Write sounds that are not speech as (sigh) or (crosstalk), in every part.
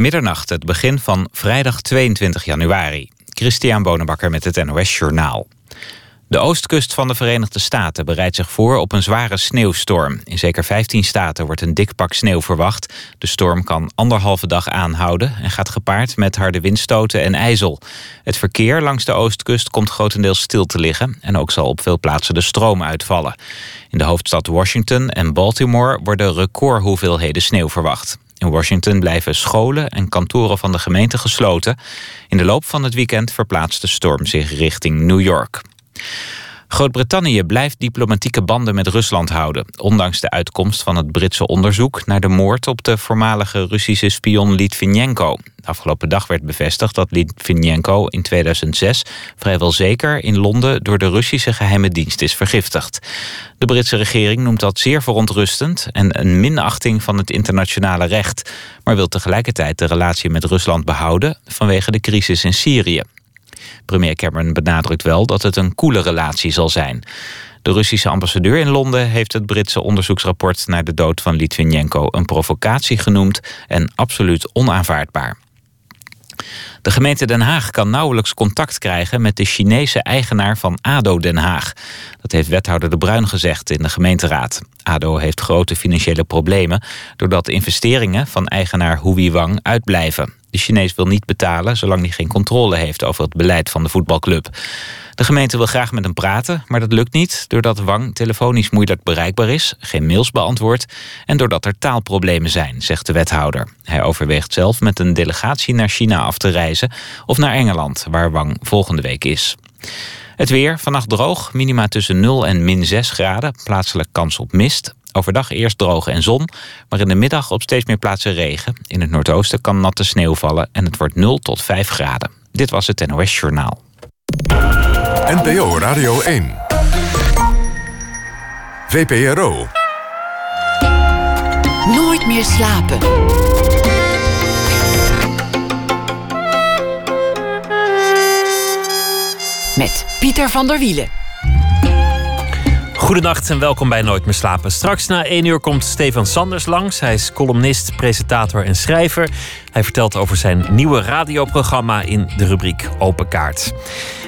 Middernacht, het begin van vrijdag 22 januari. Christian Bonenbakker met het NOS Journaal. De oostkust van de Verenigde Staten bereidt zich voor op een zware sneeuwstorm. In zeker 15 staten wordt een dik pak sneeuw verwacht. De storm kan anderhalve dag aanhouden en gaat gepaard met harde windstoten en ijzel. Het verkeer langs de oostkust komt grotendeels stil te liggen... en ook zal op veel plaatsen de stroom uitvallen. In de hoofdstad Washington en Baltimore worden recordhoeveelheden sneeuw verwacht. In Washington blijven scholen en kantoren van de gemeente gesloten. In de loop van het weekend verplaatst de storm zich richting New York. Groot-Brittannië blijft diplomatieke banden met Rusland houden... ondanks de uitkomst van het Britse onderzoek... naar de moord op de voormalige Russische spion Litvinenko. Afgelopen dag werd bevestigd dat Litvinenko in 2006... vrijwel zeker in Londen door de Russische geheime dienst is vergiftigd. De Britse regering noemt dat zeer verontrustend... en een minachting van het internationale recht... maar wil tegelijkertijd de relatie met Rusland behouden... vanwege de crisis in Syrië. Premier Cameron benadrukt wel dat het een koele relatie zal zijn. De Russische ambassadeur in Londen heeft het Britse onderzoeksrapport naar de dood van Litvinenko een provocatie genoemd en absoluut onaanvaardbaar. De gemeente Den Haag kan nauwelijks contact krijgen met de Chinese eigenaar van ADO Den Haag. Dat heeft wethouder De Bruin gezegd in de gemeenteraad. ADO heeft grote financiële problemen doordat investeringen van eigenaar Hui Wang uitblijven. De Chinees wil niet betalen zolang hij geen controle heeft over het beleid van de voetbalclub. De gemeente wil graag met hem praten, maar dat lukt niet... doordat Wang telefonisch moeilijk bereikbaar is, geen mails beantwoordt... en doordat er taalproblemen zijn, zegt de wethouder. Hij overweegt zelf met een delegatie naar China af te reizen... of naar Engeland, waar Wang volgende week is. Het weer, vannacht droog, minima tussen 0 en min 6 graden. Plaatselijk kans op mist. Overdag eerst droog en zon, maar in de middag op steeds meer plaatsen regen. In het noordoosten kan natte sneeuw vallen en het wordt 0 tot 5 graden. Dit was het NOS Journaal. NPO Radio 1. VPRO. Nooit meer slapen. Met Pieter van der Wielen. Goedenacht en welkom bij Nooit meer slapen. Straks na 1 uur komt Stefan Sanders langs. Hij is columnist, presentator en schrijver. Hij vertelt over zijn nieuwe radioprogramma in de rubriek Open Kaart.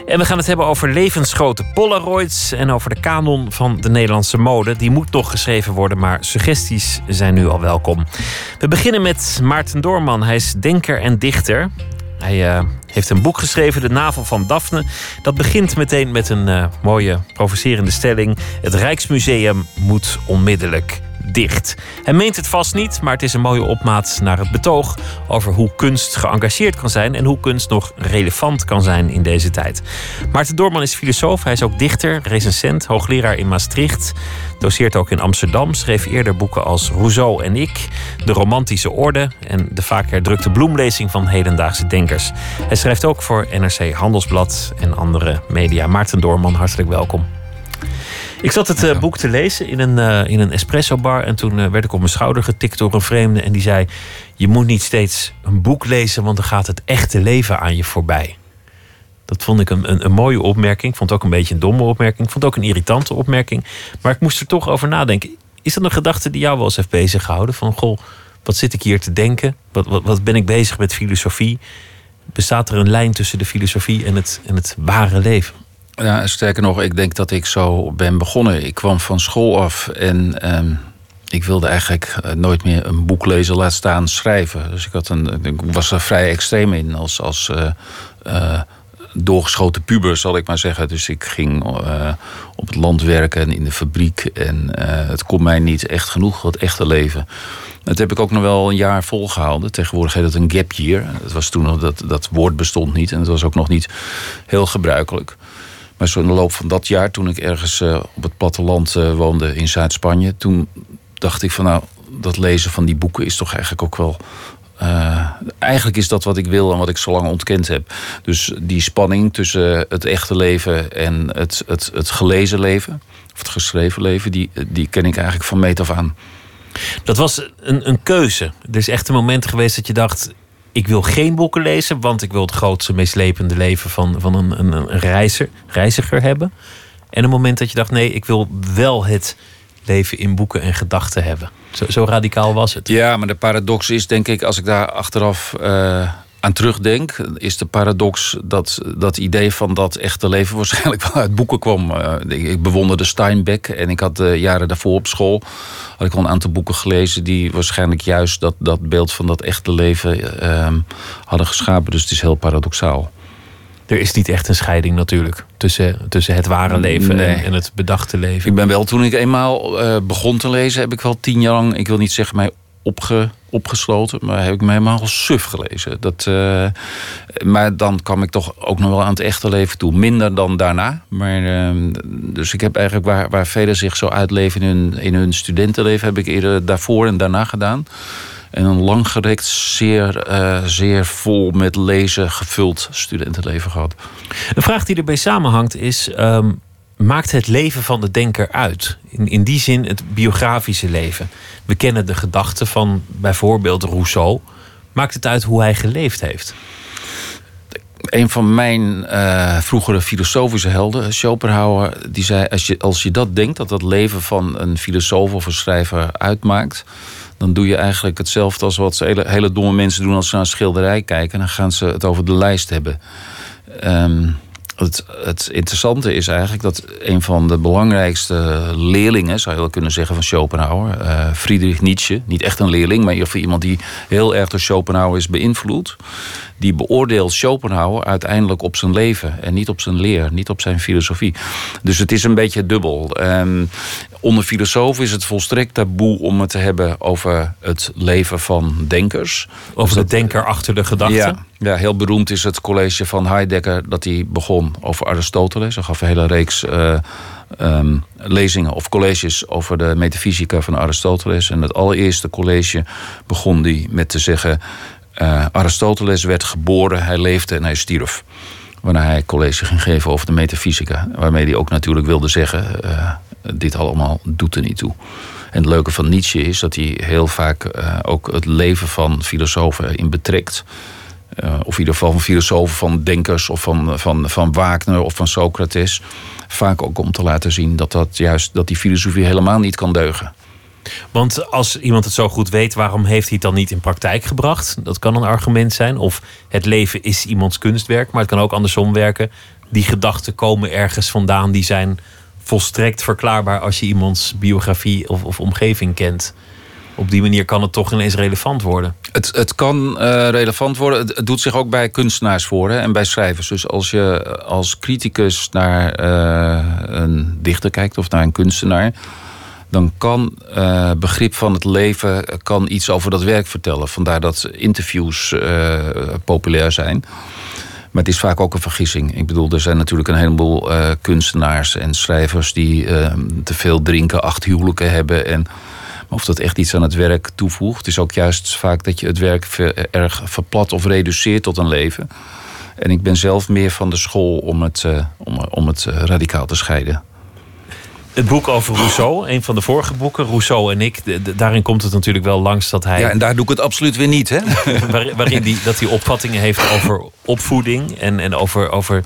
En we gaan het hebben over levensgrote Polaroids en over de kanon van de Nederlandse mode. Die moet nog geschreven worden, maar suggesties zijn nu al welkom. We beginnen met Maarten Doorman. Hij is denker en dichter. Hij uh, heeft een boek geschreven, De Navel van Daphne. Dat begint meteen met een uh, mooie provocerende stelling. Het Rijksmuseum moet onmiddellijk dicht. Hij meent het vast niet, maar het is een mooie opmaat naar het betoog over hoe kunst geëngageerd kan zijn en hoe kunst nog relevant kan zijn in deze tijd. Maarten Doorman is filosoof, hij is ook dichter, recensent, hoogleraar in Maastricht, doseert ook in Amsterdam, schreef eerder boeken als Rousseau en ik, De Romantische Orde en de vaak herdrukte bloemlezing van hedendaagse denkers. Hij schrijft ook voor NRC Handelsblad en andere media. Maarten Doorman, hartelijk welkom. Ik zat het uh, boek te lezen in een, uh, in een espresso bar. En toen uh, werd ik op mijn schouder getikt door een vreemde. En die zei: Je moet niet steeds een boek lezen, want dan gaat het echte leven aan je voorbij. Dat vond ik een, een, een mooie opmerking. Ik vond het ook een beetje een domme opmerking. Ik vond ook een irritante opmerking. Maar ik moest er toch over nadenken. Is dat een gedachte die jou wel eens heeft bezig gehouden? Van goh, wat zit ik hier te denken? Wat, wat, wat ben ik bezig met filosofie? Bestaat er een lijn tussen de filosofie en het, en het ware leven? Ja, sterker nog, ik denk dat ik zo ben begonnen. Ik kwam van school af en ehm, ik wilde eigenlijk eh, nooit meer een boek lezen, laat staan schrijven. Dus ik, had een, was er vrij extreem in als, als uh, uh, doorgeschoten puber, zal ik maar zeggen. Dus ik ging op het land werken en in de fabriek. En het kon mij niet echt genoeg, het echte leven. Dat heb ik ook nog wel een jaar volgehouden. Tegenwoordig heet het een gap year. Dat, was toen nog, dat, dat woord bestond niet en het was ook nog niet heel gebruikelijk. Maar zo in de loop van dat jaar, toen ik ergens uh, op het platteland uh, woonde in Zuid-Spanje, toen dacht ik van nou, dat lezen van die boeken is toch eigenlijk ook wel. Uh, eigenlijk is dat wat ik wil en wat ik zo lang ontkend heb. Dus die spanning tussen het echte leven en het, het, het gelezen leven, of het geschreven leven, die, die ken ik eigenlijk van meet af aan. Dat was een, een keuze. Er is echt een moment geweest dat je dacht: ik wil geen boeken lezen, want ik wil het grootste, meeslepende leven van, van een, een, een reiziger, reiziger hebben. En een moment dat je dacht, nee, ik wil wel het leven in boeken en gedachten hebben. Zo, zo radicaal was het. Ja, maar de paradox is denk ik, als ik daar achteraf uh, aan terugdenk, is de paradox dat dat idee van dat echte leven (laughs) waarschijnlijk wel uit boeken kwam. Uh, ik bewonderde Steinbeck en ik had de jaren daarvoor op school had ik al een aantal boeken gelezen die waarschijnlijk juist dat, dat beeld van dat echte leven uh, hadden geschapen. Dus het is heel paradoxaal er is niet echt een scheiding natuurlijk tussen, tussen het ware leven en, en, het bedachte leven. Ik ben wel, toen ik eenmaal uh, begon te lezen, heb ik wel tien jaar lang, ik wil niet zeggen mij opge, opgesloten, maar heb ik me helemaal suf gelezen. Dat, uh, maar dan kwam ik toch ook nog wel aan het echte leven toe. Minder dan daarna. Maar, uh, dus ik heb eigenlijk waar, waar velen zich zo uitleven in hun, in hun studentenleven, heb ik eerder daarvoor en daarna gedaan. En een langgerekt, zeer, uh, zeer vol met lezen gevuld studentenleven gehad. Een vraag die erbij samenhangt is: um, maakt het leven van de denker uit? In, in die zin het biografische leven. We kennen de gedachten van bijvoorbeeld Rousseau. Maakt het uit hoe hij geleefd heeft? een van mijn uh, vroegere filosofische helden, Schopenhauer, die zei: als je, als je dat denkt, dat dat leven van een filosoof of een schrijver uitmaakt, dan doe je eigenlijk hetzelfde als wat hele, hele domme mensen doen als ze naar een schilderij kijken. Dan gaan ze het over de lijst hebben. Um, het, het, interessante is eigenlijk dat een van de belangrijkste leerlingen, zou je wel kunnen zeggen, van Schopenhauer, uh, Friedrich Nietzsche, niet echt een leerling, maar iemand die heel erg door Schopenhauer is beïnvloed, die beoordeelt Schopenhauer uiteindelijk op zijn leven en niet op zijn leer, niet op zijn filosofie. Dus het is een beetje dubbel. Um, onder filosofen is het volstrekt taboe om het te hebben over het leven van denkers. Over de denker achter de gedachte. Ja, ja, heel beroemd is het college van Heidegger dat hij begon over Aristoteles. Hij gaf een hele reeks uh, um, lezingen of colleges over de metafysica van Aristoteles. En het allereerste college begon hij met te zeggen: uh, Aristoteles werd geboren, hij leefde en hij stierf. Waarna hij college ging geven over de metafysica. Waarmee hij ook natuurlijk wilde zeggen: uh, dit allemaal doet er niet toe. En het leuke van Nietzsche is dat hij heel vaak uh, ook het leven van filosofen in betrekt. Of in ieder geval van filosofen, van denkers of van, van, van Wagner of van Socrates. Vaak ook om te laten zien dat, dat, juist, dat die filosofie helemaal niet kan deugen. Want als iemand het zo goed weet, waarom heeft hij het dan niet in praktijk gebracht? Dat kan een argument zijn. Of het leven is iemands kunstwerk, maar het kan ook andersom werken. Die gedachten komen ergens vandaan, die zijn volstrekt verklaarbaar als je iemands biografie of, of omgeving kent. Op die manier kan het toch ineens relevant worden. Het, het kan uh, relevant worden. Het, doet zich ook bij kunstenaars voor hè, en bij schrijvers. Dus als je als criticus naar uh, een dichter kijkt of naar een kunstenaar dan kan uh, begrip van het leven kan iets over dat werk vertellen. Vandaar dat interviews uh, populair zijn. Maar het is vaak ook een vergissing. Ik bedoel, er zijn natuurlijk een heleboel kunstenaars en schrijvers die te veel drinken, acht huwelijken hebben. En of dat echt iets aan het werk toevoegt. Het is ook juist vaak dat je het werk erg verplat of reduceert tot een leven. En ik ben zelf meer van de school om het, om, om het radicaal te scheiden het boek over Rousseau, een van de vorige boeken, Rousseau en ik, daarin komt het natuurlijk wel langs dat hij. Ja, en daar doe ik het absoluut weer niet, hè? (laughs) waarin die, dat hij opvattingen heeft over opvoeding en, en over, over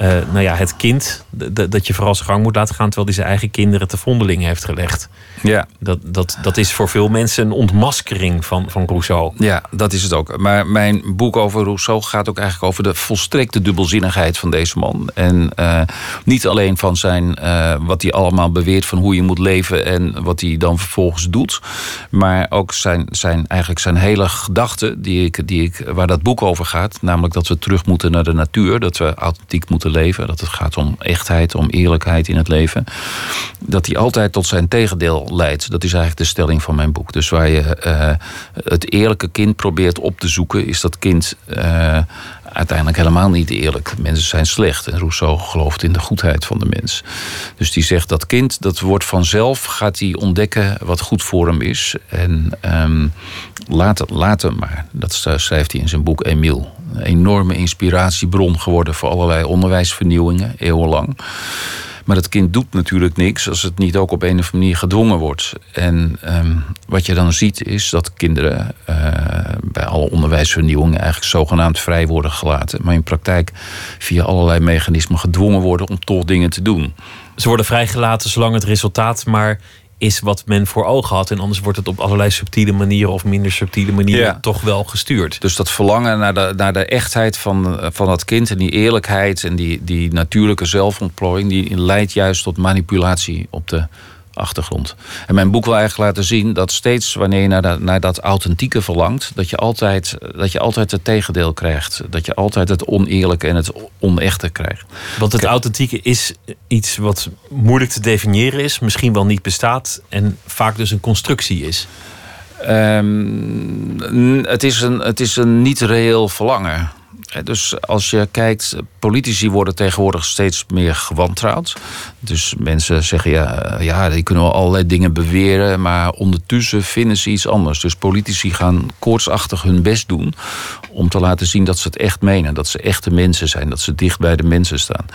uh, nou ja, het kind. Dat je vooral zijn gang moet laten gaan, terwijl hij zijn eigen kinderen te vondeling heeft gelegd. Ja. Dat, dat, dat is voor veel mensen een ontmaskering van, van Rousseau. Ja, dat is het ook. Maar mijn boek over Rousseau gaat ook eigenlijk over de volstrekte dubbelzinnigheid van deze man. En uh, niet alleen van zijn, uh, wat hij allemaal beweert van hoe je moet leven en wat hij dan vervolgens doet. Maar ook zijn, zijn, eigenlijk zijn hele gedachten die ik, die ik, waar dat boek over gaat. Namelijk dat we terug moeten naar de natuur. Dat we authentiek moeten leven. Dat het gaat om echtheid, om eerlijkheid in het leven. Dat hij altijd tot zijn tegendeel leidt. Dat is eigenlijk de stelling van mijn boek. Dus waar je uh, het eerlijke kind probeert op te zoeken, is dat kind uh, uiteindelijk helemaal niet eerlijk. Mensen zijn slecht. En Rousseau gelooft in de goedheid van de mens. Dus die zegt dat kind, dat wordt vanzelf, gaat hij ontdekken wat goed voor hem is. En um, laat, laat hem maar. Dat schrijft hij in zijn boek Emile. Een enorme inspiratiebron geworden voor allerlei onderwijsvernieuwingen, eeuwenlang. Maar het kind doet natuurlijk niks als het niet ook op een of andere manier gedwongen wordt. En um, wat je dan ziet is dat kinderen uh, bij alle onderwijsvernieuwingen eigenlijk zogenaamd vrij worden gelaten. Maar in praktijk via allerlei mechanismen gedwongen worden om toch dingen te doen. Ze worden vrijgelaten zolang het resultaat maar is wat men voor ogen had. En anders wordt het op allerlei subtiele manieren of minder subtiele manieren Ja. toch wel gestuurd. Dus dat verlangen naar de, naar de echtheid van, van dat kind en die eerlijkheid en die, die natuurlijke zelfontplooiing, die leidt juist tot manipulatie op de achtergrond. En mijn boek wil eigenlijk laten zien dat steeds wanneer je naar, dat- naar dat authentieke verlangt, dat je, altijd, dat je altijd het tegendeel krijgt. Dat je altijd het oneerlijke en het onechte krijgt. Want het authentieke is iets wat moeilijk te definiëren is, misschien wel niet bestaat en vaak dus een constructie is. Ehm, het, is een, het is een niet reëel verlangen. Dus als je kijkt, politici worden tegenwoordig steeds meer gewantrouwd. Dus mensen zeggen ja, eh, ja, die kunnen wel allerlei dingen beweren, maar ondertussen vinden ze iets anders. Dus politici gaan koortsachtig hun best doen om te laten zien dat ze het echt menen, dat ze echte mensen zijn, dat ze dicht bij de mensen staan.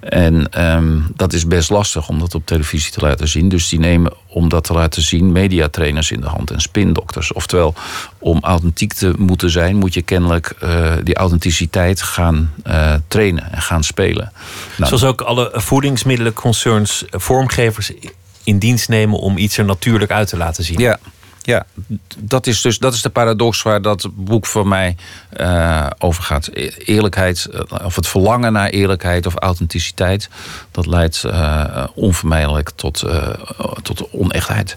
En ehm, dat is best lastig om dat op televisie te laten zien. Dus die nemen om dat te laten zien mediatrainers in de hand en spindokters. Oftewel, om authentiek te moeten zijn, moet je kennelijk eh, die authenticiteit gaan eh, trainen en gaan spelen. Nou, Zoals ook alle voedingsmiddelenconcerns eh, vormgevers in dienst nemen om iets er natuurlijk uit te laten zien. Ja, ja dat, is dus, dat is de paradox waar dat boek voor mij eh, over gaat. E- Eerlijkheid, of het verlangen naar eerlijkheid of authenticiteit, dat leidt onvermijdelijk tot, eh, tot onechtheid.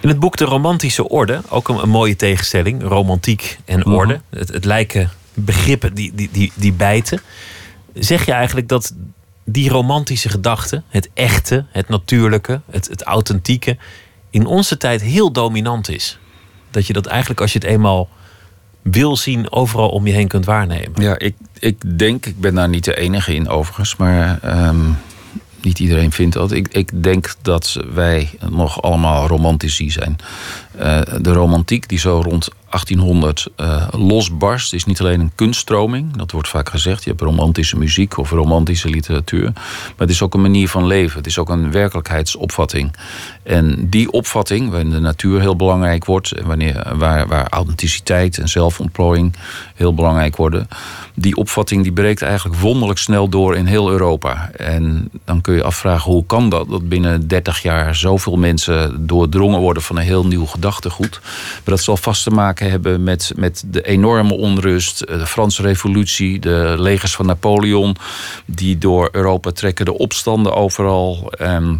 In het boek De Romantische Orde, ook een, een mooie tegenstelling, romantiek en orde. het, het lijken begrippen die, die, die, die bijten. Zeg je eigenlijk dat die romantische gedachte, het echte, het natuurlijke, het, het authentieke, in onze tijd heel dominant is? Dat je dat eigenlijk als je het eenmaal wil zien, overal om je heen kunt waarnemen. Ja, ik, ik denk, ik ben daar niet de enige in overigens, maar ehm, niet iedereen vindt dat. Ik, ik denk dat wij nog allemaal romantici zijn. Eh, de romantiek die zo rond 1800 eh, losbarst, is niet alleen een kunststroming, dat wordt vaak gezegd. Je hebt romantische muziek of romantische literatuur. Maar het is ook een manier van leven. Het is ook een werkelijkheidsopvatting. En die opvatting, waarin de natuur heel belangrijk wordt, en wanneer, waar, waar authenticiteit en zelfontplooiing heel belangrijk worden, die opvatting die breekt eigenlijk wonderlijk snel door in heel Europa. En dan kun je afvragen hoe kan dat? Dat binnen 30 jaar zoveel mensen doordrongen worden van een heel nieuw gedachtegoed. Maar dat zal vast te maken hebben met, met de enorme onrust, eh, de Franse revolutie, de legers van Napoleon, die door Europa trekken, de opstanden overal. ehm,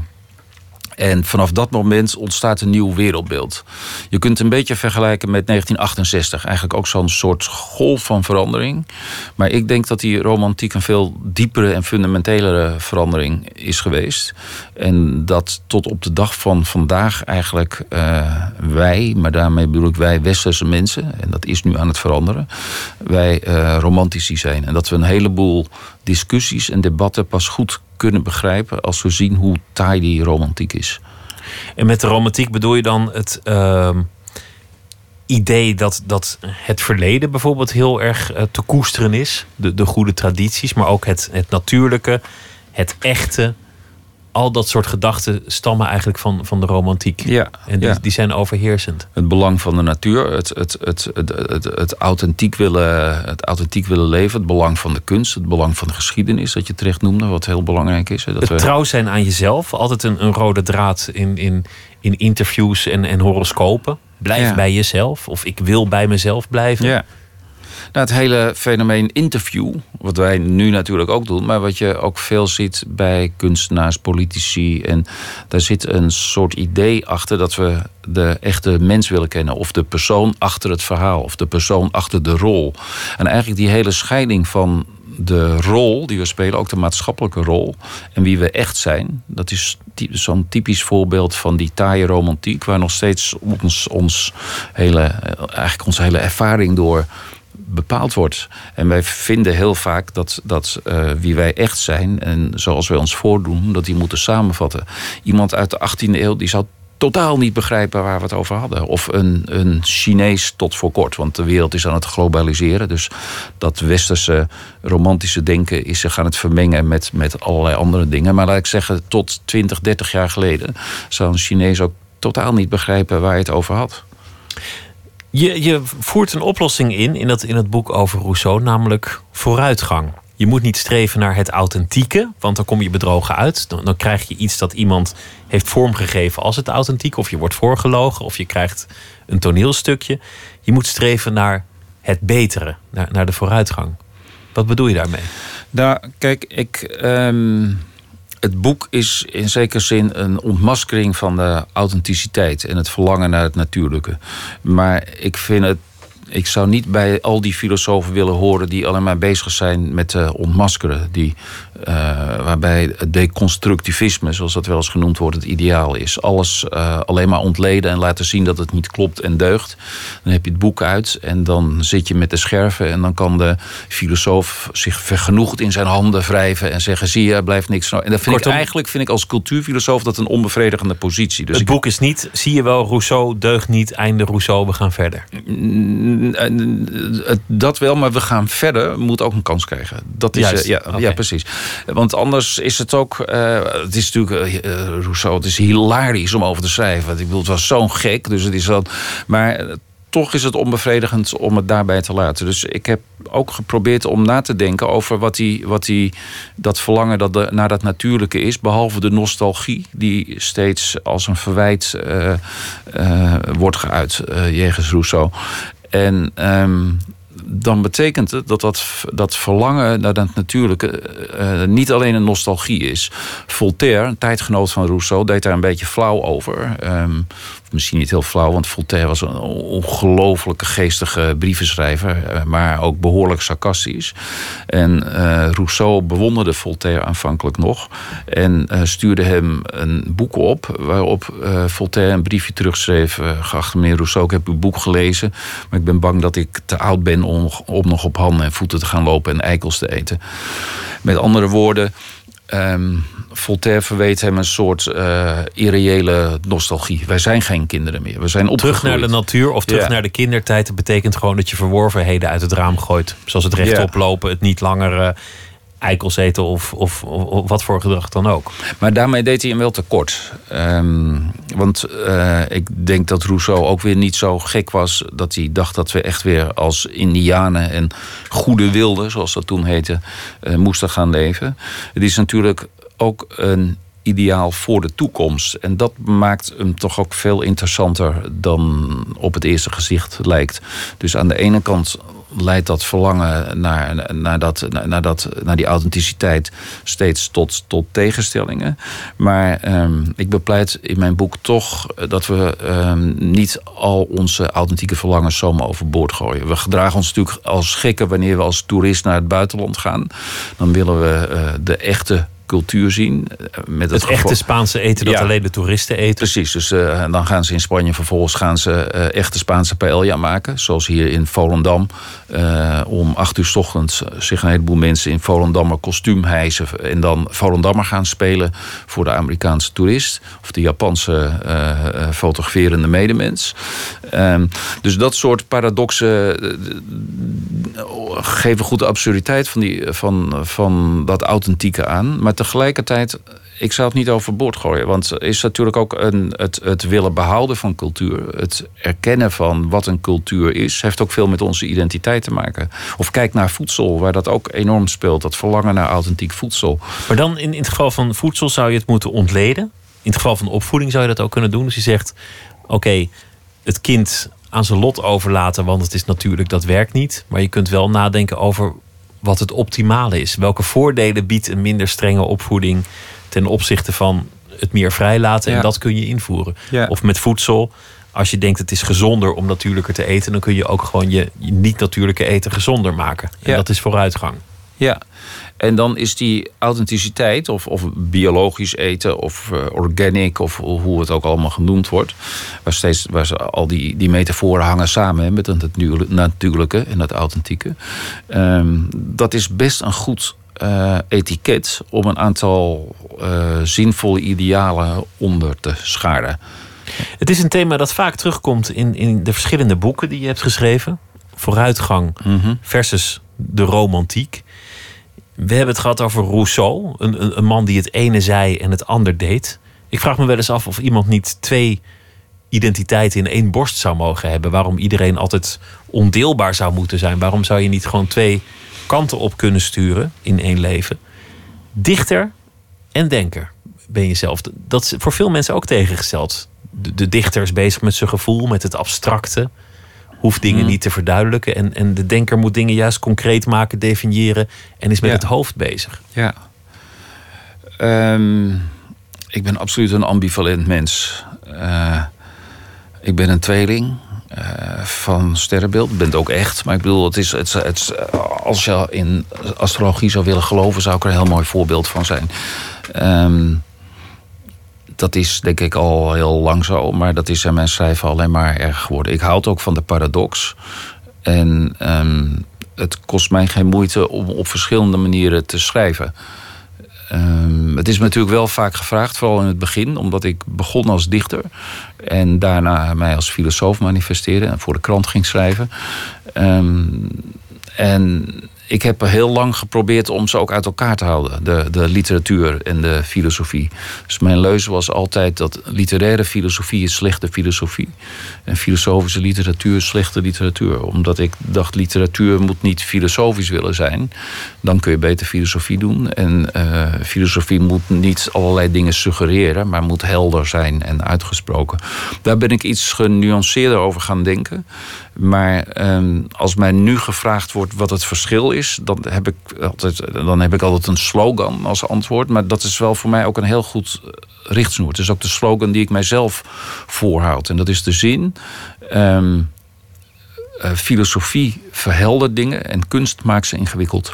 en vanaf dat moment ontstaat een nieuw wereldbeeld. Je kunt een beetje vergelijken met 1968. Eigenlijk ook zo'n soort golf van verandering. Maar ik denk dat die romantiek een veel diepere en fundamentelere verandering is geweest. En dat tot op de dag van vandaag eigenlijk eh, wij, maar daarmee bedoel ik wij westerse mensen, en dat is nu aan het veranderen, wij eh, romantici zijn. En dat we een heleboel discussies en debatten pas goed kunnen begrijpen als we zien hoe taai die romantiek is. En met de romantiek bedoel je dan het ehm, idee dat, dat het verleden bijvoorbeeld heel erg eh, te koesteren is. De, de goede tradities, maar ook het, het natuurlijke, het echte. Al dat soort gedachten stammen eigenlijk van, van de romantiek. Ja, En die, ja. die zijn overheersend. Het belang van de natuur, het, het, het, het, het, het, authentiek willen, het authentiek willen leven, het belang van de kunst, het belang van de geschiedenis, dat je terecht noemde, wat heel belangrijk is. Dat Het we, trouw zijn aan jezelf, altijd een, een rode draad in, in, in interviews en, en horoscopen. Blijf Ja. bij jezelf, of ik wil bij mezelf blijven. Ja. Het hele fenomeen interview, wat wij nu natuurlijk ook doen, maar wat je ook veel ziet bij kunstenaars, politici. En daar zit een soort idee achter dat we de echte mens willen kennen. Of de persoon achter het verhaal, of de persoon achter de rol. En eigenlijk die hele scheiding van de rol die we spelen, ook de maatschappelijke rol, en wie we echt zijn, dat is zo'n typisch voorbeeld van die taaie romantiek, waar nog steeds ons, ons hele, eigenlijk onze hele ervaring door bepaald wordt. En wij vinden heel vaak dat, dat eh, wie wij echt zijn en zoals wij ons voordoen, dat die moeten samenvatten. Iemand uit de 18e eeuw die zou totaal niet begrijpen waar we het over hadden. Of een, een Chinees tot voor kort, want de wereld is aan het globaliseren. Dus dat westerse romantische denken is zich aan het vermengen met, met allerlei andere dingen. Maar laat ik zeggen, tot 20, 30 jaar geleden zou een Chinees ook totaal niet begrijpen waar je het over had. Je, je voert een oplossing in, in het, in het boek over Rousseau, namelijk vooruitgang. je moet niet streven naar het authentieke, want dan kom je bedrogen uit. Dan, krijg je iets dat iemand heeft vormgegeven als het authentiek, of je wordt voorgelogen, of je krijgt een toneelstukje. Je moet streven naar het betere, naar, naar de vooruitgang. Wat bedoel je daarmee? Nou, kijk, ik. ehm, het boek is in zekere zin een ontmaskering van de authenticiteit en het verlangen naar het natuurlijke. Maar ik vind het. Ik zou niet bij al die filosofen willen horen die alleen maar bezig zijn met uh, ontmaskeren. Die, uh, waarbij het deconstructivisme, zoals dat wel eens genoemd wordt, het ideaal is. Alles uh, alleen maar ontleden en laten zien dat het niet klopt en deugt. Dan heb je het boek uit en dan zit je met de scherven en dan kan de filosoof zich vergenoegd in zijn handen wrijven en zeggen: zie je, er blijft niks. En dat vind Kortom, ik eigenlijk vind ik als cultuurfilosoof dat een onbevredigende positie. Dus het boek is niet, zie je wel, Rousseau deugt niet, einde Rousseau, we gaan verder. Dat wel, maar we gaan verder, moet ook een kans krijgen. Dat is, Juist, ja, ja, precies. Want anders is het ook. eh, het is natuurlijk. eh, Rousseau, het is hilarisch om over te schrijven. Want ik bedoel, het was zo'n gek. Dus het is dan. Maar. eh, toch is het onbevredigend om het daarbij te laten. Dus ik heb ook geprobeerd om na te denken over wat die, wat die, dat verlangen dat de, naar dat natuurlijke is. Behalve de nostalgie, die steeds als een verwijt eh, eh, wordt geuit eh, jegens Rousseau. En ehm, dan betekent het dat dat, dat verlangen naar dat natuurlijke eh, niet alleen een nostalgie is. Voltaire, een tijdgenoot van Rousseau, deed daar een beetje flauw over. Ehm, misschien niet heel flauw, want Voltaire was een ongelooflijke geestige brievenschrijver, eh, maar ook behoorlijk sarcastisch. En eh, Rousseau bewonderde Voltaire aanvankelijk nog en eh, stuurde hem een boek op, waarop Voltaire een briefje terugschreef: Geachte meneer Rousseau, ik heb uw boek gelezen, maar ik ben bang dat ik te oud ben om, om nog op handen en voeten te gaan lopen en eikels te eten. Met andere woorden. Ehm, Voltaire verweet hem een soort eh, irreële nostalgie. Wij zijn geen kinderen meer. We zijn Terug opgegroeid. naar de natuur of terug Ja. naar de kindertijd. Dat betekent gewoon dat je verworvenheden uit het raam gooit. Zoals het rechtop lopen, het niet langer of, of, of, of wat voor gedrag dan ook. Maar daarmee deed hij hem wel tekort. Ehm, want eh, ik denk dat Rousseau ook weer niet zo gek was... dat hij dacht dat we echt weer als indianen en goede wilden... zoals dat toen heette, eh, moesten gaan leven. Het is natuurlijk ook een ideaal voor de toekomst. En dat maakt hem toch ook veel interessanter dan op het eerste gezicht lijkt. Dus aan de ene kant leidt dat verlangen naar, naar, dat, naar, dat, naar die authenticiteit steeds tot, tot tegenstellingen. Maar ehm, ik bepleit in mijn boek toch dat we ehm, niet al onze authentieke verlangens zomaar overboord gooien. We gedragen ons natuurlijk als gekken wanneer we als toerist naar het buitenland gaan. Dan willen we eh, de echte cultuur zien. eh, Met Het echte Spaanse eten dat Ja. alleen de toeristen eten. Precies, dus eh, dan gaan ze in Spanje vervolgens gaan ze eh, echte Spaanse paella maken. Zoals hier in Volendam. Om acht uur 's ochtends zich een heleboel mensen in Volendammer kostuum hijsen. En dan Volendammer gaan spelen voor de Amerikaanse toerist. Of de Japanse fotograferende medemens. Ehm, dus dat soort paradoxen geven goed de absurditeit van, die, van, van dat authentieke aan. Maar tegelijkertijd, ik zou het niet overboord gooien. Want is natuurlijk ook een, het, het willen behouden van cultuur. Het erkennen van wat een cultuur is. Heeft ook veel met onze identiteit te maken. Of kijk naar voedsel, waar dat ook enorm speelt. Dat verlangen naar authentiek voedsel. Maar dan in, in het geval van voedsel zou je het moeten ontleden. In het geval van opvoeding zou je dat ook kunnen doen. Dus je zegt, oké, het kind aan zijn lot overlaten, want het is natuurlijk, dat werkt niet. Maar je kunt wel nadenken over wat het optimale is. Welke voordelen biedt een minder strenge opvoeding ten opzichte van het meer vrijlaten? En dat kun je invoeren. Ja. Of met voedsel. Als je denkt het is gezonder om natuurlijker te eten, dan kun je ook gewoon je, je niet-natuurlijke eten gezonder maken. En Ja. dat is vooruitgang. Ja, en dan is die authenticiteit, of, of biologisch eten, of eh, organic, of hoe het ook allemaal genoemd wordt, waar, steeds, waar ze al die, die metaforen hangen samen hè, met het natuurlijk- natuurlijke en het authentieke. Ehm, dat is best een goed eh, etiket om een aantal eh, zinvolle idealen onder te scharen. Het is een thema dat vaak terugkomt in, in de verschillende boeken die je hebt geschreven. Vooruitgang versus de romantiek. We hebben het gehad over Rousseau, een, een, man die het ene zei en het ander deed. Ik vraag me wel eens af of iemand niet twee identiteit in één borst zou mogen hebben. Waarom iedereen altijd ondeelbaar zou moeten zijn. Waarom zou je niet gewoon twee kanten op kunnen sturen in één leven? Dichter en denker ben je zelf. Dat is voor veel mensen ook tegengesteld. De, de dichter is bezig met zijn gevoel, met het abstracte. Hoeft dingen Mhm. niet te verduidelijken. En, en de denker moet dingen juist concreet maken, definiëren. En is met Ja. het hoofd bezig. Ja. Ehm, ik ben absoluut een ambivalent mens. Eh, ik ben een tweeling eh, van sterrenbeeld. Ik ben het ook echt. Maar ik bedoel, het is, het, het, is- als je in astrologie zou willen geloven... zou ik er een heel mooi voorbeeld van zijn. Ehm, dat is denk ik al heel lang zo. Maar dat is in mijn schrijven alleen maar erg geworden. Ik houd ook van de paradox. En ehm, het kost mij geen moeite om op verschillende manieren te schrijven. Ehm, het is me natuurlijk wel vaak gevraagd, vooral in het begin, omdat ik begon als dichter en daarna mij als filosoof manifesteerde en voor de krant ging schrijven. Ehm, en ik heb heel lang geprobeerd om ze ook uit elkaar te houden, de, de literatuur en de filosofie. Dus mijn leuze was altijd dat literaire filosofie is slechte filosofie en filosofische literatuur is slechte literatuur. Omdat ik dacht, literatuur moet niet filosofisch willen zijn. Dan kun je beter filosofie doen. En eh, filosofie moet niet allerlei dingen suggereren, maar moet helder zijn en uitgesproken. Daar ben ik iets genuanceerder over gaan denken. Maar ehm, als mij nu gevraagd wordt wat het verschil is, dan heb, ik altijd, dan heb ik altijd een slogan als antwoord. Maar dat is wel voor mij ook een heel goed eh, richtsnoer. Het is ook de slogan die ik mijzelf voorhoud. En dat is de zin. ehm, eh, filosofie verheldert dingen en kunst maakt ze ingewikkeld.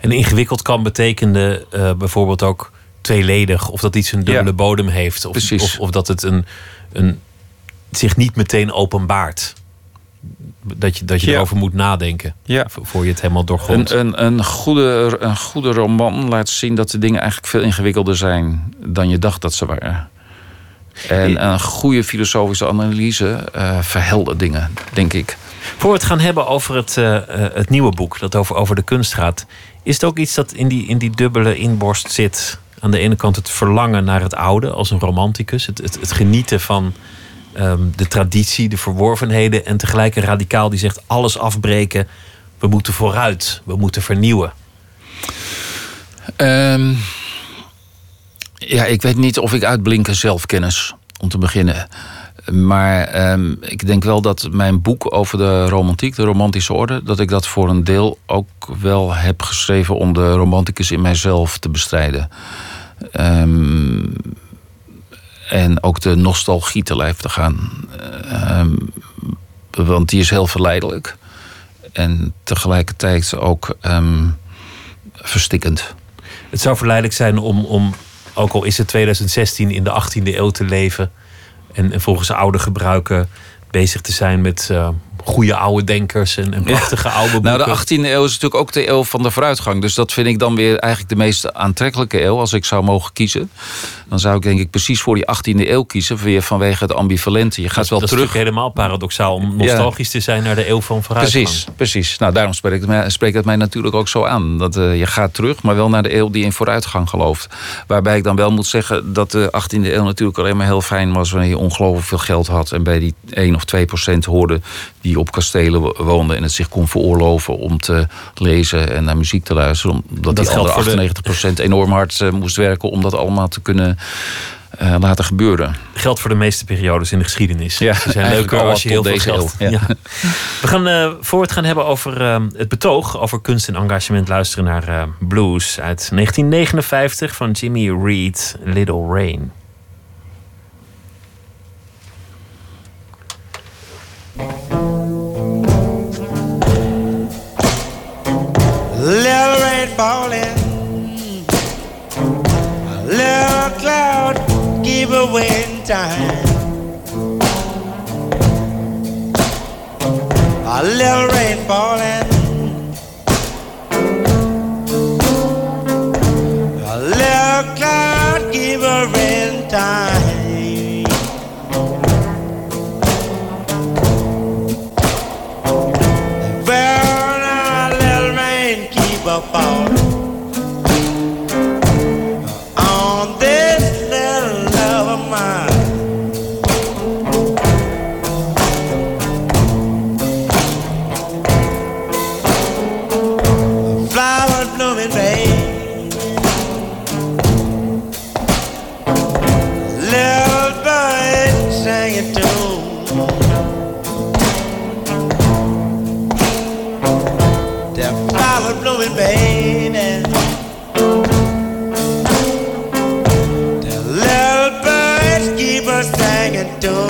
En ingewikkeld kan betekenen eh, bijvoorbeeld ook tweeledig. Of dat iets een dubbele Ja. bodem heeft. Of, of, of dat het een, een, zich niet meteen openbaart. Dat je, dat je Ja. erover moet nadenken. Ja. Voor je het helemaal doorgrondt. Een, een, een, goede, een goede roman laat zien dat de dingen eigenlijk veel ingewikkelder zijn dan je dacht dat ze waren. En een goede filosofische analyse eh verheldert dingen, denk ik. Voor we het gaan hebben over het, eh, eh, het nieuwe boek, dat over, over de kunst gaat. Is het ook iets dat in die, in die dubbele inborst zit? Aan de ene kant het verlangen naar het oude als een romanticus. Het, het, het genieten van ehm, de traditie, de verworvenheden. En tegelijk een radicaal die zegt alles afbreken. We moeten vooruit, we moeten vernieuwen. Ehm, ja, ik weet niet of ik uitblinken zelfkennis, om te beginnen. Maar ehm, ik denk wel dat mijn boek over de romantiek, de romantische orde, dat ik dat voor een deel ook wel heb geschreven om de romanticus in mijzelf te bestrijden. Ehm, en ook de nostalgie te lijf te gaan. Ehm, want die is heel verleidelijk. En tegelijkertijd ook ehm, verstikkend. Het zou verleidelijk zijn om, om ook al is het 2016, in de 18e eeuw te leven. En, en volgens oude gebruiken bezig te zijn met eh, goede oude denkers en, en prachtige oude boeken. Nou, de 18e eeuw is natuurlijk ook de eeuw van de vooruitgang. Dus dat vind ik dan weer eigenlijk de meest aantrekkelijke eeuw. Als ik zou mogen kiezen. Dan zou ik denk ik precies voor die 18e eeuw kiezen. Weer vanwege het ambivalente. Je gaat wel dat terug. is helemaal paradoxaal om nostalgisch te zijn naar de eeuw van vooruitgang. Precies, precies. Nou, daarom spreekt het, mij, spreekt het mij natuurlijk ook zo aan. Dat eh, je gaat terug, maar wel naar de eeuw die in vooruitgang gelooft. Waarbij ik dan wel moet zeggen dat de 18e eeuw natuurlijk alleen maar heel fijn was... wanneer je ongelooflijk veel geld had... en bij die 1 of 2 procent hoorde die op kastelen wo- woonden... en het zich kon veroorloven om te lezen en naar muziek te luisteren. Omdat Dat die andere voor de- 98 procent enorm hard eh, moest werken... om dat allemaal te kunnen eh, laten gebeuren. Geldt voor de meeste periodes in de geschiedenis. Ja, Ze zijn leuker al als je heel veel geld... ja. Ja. We gaan, voor we het gaan hebben over eh, het betoog... over kunst en engagement luisteren naar Blues... uit 1959 van Jimmy Reed, Little Rain. Little rain falling, a little cloud give away in time. A little rain falling, a little cloud give away in time. door.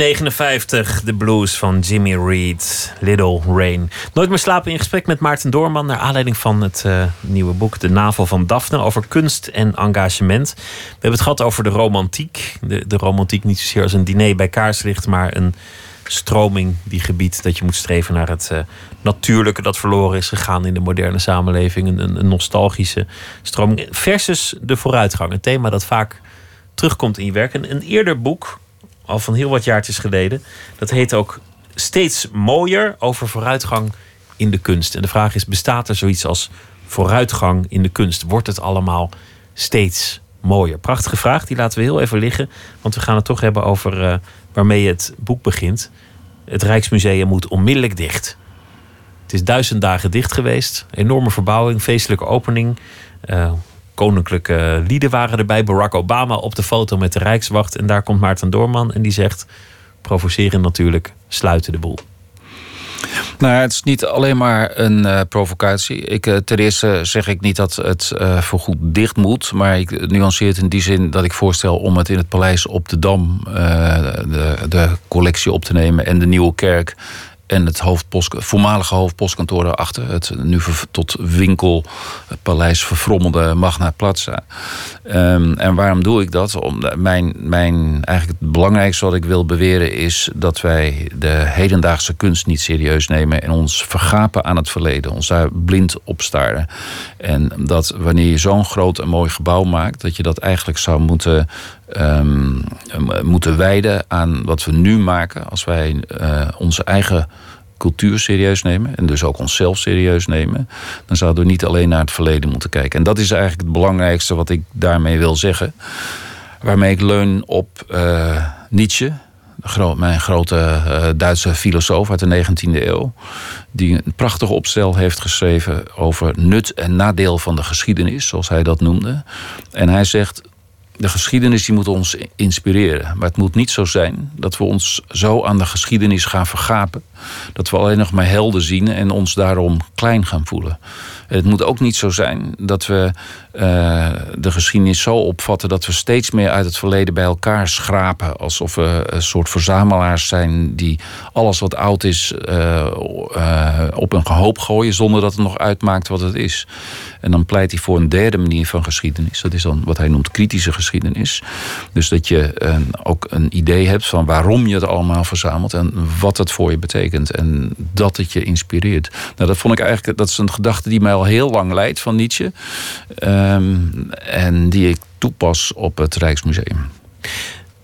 1959, de blues van Jimmy Reed, Little Rain. Nooit meer slapen in gesprek met Maarten Doorman... naar aanleiding van het eh, nieuwe boek De Navel van Daphne... over kunst en engagement. We hebben het gehad over de romantiek. De, de romantiek niet zozeer als een diner bij kaarslicht... maar een stroming die gebiedt dat je moet streven naar het eh, natuurlijke... dat verloren is gegaan in de moderne samenleving. Een, een nostalgische stroming. Versus de vooruitgang. Een thema dat vaak terugkomt in je werk. Een eerder boek al van heel wat jaartjes geleden. Dat heet ook Steeds mooier over vooruitgang in de kunst. En de vraag is: bestaat er zoiets als vooruitgang in de kunst? Wordt het allemaal steeds mooier? Prachtige vraag, die laten we heel even liggen. Want we gaan het toch hebben over eh, waarmee het boek begint. Het Rijksmuseum moet onmiddellijk dicht. Het is duizend dagen dicht geweest. Enorme verbouwing, feestelijke opening. Eh, koninklijke lieden waren erbij. Barack Obama op de foto met de Rijkswacht. En daar komt Maarten Doorman en die zegt... provoceren natuurlijk, sluiten de boel. Nou, het is niet alleen maar een eh, provocatie. Ik, eh, ten eerste zeg ik niet dat het eh, voorgoed dicht moet. Maar ik nuanceer het in die zin dat ik voorstel om het in het paleis op de Dam... de, de collectie op te nemen en de Nieuwe Kerk... En het hoofdpost, voormalige hoofdpostkantoor daarachter. Het nu tot winkel, het paleis verfrommelde Magna Plaza. Ehm, en waarom doe ik dat? Om, mijn, mijn, eigenlijk het belangrijkste wat ik wil beweren is dat wij de hedendaagse kunst niet serieus nemen en ons vergapen aan het verleden, ons daar blind op staren. En dat wanneer je zo'n groot en mooi gebouw maakt, dat je dat eigenlijk zou moeten, ehm, moeten wijden aan wat we nu maken als wij eh, onze eigen cultuur serieus nemen en dus ook onszelf serieus nemen, dan zouden we niet alleen naar het verleden moeten kijken. En dat is eigenlijk het belangrijkste wat ik daarmee wil zeggen. Waarmee ik leun op eh, Nietzsche, mijn grote eh, Duitse filosoof uit de 19e eeuw, die een prachtig opstel heeft geschreven over nut en nadeel van de geschiedenis, zoals hij dat noemde. En hij zegt. De geschiedenis die moet ons inspireren. Maar het moet niet zo zijn dat we ons zo aan de geschiedenis gaan vergapen. Dat we alleen nog maar helden zien en ons daarom klein gaan voelen. En het moet ook niet zo zijn dat we eh, de geschiedenis zo opvatten dat we steeds meer uit het verleden bij elkaar schrapen. Alsof we een soort verzamelaars zijn die alles wat oud is eh, eh, op een hoop gooien zonder dat het nog uitmaakt wat het is. En dan pleit hij voor een derde manier van geschiedenis. Dat is dan wat hij noemt kritische geschiedenis. Dus dat je ook een idee hebt van waarom je het allemaal verzamelt en wat het voor je betekent. En dat het je inspireert. Nou, dat vond ik eigenlijk, dat is een gedachte die mij al heel lang leidt van Nietzsche. Ehm, en die ik toepas op het Rijksmuseum.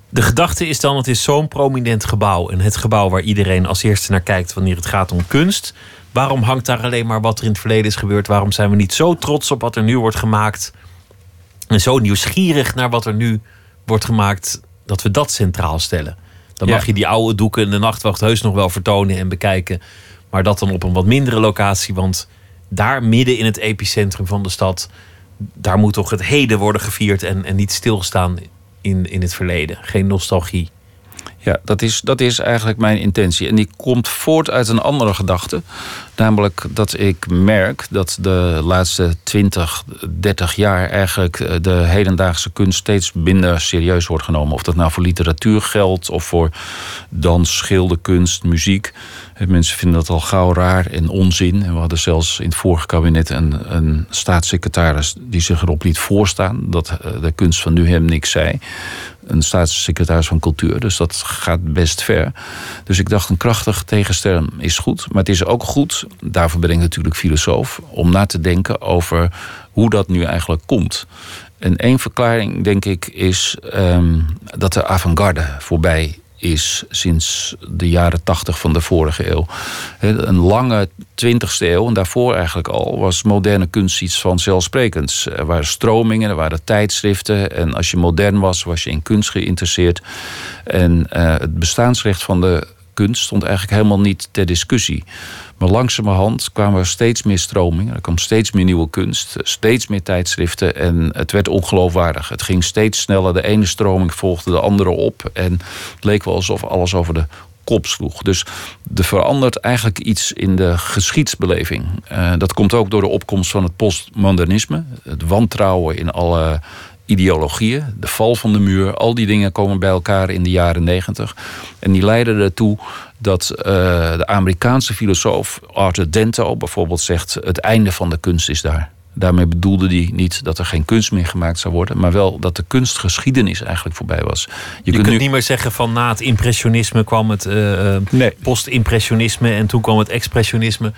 De gedachte is dan, het is zo'n prominent gebouw. En het gebouw waar iedereen als eerste naar kijkt wanneer het gaat om kunst. Waarom hangt daar alleen maar wat er in het verleden is gebeurd? Waarom zijn we niet zo trots op wat er nu wordt gemaakt? En zo nieuwsgierig naar wat er nu wordt gemaakt, dat we dat centraal stellen. Dan Ja. mag je die oude doeken in de nachtwacht heus nog wel vertonen en bekijken. Maar dat dan op een wat mindere locatie. Want daar midden in het epicentrum van de stad, daar moet toch het heden worden gevierd en, en niet stilstaan in, in het verleden. Geen nostalgie. Ja, dat is, dat is eigenlijk mijn intentie. En die komt voort uit een andere gedachte. Namelijk dat ik merk dat de laatste 20, 30 jaar eigenlijk eh, de hedendaagse kunst steeds minder serieus wordt genomen. Of dat nou voor literatuur geldt of voor dans, schilderkunst, muziek. Mensen vinden dat al gauw raar en onzin. En we hadden zelfs in het vorige kabinet een, een staatssecretaris die zich erop liet voorstaan dat eh, de kunst van nu hem niks zei een staatssecretaris van cultuur. Dus dat gaat best ver. Dus ik dacht, een krachtig tegensterm is goed. Maar het is ook goed, daarvoor ben ik natuurlijk filosoof... om na te denken over hoe dat nu eigenlijk komt. En één verklaring, denk ik, is ehm, dat de avant-garde voorbij is sinds de jaren tachtig van de vorige eeuw. Een lange 20e eeuw, en daarvoor eigenlijk al, was moderne kunst iets vanzelfsprekends. Er waren stromingen, er waren tijdschriften. En als je modern was, was je in kunst geïnteresseerd. En eh, het bestaansrecht van de kunst stond eigenlijk helemaal niet ter discussie. Maar langzamerhand kwamen er steeds meer stromingen. Er kwam steeds meer nieuwe kunst. Steeds meer tijdschriften. En het werd ongeloofwaardig. Het ging steeds sneller. De ene stroming volgde de andere op. En het leek wel alsof alles over de kop sloeg. Dus er verandert eigenlijk iets in de geschiedsbeleving. Eh, dat komt ook door de opkomst van het postmodernisme. Het wantrouwen in alle ideologieën. De val van de muur. Al die dingen komen bij elkaar in de jaren negentig. En die leiden ertoe dat eh, de Amerikaanse filosoof Arthur Dento bijvoorbeeld zegt... het einde van de kunst is daar. Daarmee bedoelde hij niet dat er geen kunst meer gemaakt zou worden... maar wel dat de kunstgeschiedenis eigenlijk voorbij was. Je, kunt niet meer zeggen van na het impressionisme kwam het Nee. post-impressionisme en toen kwam het expressionisme.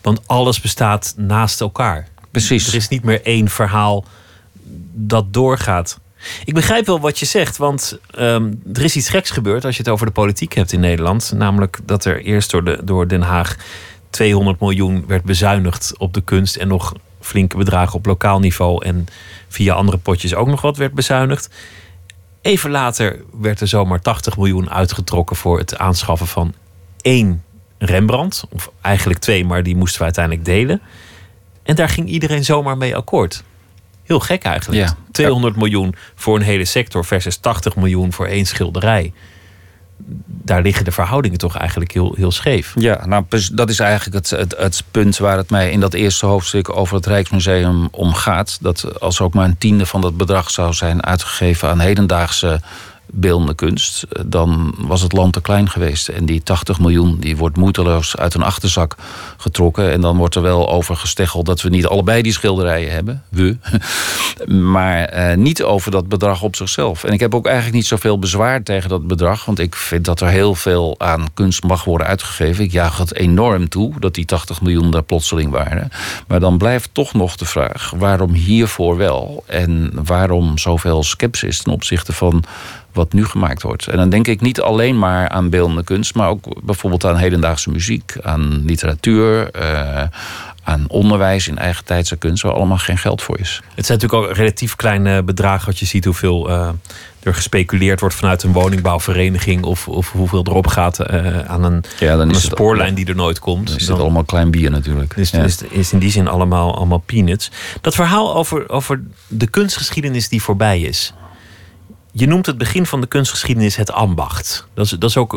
Want alles bestaat naast elkaar. Precies. Er is niet meer één verhaal dat doorgaat. Ik begrijp wel wat je zegt, want ehm, er is iets geks gebeurd als je het over de politiek hebt in Nederland. Namelijk dat er eerst door, de, door Den Haag 200 miljoen werd bezuinigd op de kunst en nog flinke bedragen op lokaal niveau en via andere potjes ook nog wat werd bezuinigd. Even later werd er zomaar 80 miljoen uitgetrokken voor het aanschaffen van één Rembrandt. Of eigenlijk twee, maar die moesten we uiteindelijk delen. En daar ging iedereen zomaar mee akkoord. Heel gek eigenlijk. Ja. 200 miljoen voor een hele sector versus 80 miljoen voor één schilderij. Daar liggen de verhoudingen toch eigenlijk heel, heel scheef. Ja, nou, dat is eigenlijk het, het, het punt waar het mij in dat eerste hoofdstuk over het Rijksmuseum om gaat. Dat als ook maar een tiende van dat bedrag zou zijn uitgegeven aan hedendaagse beeldende kunst, dan was het land te klein geweest. En die 80 miljoen die wordt moeiteloos uit een achterzak getrokken. En dan wordt er wel over gesteggeld dat we niet allebei die schilderijen hebben. We. (laughs) Maar eh, niet over dat bedrag op zichzelf. En ik heb ook eigenlijk niet zoveel bezwaar tegen dat bedrag. Want ik vind dat er heel veel aan kunst mag worden uitgegeven. Ik jaag het enorm toe dat die 80 miljoen daar plotseling waren. Maar dan blijft toch nog de vraag: waarom hiervoor wel? En waarom zoveel sceptisch ten opzichte van wat nu gemaakt wordt. En dan denk ik niet alleen maar aan beeldende kunst, maar ook bijvoorbeeld aan hedendaagse muziek, aan literatuur, eh, aan onderwijs in eigen tijdse kunst, waar allemaal geen geld voor is. Het zijn natuurlijk ook relatief kleine bedragen. Als je ziet hoeveel eh, er gespeculeerd wordt vanuit een woningbouwvereniging. Of, of hoeveel erop gaat eh, aan een, Ja, dan aan is een spoorlijn die er nooit komt. Dan is het allemaal klein bier natuurlijk. is, Ja. is, is in die zin allemaal, allemaal peanuts. Dat verhaal over, over de kunstgeschiedenis die voorbij is. Je noemt het begin van de kunstgeschiedenis het ambacht. Dat is, dat is ook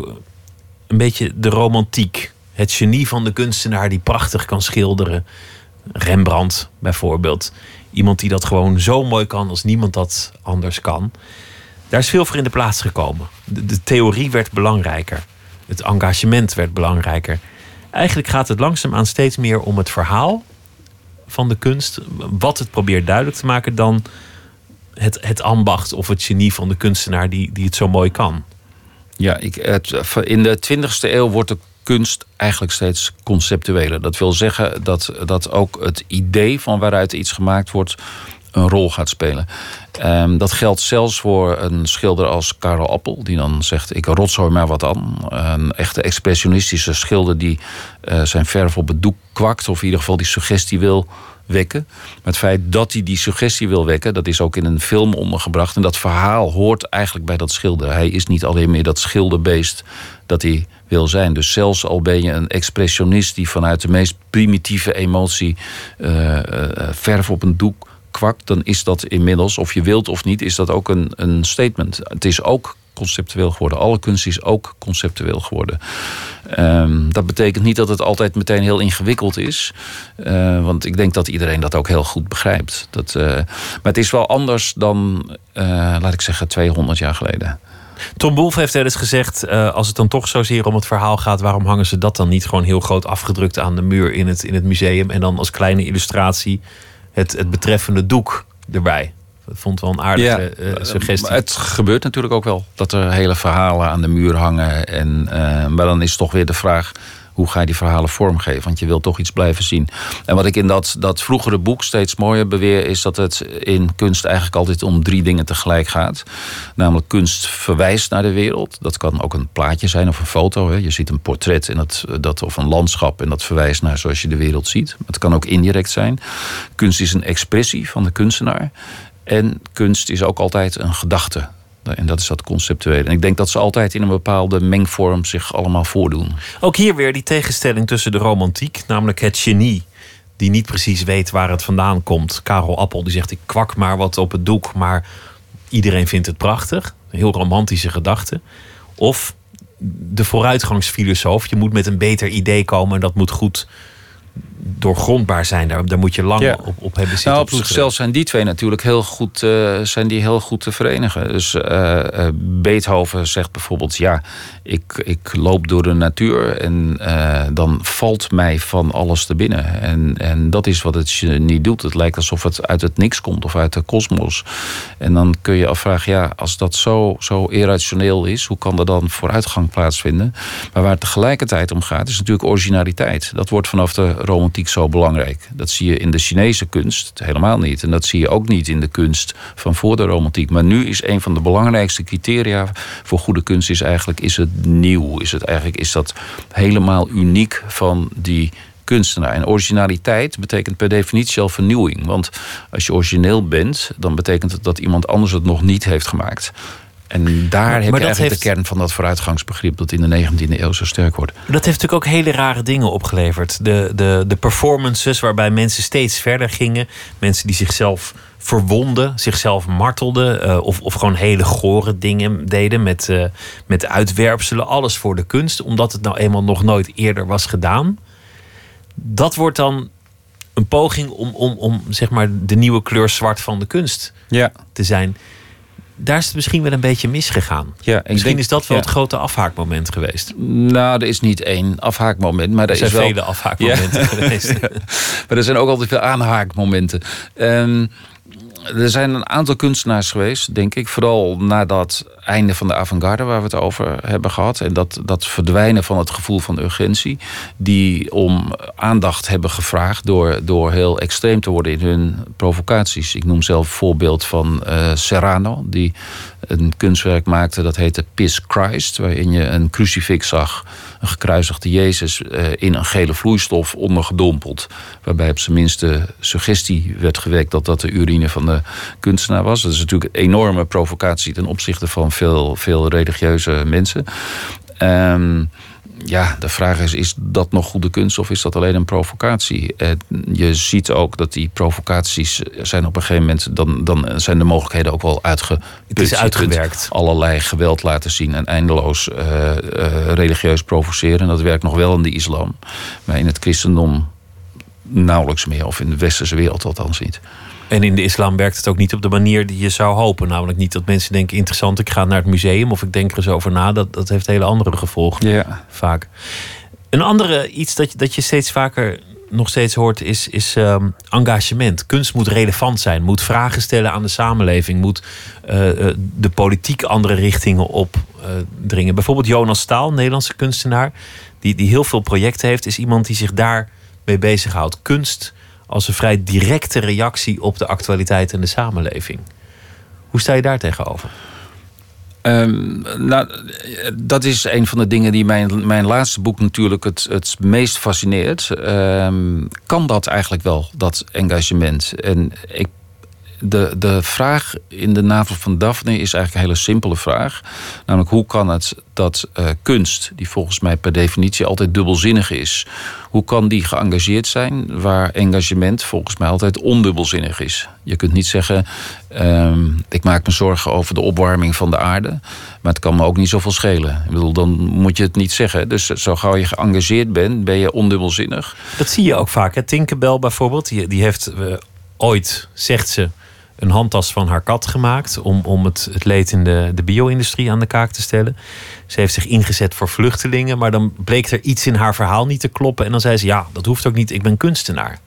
een beetje de romantiek. Het genie van de kunstenaar die prachtig kan schilderen. Rembrandt bijvoorbeeld. Iemand die dat gewoon zo mooi kan als niemand dat anders kan. Daar is veel voor in de plaats gekomen. De, de theorie werd belangrijker. Het engagement werd belangrijker. Eigenlijk gaat het langzaamaan steeds meer om het verhaal van de kunst. Wat het probeert duidelijk te maken dan het, het ambacht of het genie van de kunstenaar die, die het zo mooi kan. Ja, ik, het, in de 20e eeuw wordt de kunst eigenlijk steeds conceptueler. Dat wil zeggen dat, dat ook het idee van waaruit iets gemaakt wordt een rol gaat spelen. Ehm, dat geldt zelfs voor een schilder als Karel Appel, die dan zegt: Ik rotzooi maar wat aan. Een echte expressionistische schilder die uh, zijn verf op het doek kwakt, of in ieder geval die suggestie wil wekken. Maar het feit dat hij die suggestie wil wekken, dat is ook in een film ondergebracht. En dat verhaal hoort eigenlijk bij dat schilder. Hij is niet alleen meer dat schilderbeest dat hij wil zijn. Dus zelfs al ben je een expressionist die vanuit de meest primitieve emotie uh, uh, verf op een doek kwakt, dan is dat inmiddels, of je wilt of niet, is dat ook een, een statement. Het is ook conceptueel geworden. Alle kunst is ook conceptueel geworden. Um, dat betekent niet dat het altijd meteen heel ingewikkeld is. Uh, want ik denk dat iedereen dat ook heel goed begrijpt. Dat, uh, maar het is wel anders dan, uh, laat ik zeggen, 200 jaar geleden. Tom Wolf heeft wel eens gezegd: als het dan toch zozeer om het verhaal gaat, waarom hangen ze dat dan niet gewoon heel groot afgedrukt aan de muur in het, in het museum en dan als kleine illustratie het, het betreffende doek erbij? Dat vond wel een aardige ja, uh, suggestie. Het gebeurt natuurlijk ook wel dat er hele verhalen aan de muur hangen. En, uh, maar dan is toch weer de vraag hoe ga je die verhalen vormgeven? Want je wilt toch iets blijven zien. En wat ik in dat, dat vroegere boek steeds mooier beweer, is dat het in kunst eigenlijk altijd om drie dingen tegelijk gaat. Namelijk kunst verwijst naar de wereld. Dat kan ook een plaatje zijn of een foto. Hè. Je ziet een portret en dat, dat, of een landschap en dat verwijst naar zoals je de wereld ziet. Het kan ook indirect zijn. Kunst is een expressie van de kunstenaar. En kunst is ook altijd een gedachte. En dat is dat conceptuele. En ik denk dat ze altijd in een bepaalde mengvorm zich allemaal voordoen. Ook hier weer die tegenstelling tussen de romantiek, namelijk het genie. Die niet precies weet waar het vandaan komt. Karel Appel die zegt: Ik kwak maar wat op het doek, maar iedereen vindt het prachtig. Heel romantische gedachte. Of de vooruitgangsfilosoof. Je moet met een beter idee komen en dat moet goed doorgrondbaar zijn. Daar, daar moet je lang op, op hebben zitten. Nou, op zichzelf zijn die twee natuurlijk heel goed, uh, zijn die heel goed te verenigen. Dus uh, uh, Beethoven zegt bijvoorbeeld: ja, ik, ik loop door de natuur en dan valt mij van alles te binnen. En, en dat is wat het niet doet. Het lijkt alsof het uit het niks komt of uit de kosmos. En dan kun je afvragen: ja, als dat zo, zo irrationeel is, hoe kan er dan vooruitgang plaatsvinden? Maar waar het tegelijkertijd om gaat, is natuurlijk originaliteit. Dat wordt vanaf de zo belangrijk. Dat zie je in de Chinese kunst helemaal niet. En dat zie je ook niet in de kunst van voor de romantiek. Maar nu is een van de belangrijkste criteria voor goede kunst is eigenlijk is het nieuw. Is het eigenlijk is dat helemaal uniek van die kunstenaar. En originaliteit betekent per definitie al vernieuwing. Want als je origineel bent, dan betekent het dat iemand anders het nog niet heeft gemaakt. En daar heb je eigenlijk de kern van dat vooruitgangsbegrip dat in de 19e eeuw zo sterk wordt. Dat heeft natuurlijk ook hele rare dingen opgeleverd. De, de, de performances waarbij mensen steeds verder gingen. Mensen die zichzelf verwonden, zichzelf martelden. Uh, of, of gewoon hele gore dingen deden met, uh, met uitwerpselen. Alles voor de kunst, omdat het nou eenmaal nog nooit eerder was gedaan. Dat wordt dan een poging om, om, om zeg maar de nieuwe kleur zwart van de kunst ja. te zijn daar is het misschien wel een beetje misgegaan. Ja, misschien denk, is dat wel het grote afhaakmoment geweest. Nou, er is niet één afhaakmoment, maar er, er zijn is wel... vele afhaakmomenten geweest. (laughs) maar er zijn ook altijd veel aanhaakmomenten. Um, er zijn een aantal kunstenaars geweest, denk ik. Vooral na dat einde van de avant-garde waar we het over hebben gehad. En dat, dat verdwijnen van het gevoel van urgentie. Die om aandacht hebben gevraagd door, door heel extreem te worden in hun provocaties. Ik noem zelf voorbeeld van uh, Serrano. Die een kunstwerk maakte dat heette Piss Christ. Waarin je een crucifix zag een gekruisigde Jezus uh, in een gele vloeistof ondergedompeld. Waarbij op zijn minst de suggestie werd gewekt dat dat de urine van de kunstenaar was. Dat is natuurlijk een enorme provocatie ten opzichte van veel, veel religieuze mensen. Um, ja, de vraag is: is dat nog goede kunst of is dat alleen een provocatie? je ziet ook dat die provocaties zijn op een gegeven moment, dan, dan zijn de mogelijkheden ook wel uitgeput. Het is uitgewerkt. allerlei geweld laten zien en eindeloos uh, uh, religieus provoceren. Dat werkt nog wel in de islam, maar in het christendom nauwelijks meer, of in de westerse wereld althans niet. En in de islam werkt het ook niet op de manier die je zou hopen. Namelijk niet dat mensen denken: interessant, ik ga naar het museum of ik denk er eens over na. Dat, dat heeft hele andere gevolgen. Ja. Vaak. Een andere iets dat, dat je steeds vaker nog steeds hoort is, is um, engagement. Kunst moet relevant zijn, moet vragen stellen aan de samenleving, moet uh, de politiek andere richtingen opdringen. Uh, Bijvoorbeeld Jonas Staal, Nederlandse kunstenaar, die, die heel veel projecten heeft, is iemand die zich daar mee bezighoudt. Kunst als een vrij directe reactie op de actualiteit en de samenleving. Hoe sta je daar tegenover? Um, nou, dat is een van de dingen die mijn, mijn laatste boek natuurlijk het, het meest fascineert. Um, kan dat eigenlijk wel, dat engagement? En ik de, de vraag in de navel van Daphne is eigenlijk een hele simpele vraag. Namelijk, hoe kan het dat uh, kunst, die volgens mij per definitie altijd dubbelzinnig is, hoe kan die geëngageerd zijn waar engagement volgens mij altijd ondubbelzinnig is? Je kunt niet zeggen, um, ik maak me zorgen over de opwarming van de aarde, maar het kan me ook niet zoveel schelen. Ik bedoel, dan moet je het niet zeggen. Dus zo gauw je geëngageerd bent, ben je ondubbelzinnig. Dat zie je ook vaak. Hè? Tinkerbell bijvoorbeeld, die, die heeft uh, ooit, zegt ze, een handtas van haar kat gemaakt. Om, om het, het leed in de, de bio-industrie aan de kaak te stellen. Ze heeft zich ingezet voor vluchtelingen. Maar dan bleek er iets in haar verhaal niet te kloppen. En dan zei ze: Ja, dat hoeft ook niet, ik ben kunstenaar.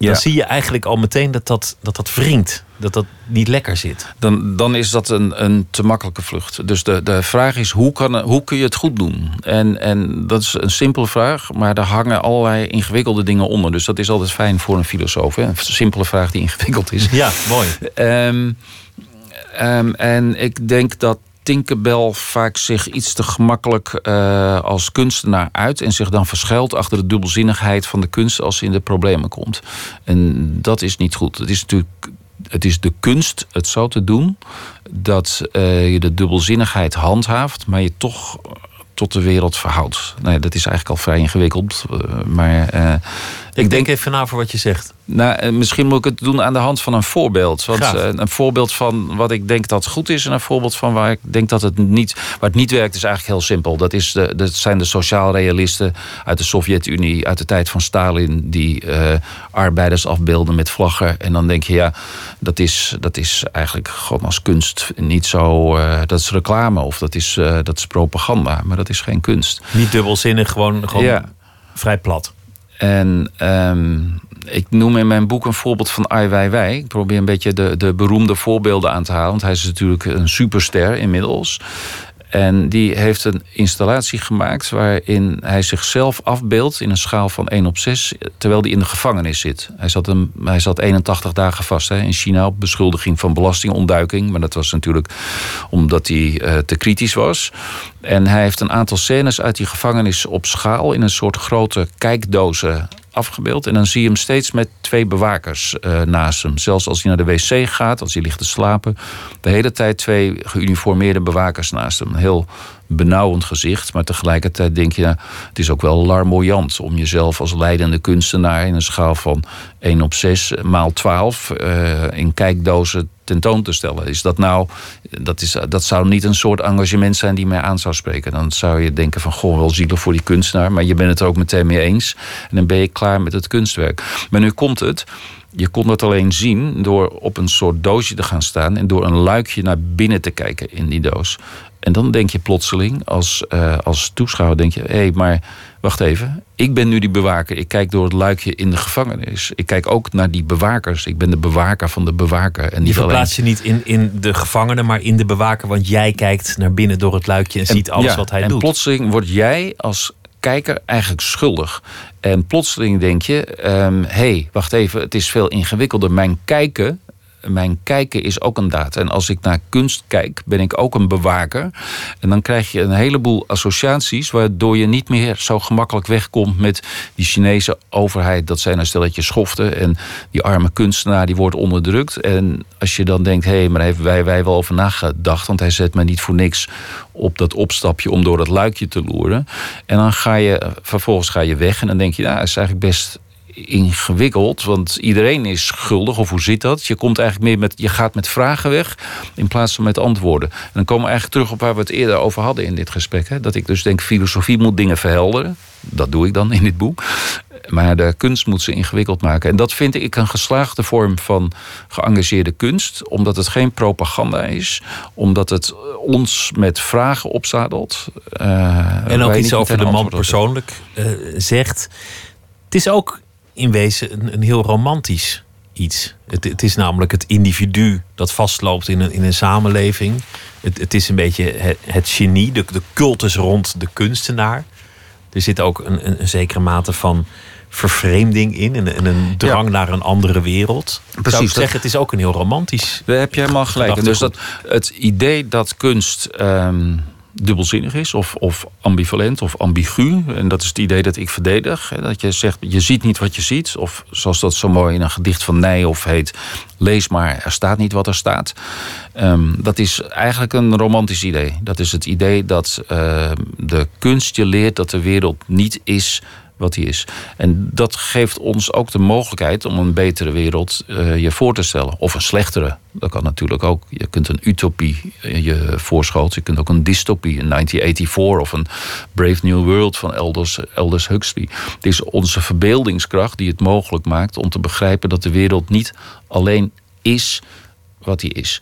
Ja. Dan zie je eigenlijk al meteen dat dat, dat, dat wringt. Dat dat niet lekker zit. Dan, dan is dat een, een te makkelijke vlucht. Dus de, de vraag is, hoe, kan, hoe kun je het goed doen? En, en dat is een simpele vraag, maar daar hangen allerlei ingewikkelde dingen onder. Dus dat is altijd fijn voor een filosoof. Hè? Een simpele vraag die (laughs) ingewikkeld is. Ja, mooi. Um, um, en ik denk dat Tinkerbell vaak zich iets te gemakkelijk uh, als kunstenaar uit en zich dan verschuilt achter de dubbelzinnigheid van de kunst als ze in de problemen komt. En dat is niet goed. Het is natuurlijk het is de kunst het zo te doen dat uh, je de dubbelzinnigheid handhaaft, maar je toch tot de wereld verhoudt. Nee, dat is eigenlijk al vrij ingewikkeld. Uh, maar uh, ik denk even na voor wat je zegt. Nou, eh, misschien moet ik het doen aan de hand van een voorbeeld. Want uh, een voorbeeld van wat ik denk dat goed is... en een voorbeeld van waar ik denk dat het niet, waar het niet werkt... is eigenlijk heel simpel. Dat, is de, dat zijn de sociaalrealisten uit de Sovjet-Unie... uit de tijd van Stalin... die uh, arbeiders afbeelden met vlaggen. En dan denk je, ja, dat is, dat is eigenlijk gewoon als kunst niet zo... dat is reclame of dat is, dat is propaganda. Maar dat is geen kunst. Niet dubbelzinnig, gewoon, gewoon ja. vrij plat. En um, ik noem in mijn boek een voorbeeld van Ai Weiwei. Ik probeer een beetje de, de beroemde voorbeelden aan te halen. Want hij is natuurlijk een superster inmiddels. En die heeft een installatie gemaakt waarin hij zichzelf afbeeldt in een schaal van 1 op 6, terwijl hij in de gevangenis zit. Hij zat, een, hij zat 81 dagen vast hè, in China op beschuldiging van belastingontduiking. Maar dat was natuurlijk omdat hij uh, te kritisch was. En hij heeft een aantal scènes uit die gevangenis op schaal in een soort grote kijkdozen afgebeeld. En dan zie je hem steeds met twee bewakers uh, naast hem. Zelfs als hij naar de wc gaat, als hij ligt te slapen. De hele tijd twee geuniformeerde bewakers naast hem. Heel benauwend gezicht. Maar tegelijkertijd denk je, het is ook wel larmoyant om jezelf als leidende kunstenaar in een schaal van 1 op 6 maal 12 uh, in kijkdozen tentoon te stellen. Is dat nou, dat, is, dat zou niet een soort engagement zijn die mij aan zou spreken. Dan zou je denken van, goh, wel zielig voor die kunstenaar. Maar je bent het er ook meteen mee eens. En dan ben je klaar met het kunstwerk. Maar nu komt het. Je kon dat alleen zien door op een soort doosje te gaan staan en door een luikje naar binnen te kijken in die doos. En dan denk je plotseling, als, uh, als toeschouwer, denk je: hé, hey, maar wacht even. Ik ben nu die bewaker. Ik kijk door het luikje in de gevangenis. Ik kijk ook naar die bewakers. Ik ben de bewaker van de bewaker. En je verplaatst je niet in, in de gevangene, maar in de bewaker. Want jij kijkt naar binnen door het luikje en, en ziet alles ja, wat hij en doet. En plotseling word jij als kijker eigenlijk schuldig. En plotseling denk je: hé, um, hey, wacht even, het is veel ingewikkelder. Mijn kijken mijn kijken is ook een daad. En als ik naar kunst kijk, ben ik ook een bewaker. En dan krijg je een heleboel associaties... waardoor je niet meer zo gemakkelijk wegkomt met die Chinese overheid. Dat zijn een stelletje schoften. En die arme kunstenaar die wordt onderdrukt. En als je dan denkt, hé, hey, maar hebben wij, wij wel over nagedacht... want hij zet me niet voor niks op dat opstapje om door dat luikje te loeren. En dan ga je, vervolgens ga je weg en dan denk je... nou, is eigenlijk best ingewikkeld, want iedereen is schuldig. Of hoe zit dat? Je komt eigenlijk meer met, je gaat met vragen weg in plaats van met antwoorden. En dan komen we eigenlijk terug op waar we het eerder over hadden in dit gesprek. Hè? Dat ik dus denk, filosofie moet dingen verhelderen. Dat doe ik dan in dit boek. Maar de kunst moet ze ingewikkeld maken. En dat vind ik een geslaagde vorm van geëngageerde kunst. Omdat het geen propaganda is. Omdat het ons met vragen opzadelt. Uh, en ook iets over de man persoonlijk uh, zegt. Het is ook in wezen een, een heel romantisch iets. Het, het, is namelijk het individu dat vastloopt in een, in een samenleving. Het, het is een beetje het, het genie, de, de cultus rond de kunstenaar. er zit ook een, een, een zekere mate van vervreemding in en, en een drang naar een andere wereld. Precies, Zou ik zeggen, het is ook een heel romantisch. Daar heb je helemaal gelijk. En dus dat, het idee dat kunst ehm, dubbelzinnig is, of, of ambivalent of ambigu. En dat is het idee dat ik verdedig. Dat je zegt, je ziet niet wat je ziet. Of zoals dat zo mooi in een gedicht van Nijhoff heet... lees maar, er staat niet wat er staat. Ehm, dat is eigenlijk een romantisch idee. Dat is het idee dat uh, de kunst je leert dat de wereld niet is wat hij is. En dat geeft ons ook de mogelijkheid om een betere wereld uh, je voor te stellen. Of een slechtere. Dat kan natuurlijk ook. Je kunt een utopie eh, je voorschoten. Je kunt ook een dystopie, een 1984 of een Brave New World van Aldous Huxley. Het is onze verbeeldingskracht die het mogelijk maakt om te begrijpen dat de wereld niet alleen is wat hij is.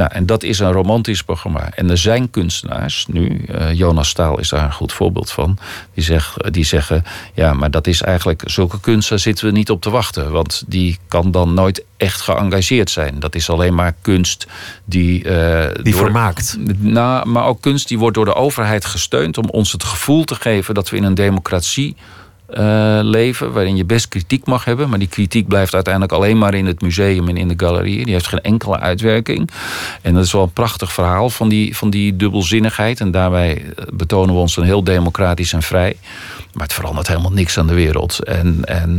Nou, en dat is een romantisch programma. En er zijn kunstenaars nu, uh, Jonas Staal is daar een goed voorbeeld van, die, die zeggen: ja, maar dat is eigenlijk, zulke kunst, daar zitten we niet op te wachten. Want die kan dan nooit echt geëngageerd zijn. Dat is alleen maar kunst die. Uh, die door, vermaakt. Nou, maar ook kunst die wordt door de overheid gesteund om ons het gevoel te geven dat we in een democratie uh, leven, waarin je best kritiek mag hebben, maar die kritiek blijft uiteindelijk alleen maar in het museum en in de galerie. Die heeft geen enkele uitwerking. En dat is wel een prachtig verhaal van die, van die dubbelzinnigheid. En daarbij betonen we ons dan heel democratisch en vrij. Maar het verandert helemaal niks aan de wereld. En, en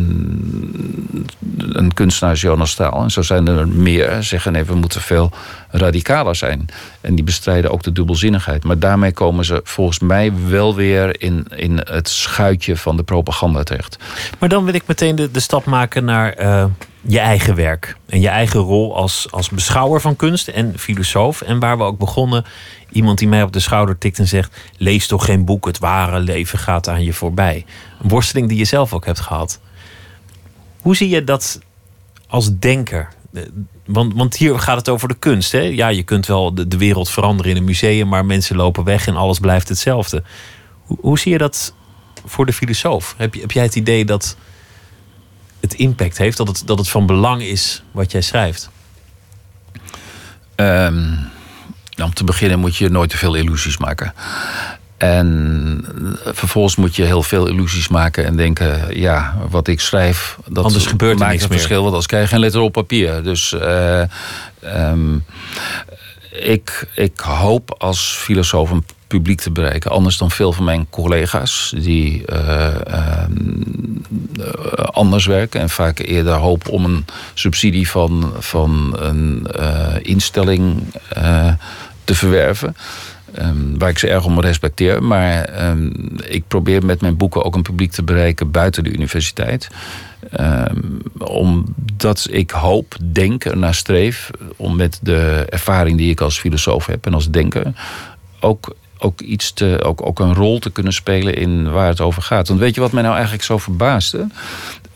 een kunstenaar is Jonas Staal. En zo zijn er meer. Zeggen nee, we moeten veel radicaler zijn. En die bestrijden ook de dubbelzinnigheid. Maar daarmee komen ze volgens mij wel weer in, in het schuitje van de propaganda terecht. Maar dan wil ik meteen de, de stap maken naar uh, je eigen werk. En je eigen rol als, als beschouwer van kunst en filosoof. En waar we ook begonnen iemand die mij op de schouder tikt en zegt: Lees toch geen boek, het ware leven gaat aan je voorbij. Een worsteling die je zelf ook hebt gehad. Hoe zie je dat als denker? Want, want hier gaat het over de kunst. Hè? Ja, je kunt wel de, de wereld veranderen in een museum, maar mensen lopen weg en alles blijft hetzelfde. Hoe, hoe zie je dat voor de filosoof? Heb, je, heb jij het idee dat het impact heeft, dat het, dat het van belang is wat jij schrijft? Um om te beginnen moet je nooit te veel illusies maken. En vervolgens moet je heel veel illusies maken en denken: ja, wat ik schrijf, dat Anders gebeurt er maakt niks een verschil. Want als krijg je geen letter op papier. Dus uh, um, ik, ik hoop als filosoof een publiek te bereiken. Anders dan veel van mijn collega's die uh, uh, anders werken en vaak eerder hopen om een subsidie van, van een instelling te verwerven. Um, waar ik ze erg om respecteer. Maar um, ik probeer met mijn boeken ook een publiek te bereiken buiten de universiteit. Um, omdat ik hoop, denk er naar streef om met de ervaring die ik als filosoof heb en als denker ook ook iets te, ook, ook een rol te kunnen spelen in waar het over gaat. Want weet je wat mij nou eigenlijk zo verbaasde?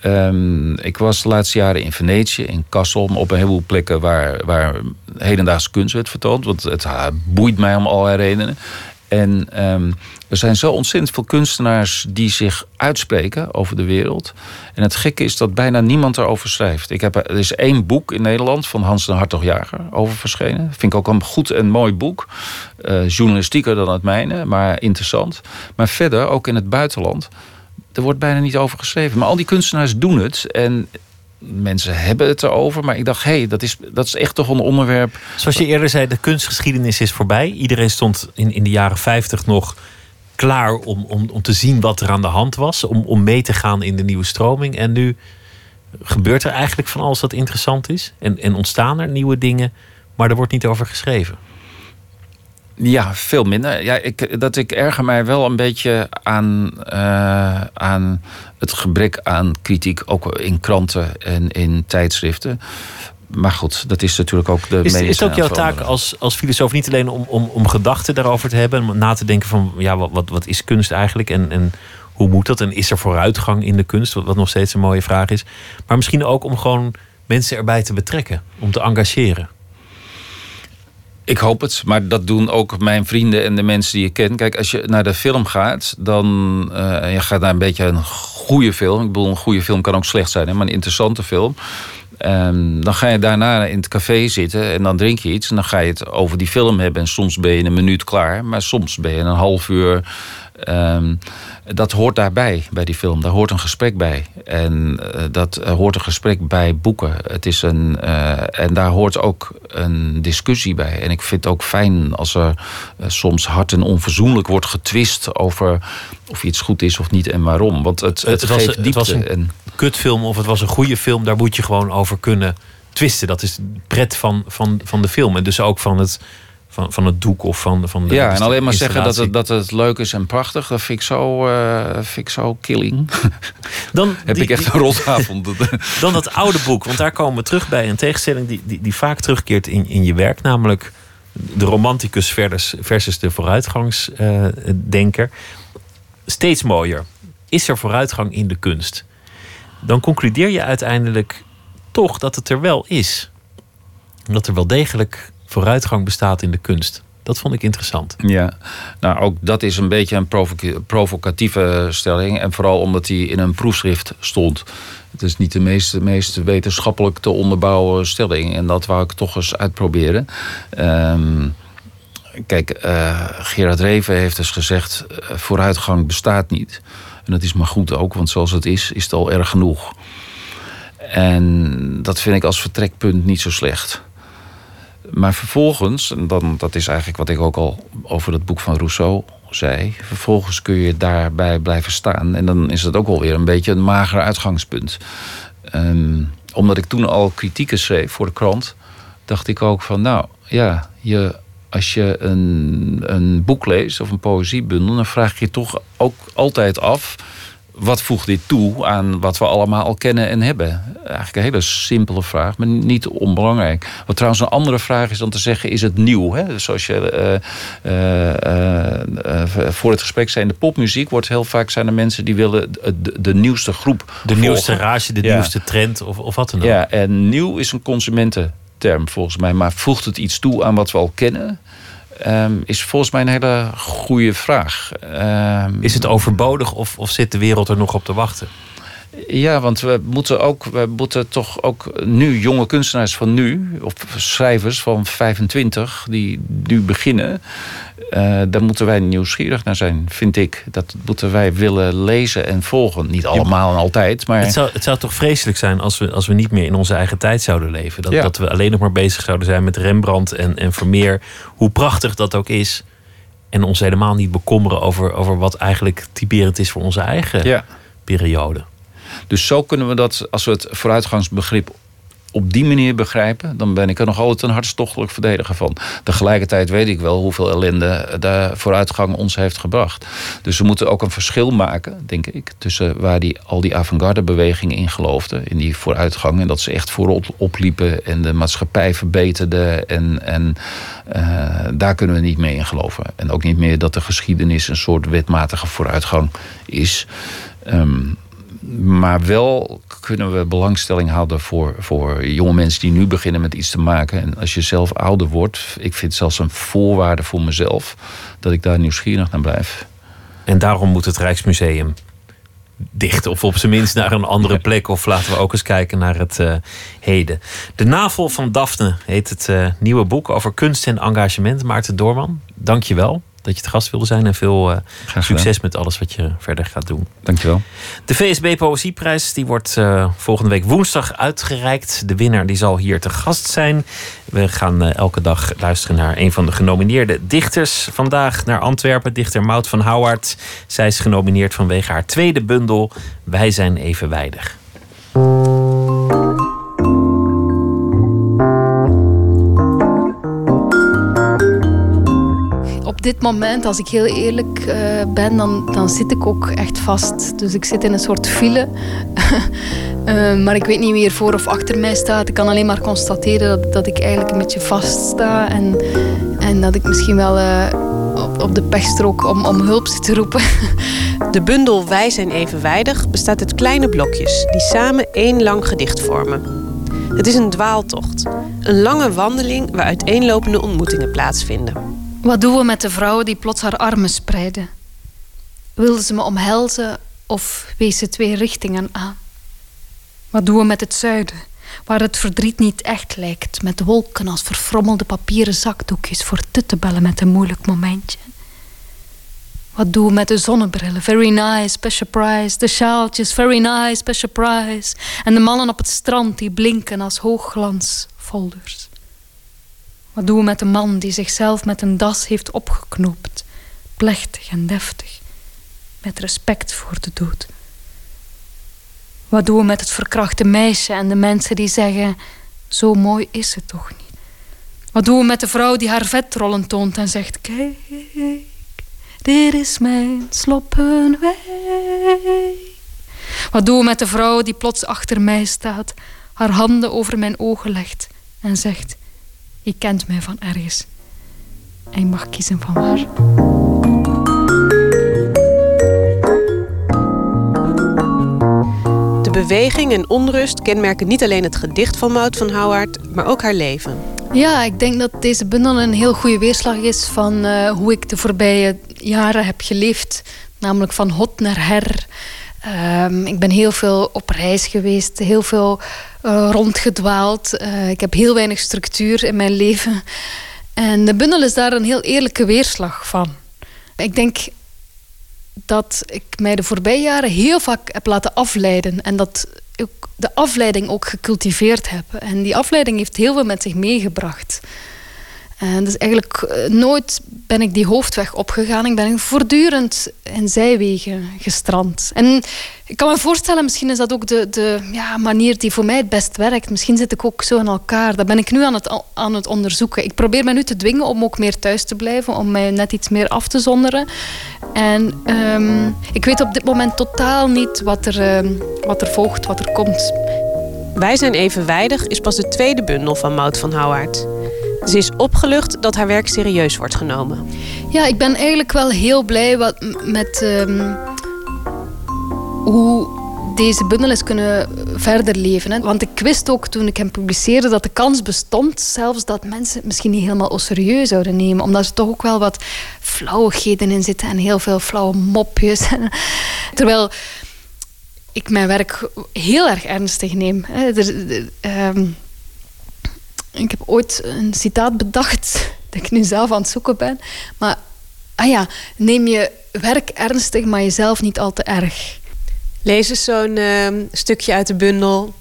Um, ik was de laatste jaren in Venetië, in Kassel, op een heleboel plekken waar, waar hedendaagse kunst werd vertoond. Want het boeit mij om allerlei redenen. En um, er zijn zo ontzettend veel kunstenaars die zich uitspreken over de wereld. En het gekke is dat bijna niemand erover schrijft. Ik heb, er is één boek in Nederland van Hans de Hartog-Jager over verschenen. Vind ik ook een goed en mooi boek. Uh, journalistieker dan het mijne, maar interessant. Maar verder, ook in het buitenland, er wordt bijna niet over geschreven. Maar al die kunstenaars doen het. En mensen hebben het erover. Maar ik dacht, hé, hey, dat, is, dat is echt toch een onderwerp. Zoals je eerder zei, de kunstgeschiedenis is voorbij. Iedereen stond in, in de jaren 50 nog klaar om, om, om te zien wat er aan de hand was. Om, om mee te gaan in de nieuwe stroming. En nu gebeurt er eigenlijk van alles wat interessant is. En, en ontstaan er nieuwe dingen, maar er wordt niet over geschreven. Ja, veel minder. Ja, ik, dat ik erger mij wel een beetje aan, uh, aan het gebrek aan kritiek, ook in kranten en in tijdschriften. Maar goed, dat is natuurlijk ook de Is, is het ook jouw taak als, als filosoof niet alleen om, om, om gedachten daarover te hebben, om na te denken van ja, wat, wat, wat is kunst eigenlijk en, en hoe moet dat en is er vooruitgang in de kunst, wat, wat nog steeds een mooie vraag is. Maar misschien ook om gewoon mensen erbij te betrekken, om te engageren. Ik hoop het, maar dat doen ook mijn vrienden en de mensen die je kent. Kijk, als je naar de film gaat, dan uh, je gaat naar een beetje een goede film. Ik bedoel, een goede film kan ook slecht zijn, hè, maar een interessante film. Um, dan ga je daarna in het café zitten en dan drink je iets. En dan ga je het over die film hebben. En soms ben je een minuut klaar, maar soms ben je een half uur Ehm, dat hoort daarbij, bij die film. Daar hoort een gesprek bij. En uh, dat uh, hoort een gesprek bij boeken. Het is een, uh, en daar hoort ook een discussie bij. En ik vind het ook fijn als er soms hard en onverzoenlijk wordt getwist over of iets goed is of niet en waarom. Want het, het, het geeft was, diepte. Het was een en, kutfilm of het was een goede film, daar moet je gewoon over kunnen twisten. Dat is de pret van, van, van de film. En dus ook van het, van, van het doek of van, van de ja, en alleen maar zeggen dat het, dat het leuk is en prachtig, dat vind ik zo, uh, vind ik zo killing. (laughs) Dan Heb die- ik echt een rotavond. (laughs) (laughs) Dan dat oude boek, want daar komen we terug bij een tegenstelling die, die, die vaak terugkeert in, in je werk, namelijk de romanticus versus, versus de vooruitgangsdenker. Steeds mooier. Is er vooruitgang in de kunst? Dan concludeer je uiteindelijk toch dat het er wel is. Dat er wel degelijk vooruitgang bestaat in de kunst. Dat vond ik interessant. Ja, nou ook dat is een beetje een provoca- provocatieve stelling. En vooral omdat hij in een proefschrift stond. Het is niet de meest, meest wetenschappelijk te onderbouwen stelling. En dat wou ik toch eens uitproberen. Ehm, kijk, eh, Gerard Reven heeft dus gezegd... eh, vooruitgang bestaat niet. En dat is maar goed ook, want zoals het is, is het al erg genoeg. En dat vind ik als vertrekpunt niet zo slecht. Maar vervolgens, en dan, dat is eigenlijk wat ik ook al over dat boek van Rousseau zei. Vervolgens kun je daarbij blijven staan. En dan is het ook wel weer een beetje een mager uitgangspunt. Ehm, omdat ik toen al kritieken schreef voor de krant, dacht ik ook van, nou ja, je, als je een, een boek leest of een poëziebundel, dan vraag je je toch ook altijd af. Wat voegt dit toe aan wat we allemaal al kennen en hebben? Eigenlijk een hele simpele vraag, maar niet onbelangrijk. Wat trouwens een andere vraag is dan te zeggen: is het nieuw? Hè? Dus Zoals je eh, eh, eh, voor het gesprek zei, in de popmuziek wordt heel vaak zijn er mensen die willen de, nieuwste groep. De nieuwste rage, de Ja. nieuwste trend of, of wat dan ook. Ja, en nieuw is een consumententerm volgens mij. Maar voegt het iets toe aan wat we al kennen? Ehm, is volgens mij een hele goede vraag. Ehm, Is het overbodig of, of zit de wereld er nog op te wachten? Ja, want we moeten ook, we moeten toch ook nu jonge kunstenaars van nu, of schrijvers van 25 die nu beginnen, eh, daar moeten wij nieuwsgierig naar zijn, vind ik. Dat moeten wij willen lezen en volgen. Niet allemaal en altijd, maar Het zou, het zou toch vreselijk zijn als we, als we niet meer in onze eigen tijd zouden leven. Dat, Ja. dat we alleen nog maar bezig zouden zijn met Rembrandt en, en Vermeer. Hoe prachtig dat ook is. En ons helemaal niet bekommeren over, over wat eigenlijk typerend is voor onze eigen ja. periode. Dus zo kunnen we dat, als we het vooruitgangsbegrip op die manier begrijpen, dan ben ik er nog altijd een hartstochtelijk verdediger van. Tegelijkertijd weet ik wel hoeveel ellende de vooruitgang ons heeft gebracht. Dus we moeten ook een verschil maken, denk ik, tussen waar die, al die avant-garde beweging in geloofde, in die vooruitgang, en dat ze echt voorop opliepen en de maatschappij verbeterden. En, en eh, daar kunnen we niet mee in geloven. En ook niet meer dat de geschiedenis een soort wetmatige vooruitgang is. Ehm, maar wel kunnen we belangstelling houden voor, voor jonge mensen die nu beginnen met iets te maken. En als je zelf ouder wordt, ik vind het zelfs een voorwaarde voor mezelf dat ik daar nieuwsgierig naar blijf. En daarom moet het Rijksmuseum dicht. Of op zijn minst naar een andere plek. Of laten we ook eens kijken naar het eh, heden. De Navel van Daphne heet het eh, nieuwe boek over kunst en engagement. Maarten Doorman, dank je wel dat je te gast wilde zijn. En veel eh, succes met alles wat je verder gaat doen. Dankjewel. De VSB Poëzieprijs die wordt eh, volgende week woensdag uitgereikt. De winnaar die zal hier te gast zijn. We gaan eh, elke dag luisteren naar een van de genomineerde dichters. Vandaag naar Antwerpen, dichter Maud van Houwaard. Zij is genomineerd vanwege haar tweede bundel Wij zijn evenwijdig. Dit moment, als ik heel eerlijk eh, ben, dan, dan zit ik ook echt vast. Dus ik zit in een soort file. (laughs) Eh, maar ik weet niet wie er voor of achter mij staat. Ik kan alleen maar constateren dat, dat ik eigenlijk een beetje vast sta. En, en dat ik misschien wel eh, op, op de pechstrook om, om hulp te roepen. (laughs) De bundel Wij zijn evenwijdig bestaat uit kleine blokjes die samen één lang gedicht vormen. Het is een dwaaltocht, een lange wandeling waar uiteenlopende ontmoetingen plaatsvinden. Wat doen we met de vrouw die plots haar armen spreidde? Wilde ze me omhelzen of wees ze twee richtingen aan? Wat doen we met het zuiden, waar het verdriet niet echt lijkt, met wolken als verfrommelde papieren zakdoekjes voor te bellen met een moeilijk momentje? Wat doen we met de zonnebrillen? Very nice, special price. De sjaaltjes, very nice, special price. En de mannen op het strand die blinken als hoogglansfolders. Wat doen we met de man die zichzelf met een das heeft opgeknoopt? Plechtig en deftig. Met respect voor de dood. Wat doen we met het verkrachte meisje en de mensen die zeggen: Zo mooi is het toch niet? Wat doen we met de vrouw die haar vetrollen toont en zegt: Kijk, dit is mijn sloppenwijk. Wat doen we met de vrouw die plots achter mij staat, haar handen over mijn ogen legt en zegt: Je kent mij van ergens. En je mag kiezen van waar. De beweging en onrust kenmerken niet alleen het gedicht van Maud van Houwaard, maar ook haar leven. Ja, ik denk dat deze bundel een heel goede weerslag is van uh, hoe ik de voorbije jaren heb geleefd. Namelijk van hot naar her. Um, ik ben heel veel op reis geweest, heel veel uh, rondgedwaald. Uh, ik heb heel weinig structuur in mijn leven. En de bundel is daar een heel eerlijke weerslag van. Ik denk dat ik mij de voorbije jaren heel vaak heb laten afleiden. En dat ik de afleiding ook gecultiveerd heb. En die afleiding heeft heel veel met zich meegebracht. En dus eigenlijk eh, nooit ben ik die hoofdweg opgegaan. Ik ben voortdurend in zijwegen gestrand. En ik kan me voorstellen, misschien is dat ook de, de ja, manier die voor mij het best werkt. Misschien zit ik ook zo in elkaar. Dat ben ik nu aan het, aan het onderzoeken. Ik probeer me nu te dwingen om ook meer thuis te blijven. Om mij net iets meer af te zonderen. En um, ik weet op dit moment totaal niet wat er, um, wat er volgt, wat er komt. Wij zijn evenwijdig is pas de tweede bundel van Mout van Houwaard. Ze is opgelucht dat haar werk serieus wordt genomen. Ja, ik ben eigenlijk wel heel blij wat, met um, hoe deze bundel is kunnen verder leven. Hè. Want ik wist ook toen ik hem publiceerde dat de kans bestond, zelfs dat mensen het misschien niet helemaal serieus zouden nemen. Omdat er toch ook wel wat flauwigheden in zitten en heel veel flauwe mopjes. (laughs) Terwijl ik mijn werk heel erg ernstig neem. Hè. Er, um, ik heb ooit een citaat bedacht (laughs) dat ik nu zelf aan het zoeken ben. Maar ah ja, neem je werk ernstig, maar jezelf niet al te erg. Lees eens zo'n uh, stukje uit de bundel.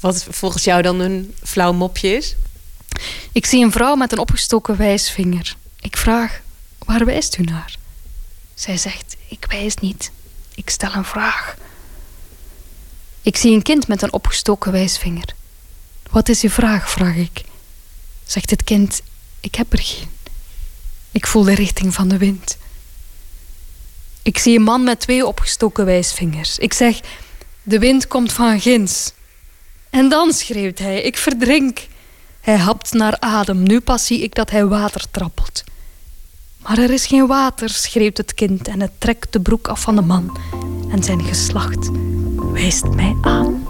Wat volgens jou dan een flauw mopje is. Ik zie een vrouw met een opgestoken wijsvinger. Ik vraag, waar wijst u naar? Zij zegt, ik wijs niet. Ik stel een vraag. Ik zie een kind met een opgestoken wijsvinger. Wat is uw vraag? vraag ik. Zegt het kind: Ik heb er geen. Ik voel de richting van de wind. Ik zie een man met twee opgestoken wijsvingers. Ik zeg: De wind komt van ginds. En dan schreeuwt hij: Ik verdrink. Hij hapt naar adem. Nu pas zie ik dat hij water trappelt. Maar er is geen water, schreeuwt het kind en het trekt de broek af van de man. En zijn geslacht wijst mij aan.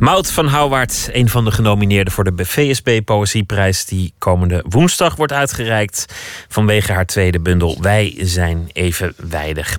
Mout van Houwaard, een van de genomineerden voor de VSB Poëzieprijs, die komende woensdag wordt uitgereikt vanwege haar tweede bundel Wij zijn evenwijdig.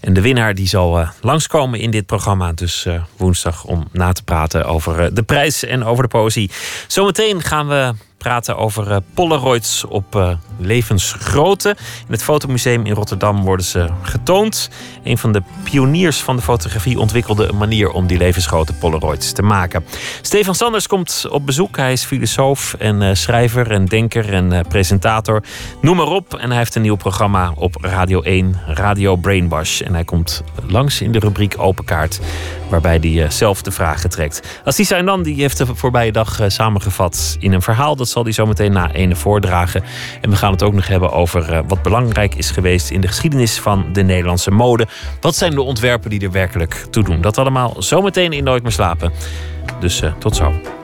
En de winnaar die zal uh, langskomen in dit programma, dus uh, woensdag om na te praten over uh, de prijs en over de poëzie. Zometeen gaan we praten over uh, Polaroids op uh, levensgrootte. In het Fotomuseum in Rotterdam worden ze getoond. Een van de pioniers van de fotografie ontwikkelde een manier om die levensgrote Polaroids te maken. Stefan Sanders komt op bezoek. Hij is filosoof en uh, schrijver en denker en presentator. Noem maar op. En hij heeft een nieuw programma op Radio 1, Radio Brainwash. En hij komt langs in de rubriek Open Kaart, waarbij hij zelf de vragen trekt. Assisa dan die heeft de voorbije dag samengevat in een verhaal dat zal hij zo meteen na ene voordragen. En we gaan het ook nog hebben over uh, wat belangrijk is geweest in de geschiedenis van de Nederlandse mode. Wat zijn de ontwerpen die er werkelijk toe doen? Dat allemaal zometeen in Nooit meer slapen. Dus tot zo.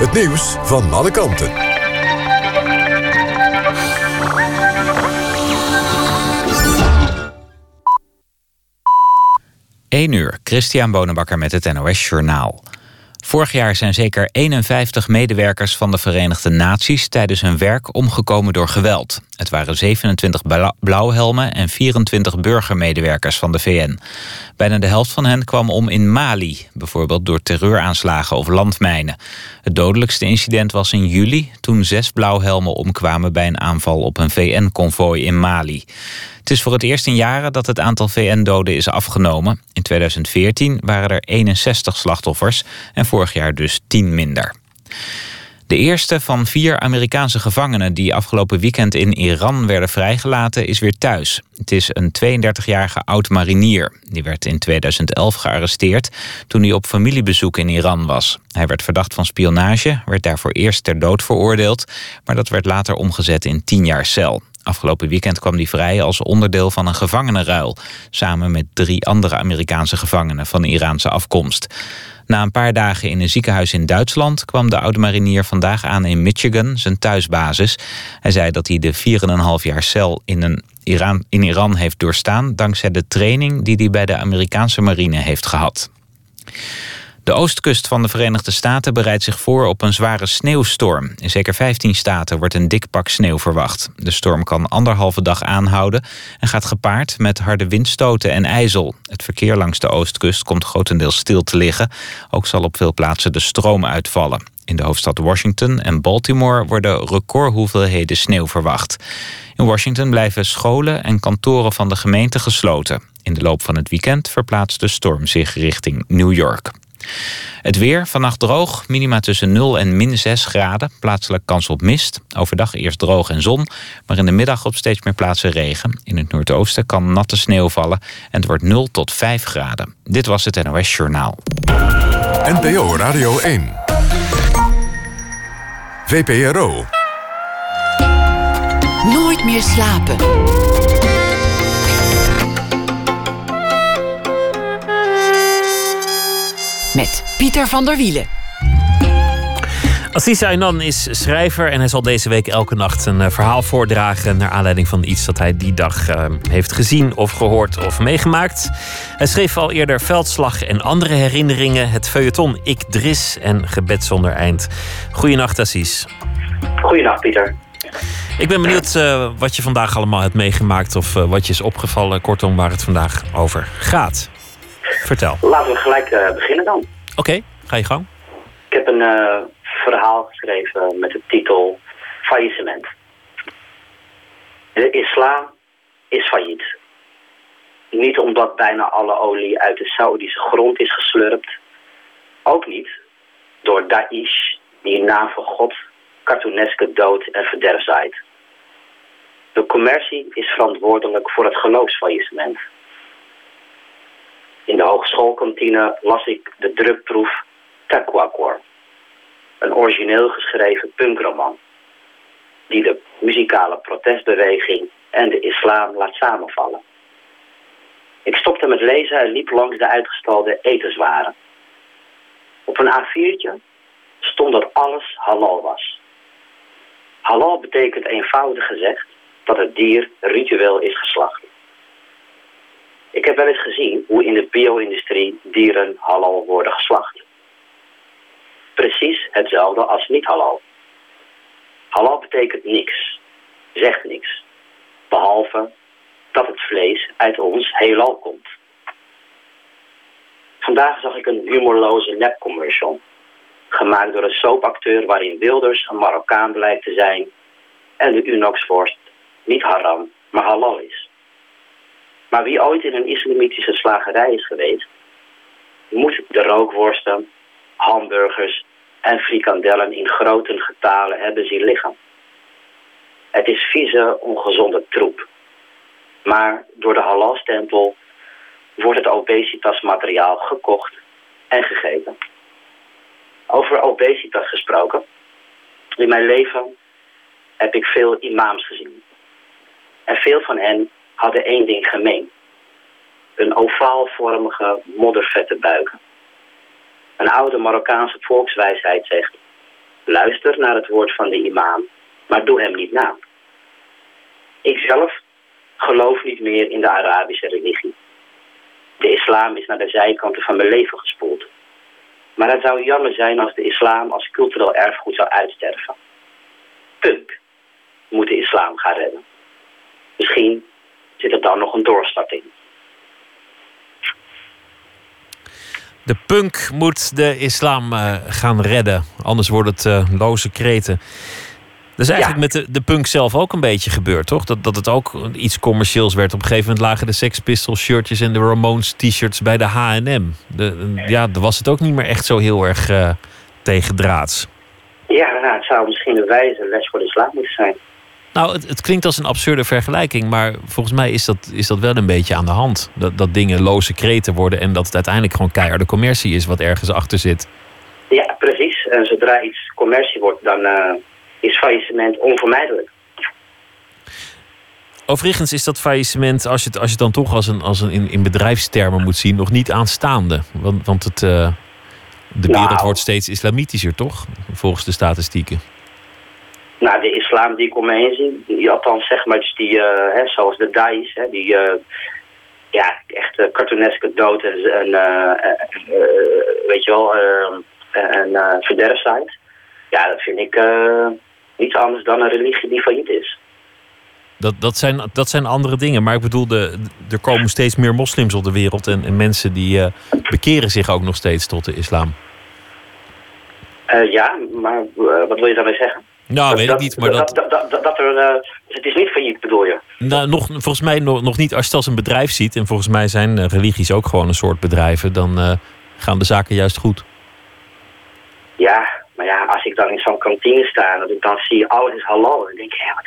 Het nieuws van alle kanten. 1 uur, Christian Bonenbakker met het NOS Journaal. Vorig jaar zijn zeker 51 medewerkers van de Verenigde Naties tijdens hun werk omgekomen door geweld. Het waren 27 blauwhelmen en 24 burgermedewerkers van de VN. Bijna de helft van hen kwam om in Mali, bijvoorbeeld door terreuraanslagen of landmijnen. Het dodelijkste incident was in juli, toen zes blauwhelmen omkwamen bij een aanval op een VN-konvooi in Mali. Het is voor het eerst in jaren dat het aantal VN-doden is afgenomen. In 2014 waren er 61 slachtoffers en vorig jaar dus 10 minder. De eerste van vier Amerikaanse gevangenen die afgelopen weekend in Iran werden vrijgelaten is weer thuis. Het is een 32-jarige oud-marinier. Die werd in 2011 gearresteerd toen hij op familiebezoek in Iran was. Hij werd verdacht van spionage, werd daarvoor eerst ter dood veroordeeld... maar dat werd later omgezet in 10 jaar cel. Afgelopen weekend kwam hij vrij als onderdeel van een gevangenenruil... samen met drie andere Amerikaanse gevangenen van Iraanse afkomst. Na een paar dagen in een ziekenhuis in Duitsland... kwam de oude marinier vandaag aan in Michigan, zijn thuisbasis. Hij zei dat hij de 4,5 jaar cel in, Iran, in Iran heeft doorstaan... dankzij de training die hij bij de Amerikaanse marine heeft gehad. De oostkust van de Verenigde Staten bereidt zich voor op een zware sneeuwstorm. In zeker 15 staten wordt een dik pak sneeuw verwacht. De storm kan anderhalve dag aanhouden en gaat gepaard met harde windstoten en ijzel. Het verkeer langs de oostkust komt grotendeels stil te liggen. Ook zal op veel plaatsen de stroom uitvallen. In de hoofdstad Washington en Baltimore worden recordhoeveelheden sneeuw verwacht. In Washington blijven scholen en kantoren van de gemeente gesloten. In de loop van het weekend verplaatst de storm zich richting New York. Het weer, vannacht droog, minima tussen 0 en min 6 graden. Plaatselijk kans op mist. Overdag eerst droog en zon, maar in de middag op steeds meer plaatsen regen. In het noordoosten kan natte sneeuw vallen en het wordt 0 tot 5 graden. Dit was het NOS Journaal. NPO Radio 1. VPRO. Nooit meer slapen. Met Pieter van der Wielen. Assis Aynan is schrijver en hij zal deze week elke nacht een eh, verhaal voordragen naar aanleiding van iets dat hij die dag uh, heeft gezien of gehoord of meegemaakt. Hij schreef al eerder Veldslag en andere herinneringen, het feuilleton Ik Dris en Gebed zonder eind. Goedenacht Assis. Goedenacht Pieter. Ik ben benieuwd uh, wat je vandaag allemaal hebt meegemaakt of wat je is opgevallen, kortom waar het vandaag over gaat. Vertel. Laten we gelijk uh, beginnen dan. Oké, ga je gang. Ik heb een uh, verhaal geschreven met de titel Faillissement. De islam is failliet. Niet omdat bijna alle olie uit de Saoedische grond is geslurpt. Ook niet door Daesh, die in naam van God cartooneske dood en verderf zaait. De commercie is verantwoordelijk voor het geloofsfaillissement. In de hogeschoolkantine las ik de drukproef Takwakor. Een origineel geschreven punkroman. Die de muzikale protestbeweging en de islam laat samenvallen. Ik stopte met lezen en liep langs de uitgestalde etenswaren. Op een A4'tje stond dat alles halal was. Halal betekent eenvoudig gezegd dat het dier ritueel is geslacht. Ik heb wel eens gezien hoe in de bio-industrie dieren halal worden geslacht. Precies hetzelfde als niet halal. Halal betekent niks, zegt niks, behalve dat het vlees uit ons heelal komt. Vandaag zag ik een humorloze nepcommercial, gemaakt door een soapacteur waarin Wilders een Marokkaan blijkt te zijn en de Unox-vorst niet haram, maar halal is. Maar wie ooit in een islamitische slagerij is geweest, moet de rookworsten, hamburgers en frikandellen in grote getalen hebben zien liggen. Het is vieze, ongezonde troep. Maar door de halalstempel wordt het obesitasmateriaal gekocht en gegeten. Over obesitas gesproken. In mijn leven heb ik veel imams gezien. En veel van hen hadden één ding gemeen. Een ovaalvormige, moddervette buik. Een oude Marokkaanse volkswijsheid zegt: luister naar het woord van de imam, maar doe hem niet na. Ik zelf geloof niet meer in de Arabische religie. De islam is naar de zijkanten van mijn leven gespoeld. Maar het zou jammer zijn als de islam als cultureel erfgoed zou uitsterven. Punk moet de islam gaan redden. Misschien zit er dan nog een doorstart in. De punk moet de islam eh, gaan redden. Anders wordt het eh, loze kreten. Dat is eigenlijk met de, de punk zelf ook een beetje gebeurd, toch? Dat, dat het ook iets commercieels werd. Op een gegeven moment lagen de Sex Pistols shirtjes en de Ramones t-shirts bij de H&M. De, ja, dan was het ook niet meer echt zo heel erg uh, tegendraads. Ja, nou, het zou misschien een wijze les voor de islam moeten zijn. Nou, het, het, klinkt als een absurde vergelijking, maar volgens mij is dat, is dat wel een beetje aan de hand. Dat, dat dingen loze kreten worden en dat het uiteindelijk gewoon keiharde commercie is wat ergens achter zit. Ja, precies. En zodra iets commercie wordt, dan uh, is faillissement onvermijdelijk. Overigens is dat faillissement, als je het, als je het dan toch als een, als een in, in bedrijfstermen moet zien, nog niet aanstaande. Want, want het, uh, de wereld nou, wordt steeds islamitischer, toch? Volgens de statistieken. Nou, de islam die ik om me heen zie, die, althans zeg maar, dus die, uh, hè, zoals de Dais, hè, die uh, ja, echt uh, cartooneske dood en, en weet je wel, en verderfsheid. Ja, dat vind ik niets anders dan een religie die failliet is. Dat, dat, zijn, dat zijn andere dingen. Maar ik bedoel, de, er komen steeds meer moslims op de wereld. En, en mensen die bekeren zich ook nog steeds tot de islam. ja, maar wat wil je daarmee zeggen? Nou, weet ik niet, maar dat... Dat, dat, er, uh, het is niet failliet, bedoel je? Nou, nog, volgens mij nog, nog niet als je het als een bedrijf ziet... en volgens mij zijn uh, religies ook gewoon een soort bedrijven... dan uh, gaan de zaken juist goed. Ja, maar ja, als ik dan in zo'n kantine sta... en dan zie alles is halal... dan denk ik, ja,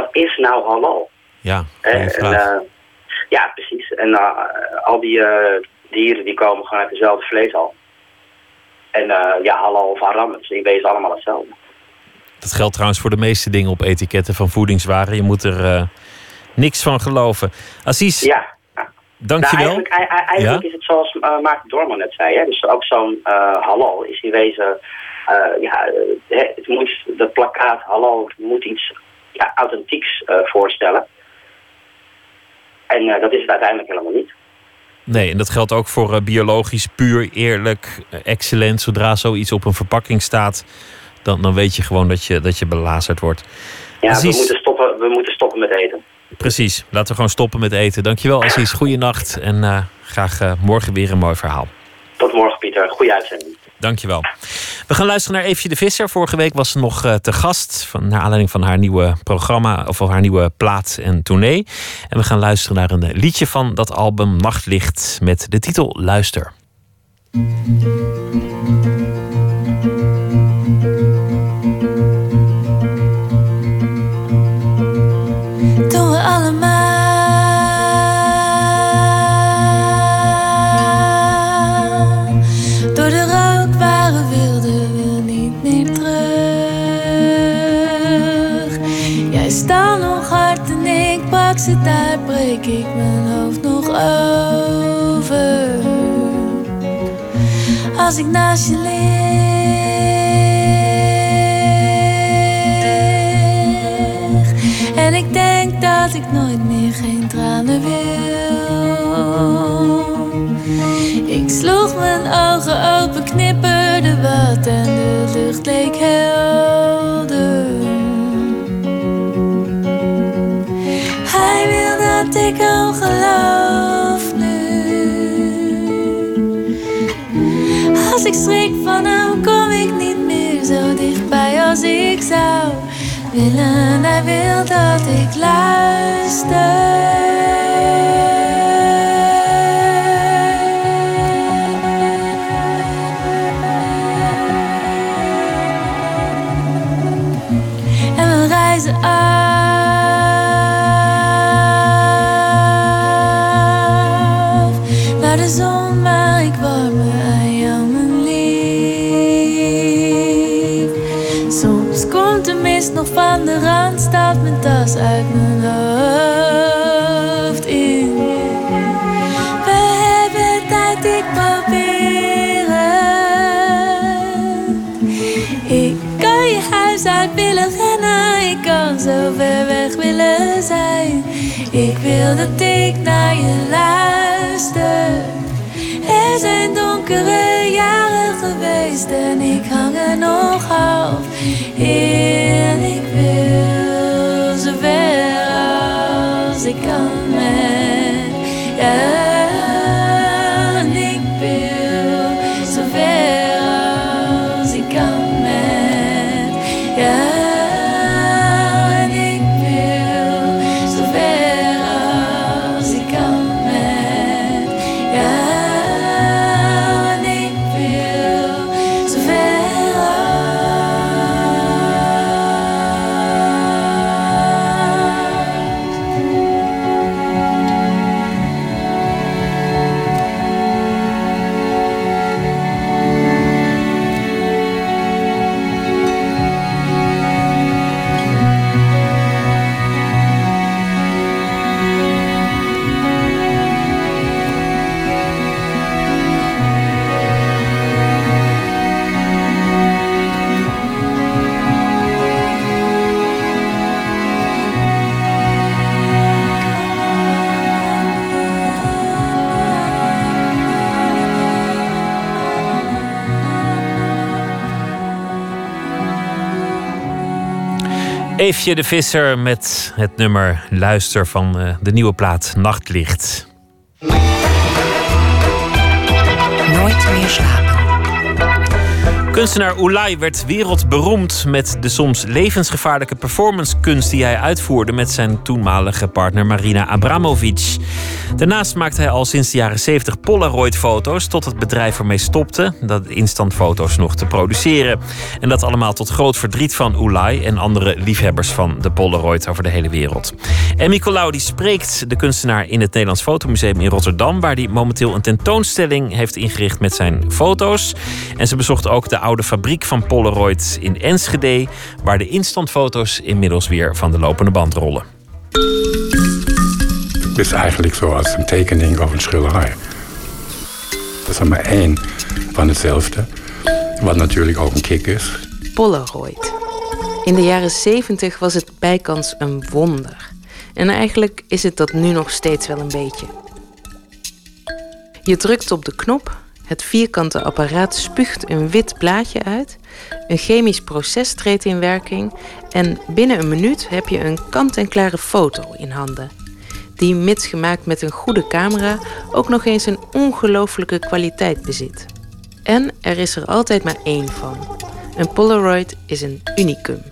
wat is nou halal? Ja, en, Ja, precies. En al die dieren die komen gewoon uit dezelfde vleeshal. En ja, halal of haram, dus die wezen allemaal hetzelfde. Dat geldt trouwens voor de meeste dingen op etiketten van voedingswaren. Je moet er uh, niks van geloven. Aziz, ja. dankjewel. Nou, eigenlijk eigenlijk ja? is het zoals uh, Maarten Dorman net zei. Hè? Dus ook zo'n uh, halal is in wezen... ja, het moet, dat plakkaat halal moet iets ja, authentieks voorstellen. En dat is het uiteindelijk helemaal niet. Nee, en dat geldt ook voor biologisch, puur, eerlijk, excellent. Zodra zoiets op een verpakking staat dan, dan weet je gewoon dat je, dat je belazerd wordt. Ja, we moeten, stoppen, we moeten stoppen met eten. Precies, laten we gewoon stoppen met eten. Dankjewel Aziz, nacht en uh, graag uh, morgen weer een mooi verhaal. Tot morgen Pieter, goede uitzending. Dankjewel. We gaan luisteren naar Eefje de Visser. Vorige week was ze nog uh, te gast. Van, naar aanleiding van haar nieuwe programma. Of haar nieuwe plaat en tournee. En we gaan luisteren naar een liedje van dat album Nachtlicht. Met de titel Luister. Daar breek ik mijn hoofd nog over. Als ik naast je lig en ik denk dat ik nooit meer geen tranen wil. Ik sloeg mijn ogen open, knipperde wat en de lucht leek helder. Dat ik al geloof nu. Als ik schrik van hem, kom ik niet meer zo dichtbij als ik zou willen. Hij wil dat ik luister. van was uit mijn hoofd in. We hebben tijd, ik probeer het. Ik kan je huis uit willen rennen, ik kan zo ver weg willen zijn. Ik wil dat ik naar je luister. Er zijn donkere jaren geweest en ik hang er nog half in. Eefje de Visser met het nummer Luister van eh, de nieuwe plaat Nachtlicht. Nooit meer slapen. Kunstenaar Oulai werd wereldberoemd met de soms levensgevaarlijke performancekunst die hij uitvoerde met zijn toenmalige partner Marina Abramovic. Daarnaast maakte hij al sinds de jaren 70 Polaroid-foto's tot het bedrijf ermee stopte dat instantfoto's nog te produceren. En dat allemaal tot groot verdriet van Oulai en andere liefhebbers van de Polaroid over de hele wereld. En Nicolaou die spreekt de kunstenaar in het Nederlands Fotomuseum in Rotterdam, waar hij momenteel een tentoonstelling heeft ingericht met zijn foto's. En ze bezocht ook de oude fabriek van Polaroid in Enschede, waar de instantfoto's inmiddels weer van de lopende band rollen. Het is eigenlijk zoals een tekening of een schilderij. Dat is er maar één van hetzelfde. Wat natuurlijk ook een kick is. Polaroid. In de jaren 70 was het bijkans een wonder. En eigenlijk is het dat nu nog steeds wel een beetje. Je drukt op de knop, het vierkante apparaat spuugt een wit plaatje uit, een chemisch proces treedt in werking en binnen een minuut heb je een kant-en-klare foto in handen. Die, mits gemaakt met een goede camera, ook nog eens een ongelooflijke kwaliteit bezit. En er is er altijd maar één van. Een Polaroid is een unicum.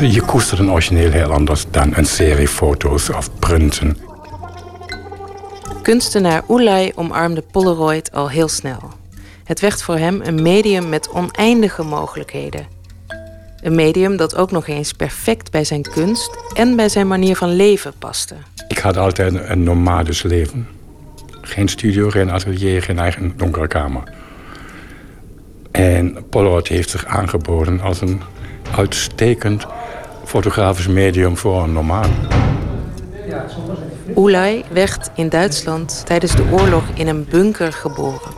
Je koestert een origineel heel anders dan een serie foto's of printen. Kunstenaar Oelai omarmde Polaroid al heel snel. Het werd voor hem een medium met oneindige mogelijkheden. Een medium dat ook nog eens perfect bij zijn kunst en bij zijn manier van leven paste. Ik had altijd een, nomadisch leven. Geen studio, geen atelier, geen eigen donkere kamer. En Polaroid heeft zich aangeboden als een uitstekend fotografisch medium voor een nomade. Oelai werd in Duitsland tijdens de oorlog in een bunker geboren.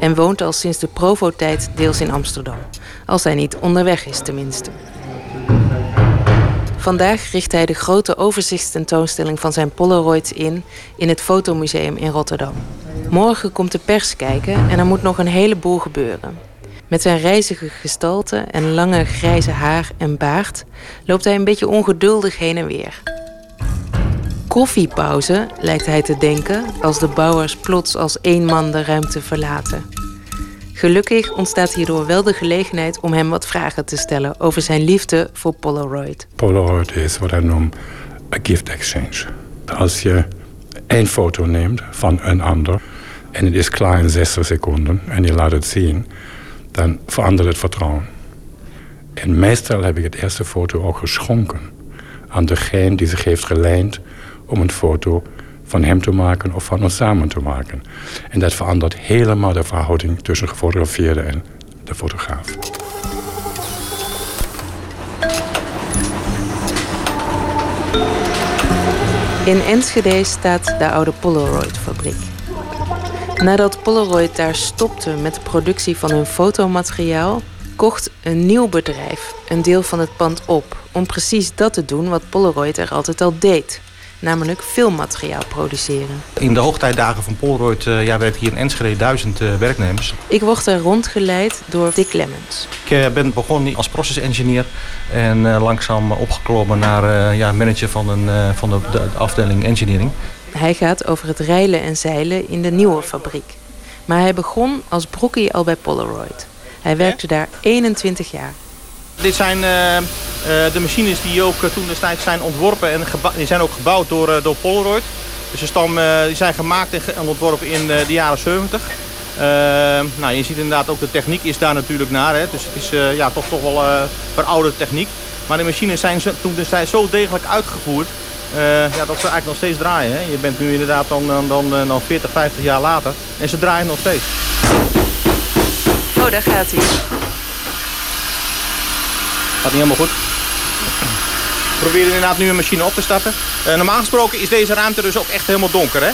En woont al sinds de Provo-tijd deels in Amsterdam. Als hij niet onderweg is tenminste. Vandaag richt hij de grote overzichtstentoonstelling van zijn Polaroids in in het Fotomuseum in Rotterdam. Morgen komt de pers kijken en er moet nog een heleboel gebeuren. Met zijn reizige gestalte en lange grijze haar en baard loopt hij een beetje ongeduldig heen en weer. Koffiepauze, lijkt hij te denken, als de bouwers plots als één man de ruimte verlaten. Gelukkig ontstaat hierdoor wel de gelegenheid om hem wat vragen te stellen over zijn liefde voor Polaroid. Polaroid is wat ik noem een gift exchange. Als je één foto neemt van een ander en het is klaar in 60 seconden en je laat het zien, dan verandert het vertrouwen. En meestal heb ik het eerste foto ook geschonken aan degene die zich heeft geleend om een foto van hem te maken of van ons samen te maken. En dat verandert helemaal de verhouding tussen gefotografeerde en de fotograaf. In Enschede staat de oude Polaroid-fabriek. Nadat Polaroid daar stopte met de productie van hun fotomateriaal, kocht een nieuw bedrijf een deel van het pand op om precies dat te doen wat Polaroid er altijd al deed. Namelijk filmmateriaal produceren. In de hoogtijdagen van Polaroid uh, ja, werken hier in Enschede duizend uh, werknemers. Ik word er rondgeleid door Dick Lemmens. Ik uh, ben begonnen als process engineer en langzaam opgeklommen naar ja, manager van, een, van de, de, afdeling engineering. Hij gaat over het reilen en zeilen in de nieuwe fabriek. Maar hij begon als broekie al bij Polaroid. Hij werkte daar 21 jaar. Dit zijn uh, de machines die ook toen destijds zijn ontworpen en die zijn ook gebouwd door, door Polaroid. Dus de stam, die zijn gemaakt en ontworpen in de jaren 70. nou, je ziet inderdaad ook de techniek is daar natuurlijk naar. Hè. Dus het is ja, toch, toch wel verouderde techniek. Maar de machines zijn toen destijds zo degelijk uitgevoerd ja, dat ze eigenlijk nog steeds draaien. Hè. Je bent nu inderdaad dan, dan, dan, dan 40, 50 jaar later en ze draaien nog steeds. Oh, daar gaat hij. Gaat niet helemaal goed. We proberen inderdaad nu een machine op te starten. Uh, normaal gesproken is deze ruimte dus ook echt helemaal donker. Hè?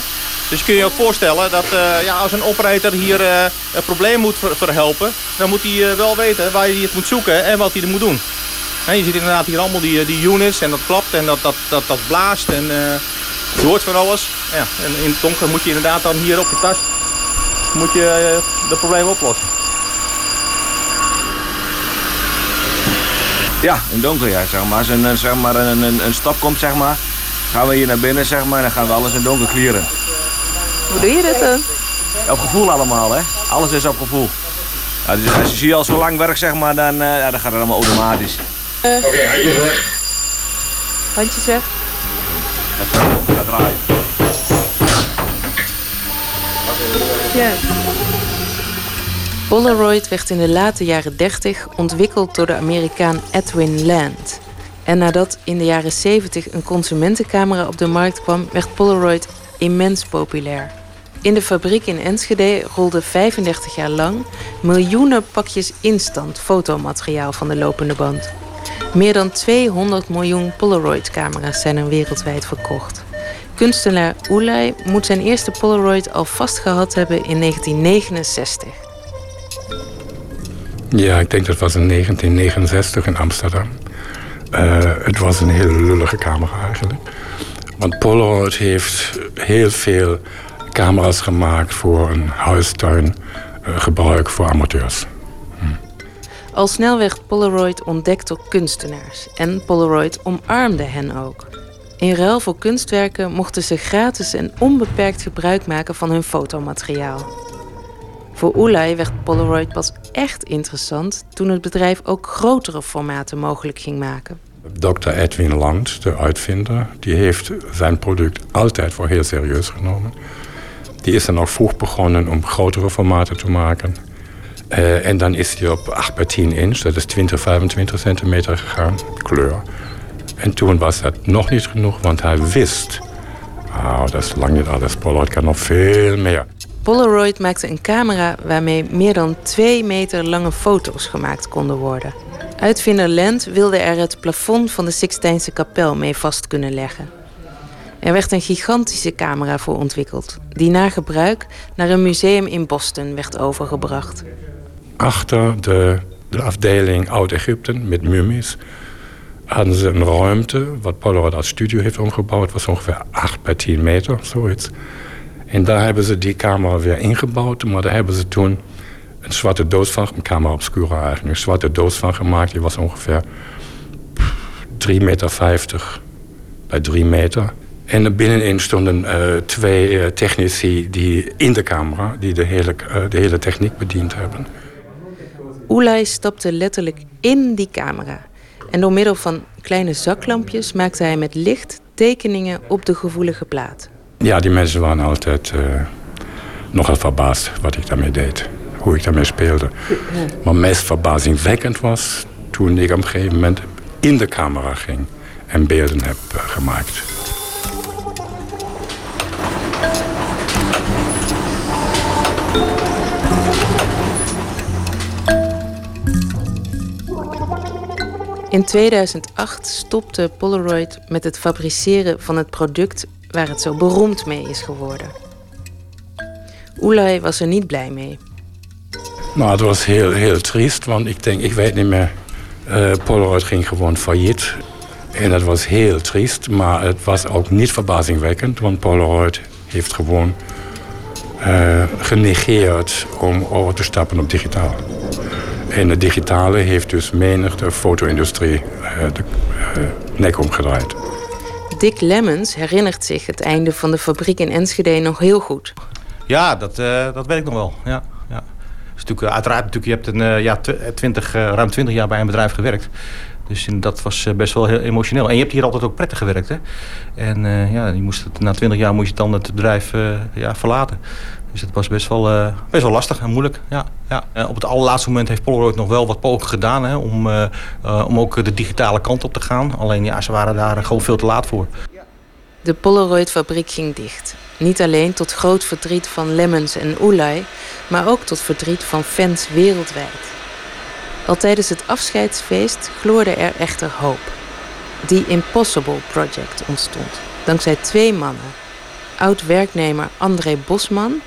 Dus je kunt je ook voorstellen dat uh, ja, als een operator hier uh, een probleem moet verhelpen... dan moet hij wel weten waar hij het moet zoeken en wat hij er moet doen. je ziet inderdaad hier allemaal die, die units en dat klapt en dat, dat, dat, dat blaast en je hoort van alles. Ja, en in het donker moet je inderdaad dan hier op je tas moet je, de probleem oplossen. Ja, in donker ja, zeg maar. Als een, zeg maar, een, een, een stap komt, zeg maar, gaan we hier naar binnen, zeg maar, en dan gaan we alles in donker clearen. Hoe doe je dat dan? Op gevoel allemaal, hè. Alles is op gevoel. Ja, dus als je zie al zo lang werkt, zeg maar, dan, uh, ja, dan gaat het allemaal automatisch. Uh, Oké, okay, handjes weg. Handjes weg. Ga draaien. Ja. Polaroid werd in de late jaren 30 ontwikkeld door de Amerikaan Edwin Land. En nadat in de jaren 70 een consumentencamera op de markt kwam, werd Polaroid immens populair. In de fabriek in Enschede rolden 35 jaar lang miljoenen pakjes instant fotomateriaal van de lopende band. Meer dan 200 miljoen Polaroid-camera's zijn er wereldwijd verkocht. Kunstenaar Oelai moet zijn eerste Polaroid al vastgehad hebben in 1969. Ja, ik denk dat was in 1969 in Amsterdam. Uh, het was een hele lullige camera eigenlijk. Want Polaroid heeft heel veel camera's gemaakt voor een huistuin uh, gebruik voor amateurs. Hm. Al snel werd Polaroid ontdekt door kunstenaars en Polaroid omarmde hen ook. In ruil voor kunstwerken mochten ze gratis en onbeperkt gebruik maken van hun fotomateriaal. Voor Oelai werd Polaroid pas echt interessant toen het bedrijf ook grotere formaten mogelijk ging maken. Dr. Edwin Land, de uitvinder, die heeft zijn product altijd voor heel serieus genomen. Die is dan ook vroeg begonnen om grotere formaten te maken. Uh, en dan is hij op 8 bij 10 inch, dat is 20, 25 centimeter gegaan, kleur. En toen was dat nog niet genoeg, want hij wist... Oh, dat is lang niet alles, Polaroid kan nog veel meer. Polaroid maakte een camera waarmee meer dan 2 meter lange foto's gemaakt konden worden. Uitvinder Lent wilde er het plafond van de Sixtijnse kapel mee vast kunnen leggen. Er werd een gigantische camera voor ontwikkeld, die na gebruik naar een museum in Boston werd overgebracht. Achter de, de afdeling Oud-Egypte met mummies hadden ze een ruimte, wat Polaroid als studio heeft omgebouwd, was ongeveer 8 bij 10 meter, zoiets. En daar hebben ze die camera weer ingebouwd. Maar daar hebben ze toen een zwarte doos van, een camera obscura eigenlijk, een zwarte doos van gemaakt. Die was ongeveer 3,50 meter bij 3 meter. En binnenin stonden uh, twee uh, technici die in de camera, die de hele, uh, de hele techniek bediend hebben. Oelai stapte letterlijk in die camera. En door middel van kleine zaklampjes maakte hij met licht tekeningen op de gevoelige plaat. Ja, die mensen waren altijd uh, nogal verbaasd wat ik daarmee deed. Hoe ik daarmee speelde. Maar meest verbazingwekkend was toen ik op een gegeven moment in de camera ging en beelden heb uh, gemaakt. In 2008 stopte Polaroid met het fabriceren van het product waar het zo beroemd mee is geworden. Oelai was er niet blij mee. Nou, het was heel, heel triest, want ik denk, ik weet niet meer. eh, Polaroid ging gewoon failliet. En dat was heel triest, maar het was ook niet verbazingwekkend, want Polaroid heeft gewoon eh, genegeerd om over te stappen op digitaal. En de digitale heeft dus menig de foto-industrie eh, de eh, nek omgedraaid. Dick Lemmens herinnert zich het einde van de fabriek in Enschede nog heel goed. Ja, dat, eh, dat weet ik nog wel. Ja, ja. Dus natuurlijk, eh, uiteraard, natuurlijk, je hebt een, eh, ja, tw- 20, eh, ruim 20 jaar bij een bedrijf gewerkt. Dus dat was best wel heel emotioneel. En je hebt hier altijd ook prettig gewerkt. Hè? En ja, je moest na 20 jaar moest je dan het bedrijf ja, verlaten. Dus het was best wel, best wel lastig en moeilijk. Ja, ja. Eh, op het allerlaatste moment heeft Polaroid nog wel wat pogingen gedaan... Hè, om, eh, eh, om ook de digitale kant op te gaan. Alleen ja, ze waren daar gewoon veel te laat voor. De Polaroid-fabriek ging dicht. Niet alleen tot groot verdriet van Lemmens en Oelai, maar ook tot verdriet van fans wereldwijd. Al tijdens het afscheidsfeest gloorde er echter hoop. The Impossible Project ontstond, dankzij twee mannen. Oud-werknemer André Bosman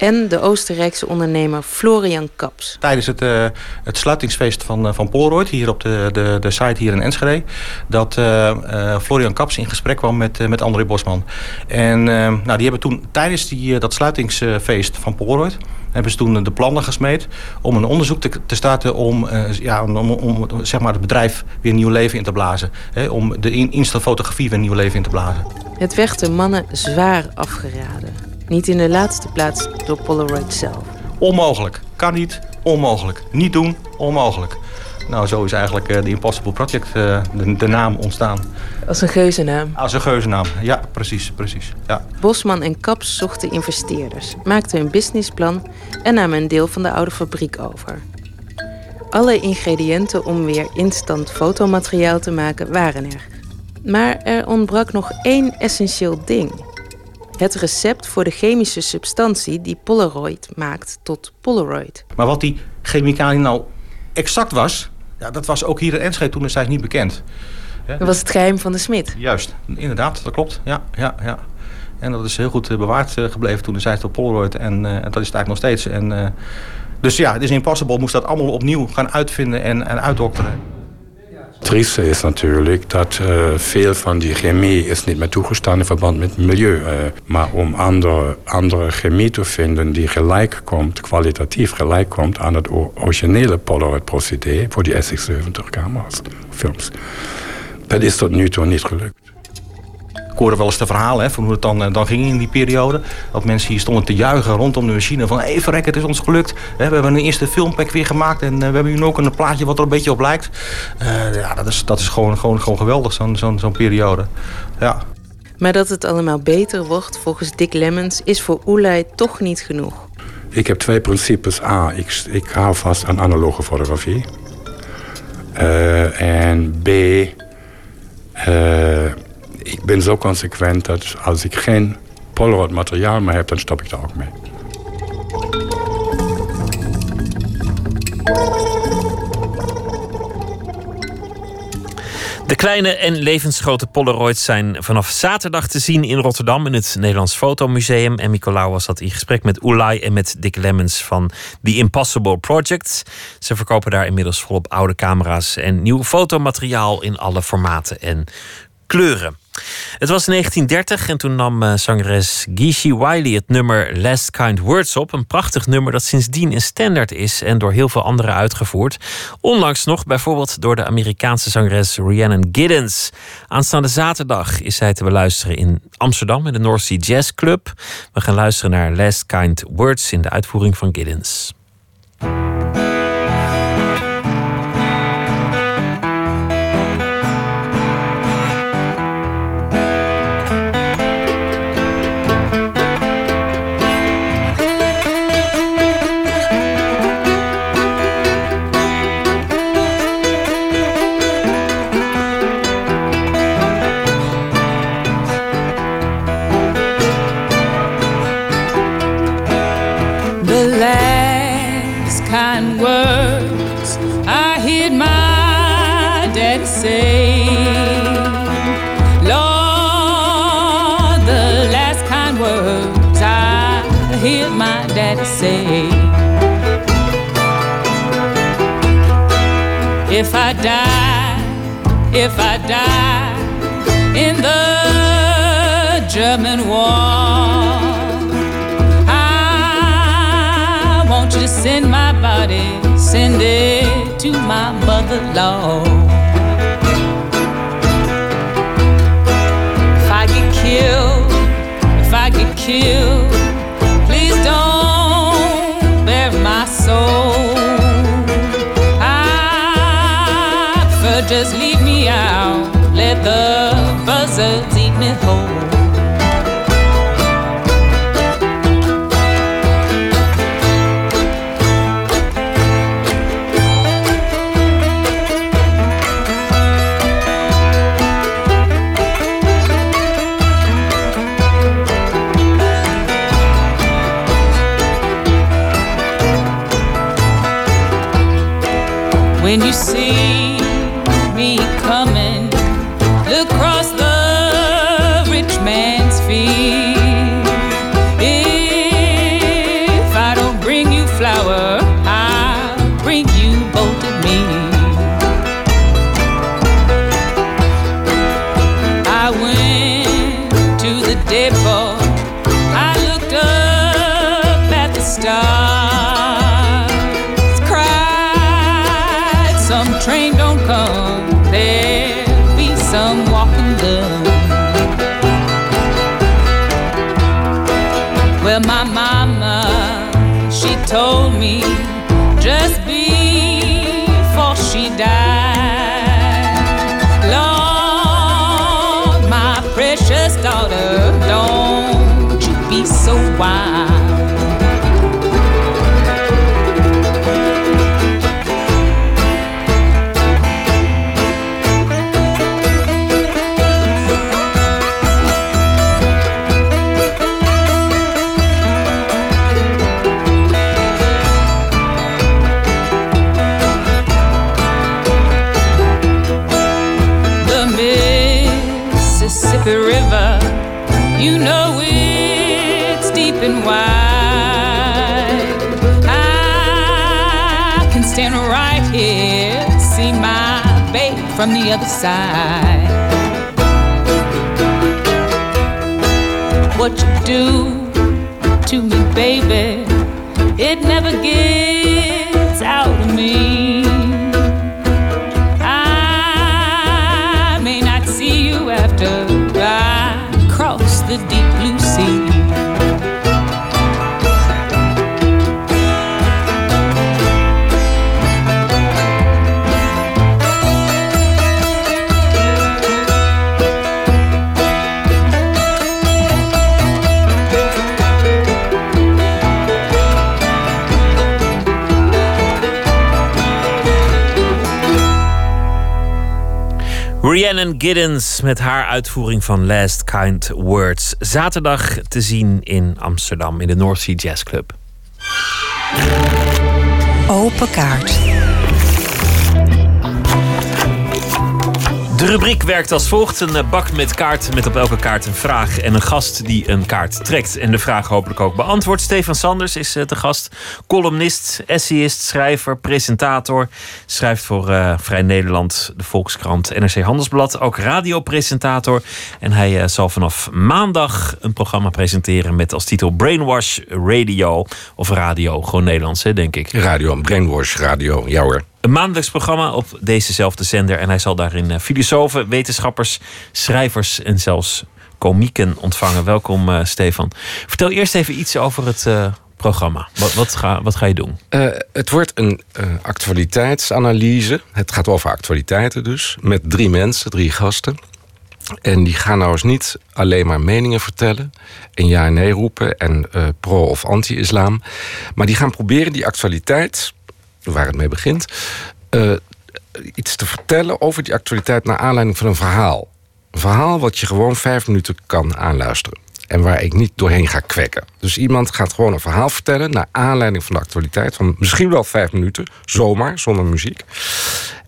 en de Oostenrijkse ondernemer Florian Kaps. tijdens het, eh, het sluitingsfeest van, eh, van hier op de, de, de site hier in Enschede, dat eh, Florian Kaps in gesprek kwam met, met André Bosman. En nou, die hebben toen tijdens die, dat sluitingsfeest van Polaroid, hebben ze toen de plannen gesmeed om een onderzoek te, te starten om, ja, om, om, om, zeg maar het bedrijf weer nieuw leven in te blazen. Hè, om de in, instantfotografie weer nieuw leven in te blazen. Het werd de mannen zwaar afgeraden. Niet in de laatste plaats door Polaroid zelf. Onmogelijk. Kan niet. Onmogelijk. Niet doen. Onmogelijk. Nou, zo is eigenlijk eh, de Impossible Project, eh, de, de naam ontstaan. Als een geuzennaam. Als een geuzennaam. Ja, precies, precies. Ja. Bosman en Kaps zochten investeerders, maakten een businessplan en namen een deel van de oude fabriek over. Alle ingrediënten om weer instant fotomateriaal te maken waren er. Maar er ontbrak nog één essentieel ding. Het recept voor de chemische substantie die Polaroid maakt tot Polaroid. Maar wat die chemicalië nou exact was, ja, dat was ook hier in Enschede toen destijds niet bekend. Dat was het geheim van de smid. Juist, inderdaad, dat klopt. Ja, ja, ja. En dat is heel goed eh, bewaard eh, gebleven toen destijds door Polaroid. En eh, dat is het eigenlijk nog steeds. En, dus ja, het is Impossible moest dat allemaal opnieuw gaan uitvinden en, en uitdokteren. Trieste is natuurlijk dat eh, veel van die chemie is niet meer toegestaan in verband met het milieu. eh, maar om andere, andere chemie te vinden die gelijk komt, kwalitatief gelijk komt aan het originele Polaroid-procedé voor die SX70-camera's, films. Dat is tot nu toe niet gelukt. Ik hoorde wel eens de verhalen hè, van hoe het dan, eh, dan ging in die periode. Dat mensen hier stonden te juichen rondom de machine. Van, hé hey, verrek, het is ons gelukt. Hè, we hebben een eerste filmpack weer gemaakt. En eh, we hebben nu ook een plaatje wat er een beetje op lijkt. Eh, ja, dat is, dat is gewoon, gewoon, gewoon geweldig, zo'n zo'n zo'n periode. Ja. Maar dat het allemaal beter wordt, volgens Dick Lemmens, is voor Oelai toch niet genoeg. Ik heb twee principes. A, ik, ik hou vast aan analoge fotografie. Eh, en B, eh, ik ben zo consequent dat als ik geen Polaroid materiaal meer heb, dan stop ik daar ook mee. De kleine en levensgrote Polaroids zijn vanaf zaterdag te zien in Rotterdam in het Nederlands Fotomuseum. En Nicolaou was dat in gesprek met Oelai en met Dick Lemmens van The Impossible Project. Ze verkopen daar inmiddels volop oude camera's en nieuw fotomateriaal in alle formaten en kleuren. Het was 1930 en toen nam eh, zangeres Gishi Wiley het nummer Last Kind Words op. Een prachtig nummer dat sindsdien een standaard is en door heel veel anderen uitgevoerd. Onlangs nog bijvoorbeeld door de Amerikaanse zangeres Rhiannon Giddens. Aanstaande zaterdag is zij te beluisteren in Amsterdam in de North Sea Jazz Club. We gaan luisteren naar Last Kind Words in de uitvoering van Giddens. It to my mother-law. If I get killed, if I get killed, stars, from the other side. What you do to me, baby, it never gets Rhiannon Giddens met haar uitvoering van Last Kind Words. Zaterdag te zien in Amsterdam in de North Sea Jazz Club. Open kaart. De rubriek werkt als volgt. Een eh, bak met kaarten met op elke kaart een vraag en een gast die een kaart trekt. En de vraag hopelijk ook beantwoordt. Stefan Sanders is eh, de gast. Columnist, essayist, schrijver, presentator. Schrijft voor eh, Vrij Nederland, de Volkskrant, NRC Handelsblad. Ook radiopresentator. En hij eh, zal vanaf maandag een programma presenteren met als titel Brainwash Radio. Of radio, gewoon Nederlands hè, denk ik. Radio, Brainwash Radio, ja hoor. Een maandelijks programma op dezezelfde zender. En hij zal daarin eh, filosofen, wetenschappers, schrijvers en zelfs komieken ontvangen. Welkom, eh, Stefan. Vertel eerst even iets over het eh, programma. Wat, wat, ga, wat ga je doen? Het wordt een actualiteitsanalyse. Het gaat over actualiteiten dus. Met drie mensen, drie gasten. En die gaan nou eens niet alleen maar meningen vertellen. En ja en nee roepen. En pro- of anti-islam. Maar die gaan proberen die actualiteit, waar het mee begint. eh, iets te vertellen over die actualiteit naar aanleiding van een verhaal. Een verhaal wat je gewoon vijf minuten kan aanluisteren. En waar ik niet doorheen ga kwekken. Dus iemand gaat gewoon een verhaal vertellen naar aanleiding van de actualiteit. Van misschien wel vijf minuten, zomaar, zonder muziek.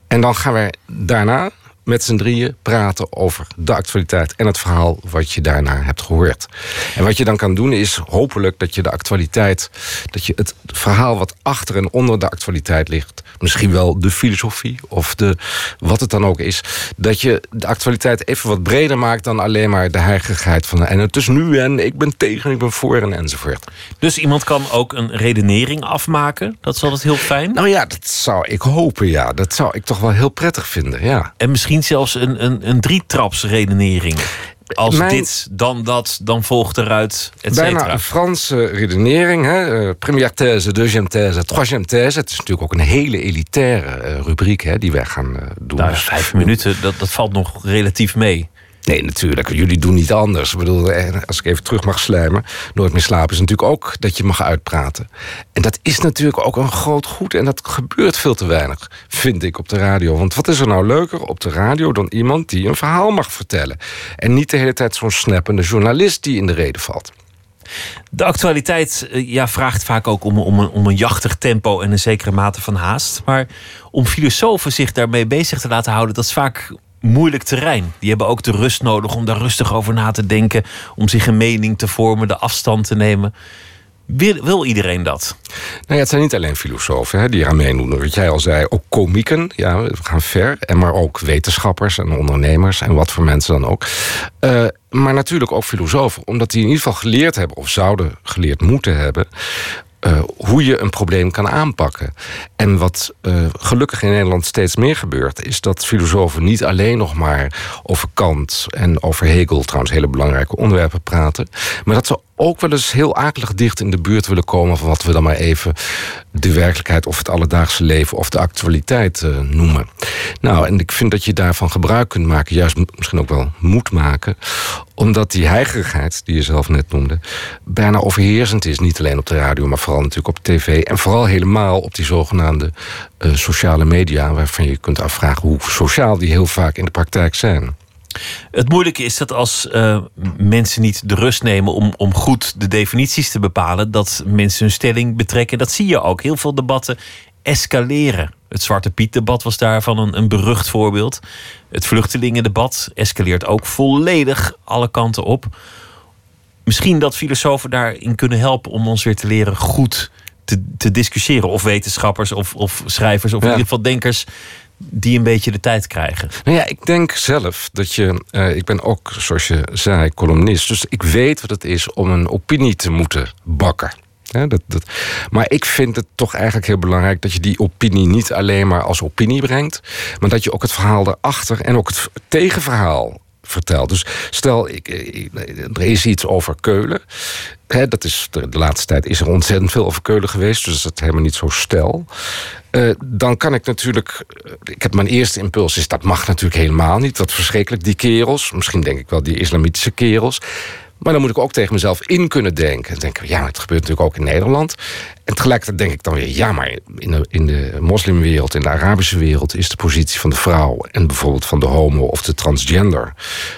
En dan gaan wij daarna met z'n drieën praten over de actualiteit en het verhaal wat je daarna hebt gehoord. En wat je dan kan doen is hopelijk dat je de actualiteit, dat je het verhaal wat achter en onder de actualiteit ligt, misschien wel de filosofie of de, wat het dan ook is, dat je de actualiteit even wat breder maakt dan alleen maar de heiligheid van en het is nu en ik ben tegen, ik ben voor en enzovoort. Dus iemand kan ook een redenering afmaken. Dat is altijd heel fijn. Nou ja, dat zou ik hopen, ja. Dat zou ik toch wel heel prettig vinden, ja. En misschien zelfs een, een, een drietrapsredenering. Als Mijn- dit, dan dat, dan volgt eruit, et Bijna een Franse redenering. Hè? Eh, première thèse, deuxième thèse, troisième thèse. Het is natuurlijk ook een hele elitaire eh, rubriek hè, die wij gaan eh, doen. Nou, vijf minuten, dat, dat valt nog relatief mee. Nee, natuurlijk. Jullie doen niet anders. Ik bedoel, eh, als ik even terug mag slijmen. Nooit meer slapen is natuurlijk ook dat je mag uitpraten. En dat is natuurlijk ook een groot goed. En dat gebeurt veel te weinig, vind ik, op de radio. Want wat is er nou leuker op de radio dan iemand die een verhaal mag vertellen? En niet de hele tijd zo'n snappende journalist die in de reden valt. De actualiteit eh, ja, vraagt vaak ook om, om, een, om een jachtig tempo en een zekere mate van haast. Maar om filosofen zich daarmee bezig te laten houden, dat is vaak moeilijk terrein. Die hebben ook de rust nodig om daar rustig over na te denken, om zich een mening te vormen, de afstand te nemen. Wil, wil iedereen dat? Nou ja, het zijn niet alleen filosofen hè, die eraan meedoen. Wat jij al zei, ook komieken. Ja, we gaan ver. En maar ook wetenschappers en ondernemers en wat voor mensen dan ook. Eh, maar natuurlijk ook filosofen. Omdat die in ieder geval geleerd hebben, of zouden geleerd moeten hebben... eh, hoe je een probleem kan aanpakken. En wat eh, gelukkig in Nederland steeds meer gebeurt... is dat filosofen niet alleen nog maar over Kant en over Hegel... trouwens hele belangrijke onderwerpen praten... maar dat ze ook wel eens heel akelig dicht in de buurt willen komen... van wat we dan maar even de werkelijkheid of het alledaagse leven... of de actualiteit eh, noemen. Nou, en ik vind dat je daarvan gebruik kunt maken... juist misschien ook wel moet maken omdat die heigerigheid, die je zelf net noemde... bijna overheersend is. Niet alleen op de radio, maar vooral natuurlijk op tv. En vooral helemaal op die zogenaamde eh, sociale media... waarvan je kunt afvragen hoe sociaal die heel vaak in de praktijk zijn. Het moeilijke is dat als eh, mensen niet de rust nemen om, om goed de definities te bepalen, dat mensen hun stelling betrekken. Dat zie je ook. Heel veel debatten escaleren. Het Zwarte Piet-debat was daarvan een, een berucht voorbeeld. Het vluchtelingendebat escaleert ook volledig alle kanten op. Misschien dat filosofen daarin kunnen helpen om ons weer te leren goed te, te discussiëren. Of wetenschappers of, of schrijvers of in ieder geval denkers die een beetje de tijd krijgen. Nou ja, ik denk zelf dat je. eh, ik ben ook, zoals je zei, columnist. Dus ik weet wat het is om een opinie te moeten bakken. Dat, dat, maar ik vind het toch eigenlijk heel belangrijk dat je die opinie niet alleen maar als opinie brengt, maar dat je ook het verhaal erachter en ook het tegenverhaal vertelt. Dus stel, ik, er is iets over Keulen. Dat is, de, de laatste tijd is er ontzettend veel over Keulen geweest, dus dat is helemaal niet zo stel. Eh, dan kan ik natuurlijk. eh, Ik heb mijn eerste impuls is dat mag natuurlijk helemaal niet. Wat verschrikkelijk, die kerels. Misschien denk ik wel die islamitische kerels. Maar dan moet ik ook tegen mezelf in kunnen denken. En denken, ja, maar het gebeurt natuurlijk ook in Nederland. En tegelijkertijd denk ik dan weer, ja, maar in de, in de moslimwereld, in de Arabische wereld, is de positie van de vrouw en bijvoorbeeld van de homo of de transgender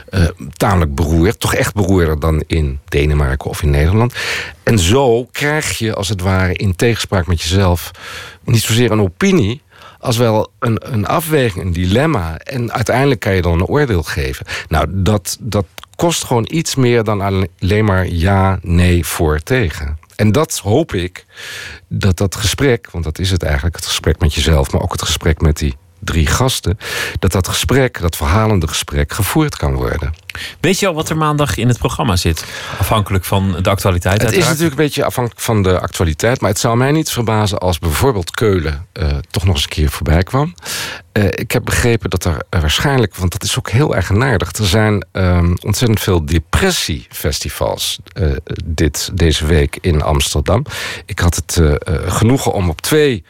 eh, tamelijk beroerd. Toch echt beroerder dan in Denemarken of in Nederland. En zo krijg je als het ware in tegenspraak met jezelf niet zozeer een opinie, als wel een, een afweging, een dilemma. En uiteindelijk kan je dan een oordeel geven. Nou, dat, dat kost gewoon iets meer dan alleen maar ja, nee, voor, tegen. En dat hoop ik, dat dat gesprek, want dat is het eigenlijk, het gesprek met jezelf, maar ook het gesprek met die drie gasten, dat dat gesprek, dat verhalende gesprek, gevoerd kan worden. Weet je al wat er maandag in het programma zit? Afhankelijk van de actualiteit. Het is natuurlijk een beetje afhankelijk van de actualiteit. Maar het zou mij niet verbazen als bijvoorbeeld Keulen eh, toch nog eens een keer voorbij kwam. Eh, ik heb begrepen dat er waarschijnlijk, want dat is ook heel eigenaardig. Er zijn ehm, ontzettend veel depressiefestivals eh, dit, deze week in Amsterdam. Ik had het genoegen om op twee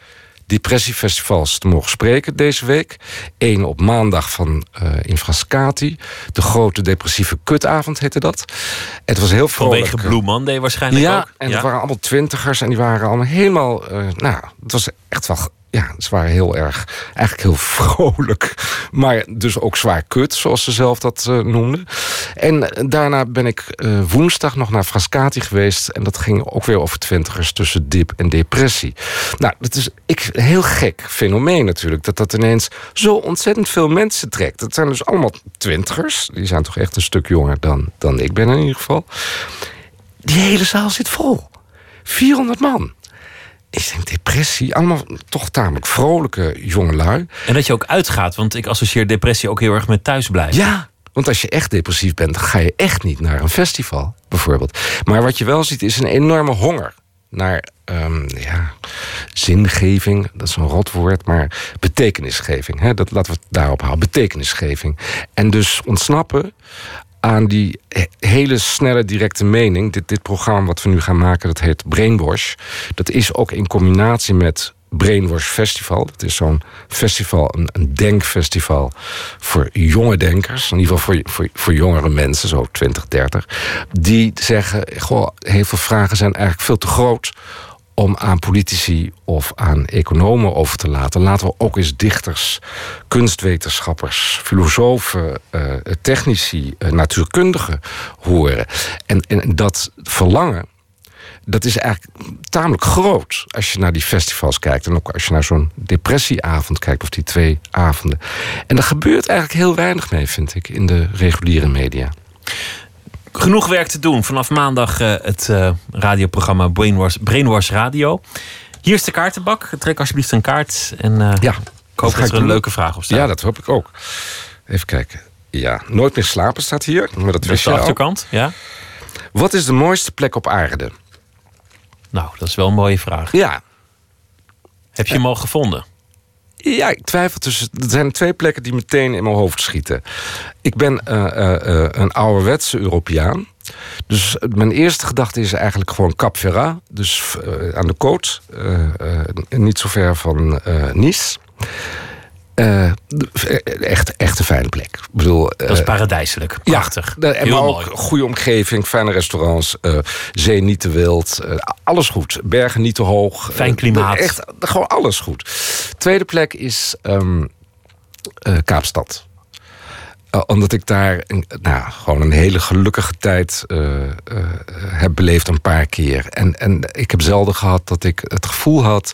depressiefestivals te mogen spreken deze week. Eén op maandag van eh in Frascati. De grote depressieve kutavond heette dat. Het was heel vrolijk. Vanwege Blue Monday waarschijnlijk ja, ook. en het waren allemaal twintigers en die waren allemaal helemaal... eh, nou, het was echt wel ja, ze waren heel erg, eigenlijk heel (laughs) vrolijk. Maar dus ook zwaar kut, zoals ze zelf dat uh, noemden. En daarna ben ik uh, woensdag nog naar Frascati geweest. En dat ging ook weer over twintigers tussen dip en depressie. Nou, dat is ik, een heel gek fenomeen natuurlijk. Dat dat ineens zo ontzettend veel mensen trekt. Dat zijn dus allemaal twintigers. Die zijn toch echt een stuk jonger dan, dan ik ben in ieder geval. Die hele zaal zit vol. 400 man. Ik denk depressie, allemaal toch tamelijk vrolijke jongelui. En dat je ook uitgaat, want ik associeer depressie ook heel erg met thuisblijven. Ja, want als je echt depressief bent, dan ga je echt niet naar een festival, bijvoorbeeld. Maar wat je wel ziet, is een enorme honger naar um, ja, zingeving. Dat is een rotwoord, maar betekenisgeving. Hè? Dat laten we het daarop houden. Betekenisgeving. En dus ontsnappen aan die hele snelle directe mening. Dit, dit programma wat we nu gaan maken, dat heet Brainwash. Dat is ook in combinatie met Brainwash Festival. Dat is zo'n festival, een, een, denkfestival voor jonge denkers. In ieder geval voor, voor, voor jongere mensen, zo 20, 30. Die zeggen, goh, heel veel vragen zijn eigenlijk veel te groot om aan politici of aan economen over te laten. Laten we ook eens dichters, kunstwetenschappers, filosofen, uh, technici, uh, natuurkundigen horen. En, en dat verlangen, dat is eigenlijk tamelijk groot als je naar die festivals kijkt. En ook als je naar zo'n depressieavond kijkt, of die twee avonden. En daar gebeurt eigenlijk heel weinig mee, vind ik, in de reguliere media genoeg werk te doen. Vanaf maandag uh, het uh, radioprogramma Brainwash, Brainwash Radio. Hier is de kaartenbak. Trek alsjeblieft een kaart. En uh, ja, ik hoop dat er een leuke vraag op staat. Ja, dat hoop ik ook. Even kijken. Ja, Nooit meer slapen staat hier. Maar dat is de achterkant, ja. Wat is de mooiste plek op aarde? Nou, dat is wel een mooie vraag. Ja. Heb je hem al gevonden? Ja, ik twijfel tussen. Er zijn twee plekken die meteen in mijn hoofd schieten. Ik ben uh, uh, een ouderwetse Europeaan. Dus mijn eerste gedachte is eigenlijk gewoon Cap Ferrat. Dus aan de Côte. niet zo ver van Nice. Uh, echt, echt een fijne plek. Ik bedoel, dat is paradijselijk. Prachtig. Ja, en maar ook goede omgeving, fijne restaurants, uh, zee niet te wild. Alles goed. Bergen niet te hoog. Fijn klimaat. echt, gewoon alles goed. Tweede plek is um, Kaapstad. omdat ik daar een, nou, gewoon een hele gelukkige tijd heb beleefd een paar keer. En, en ik heb zelden gehad dat ik het gevoel had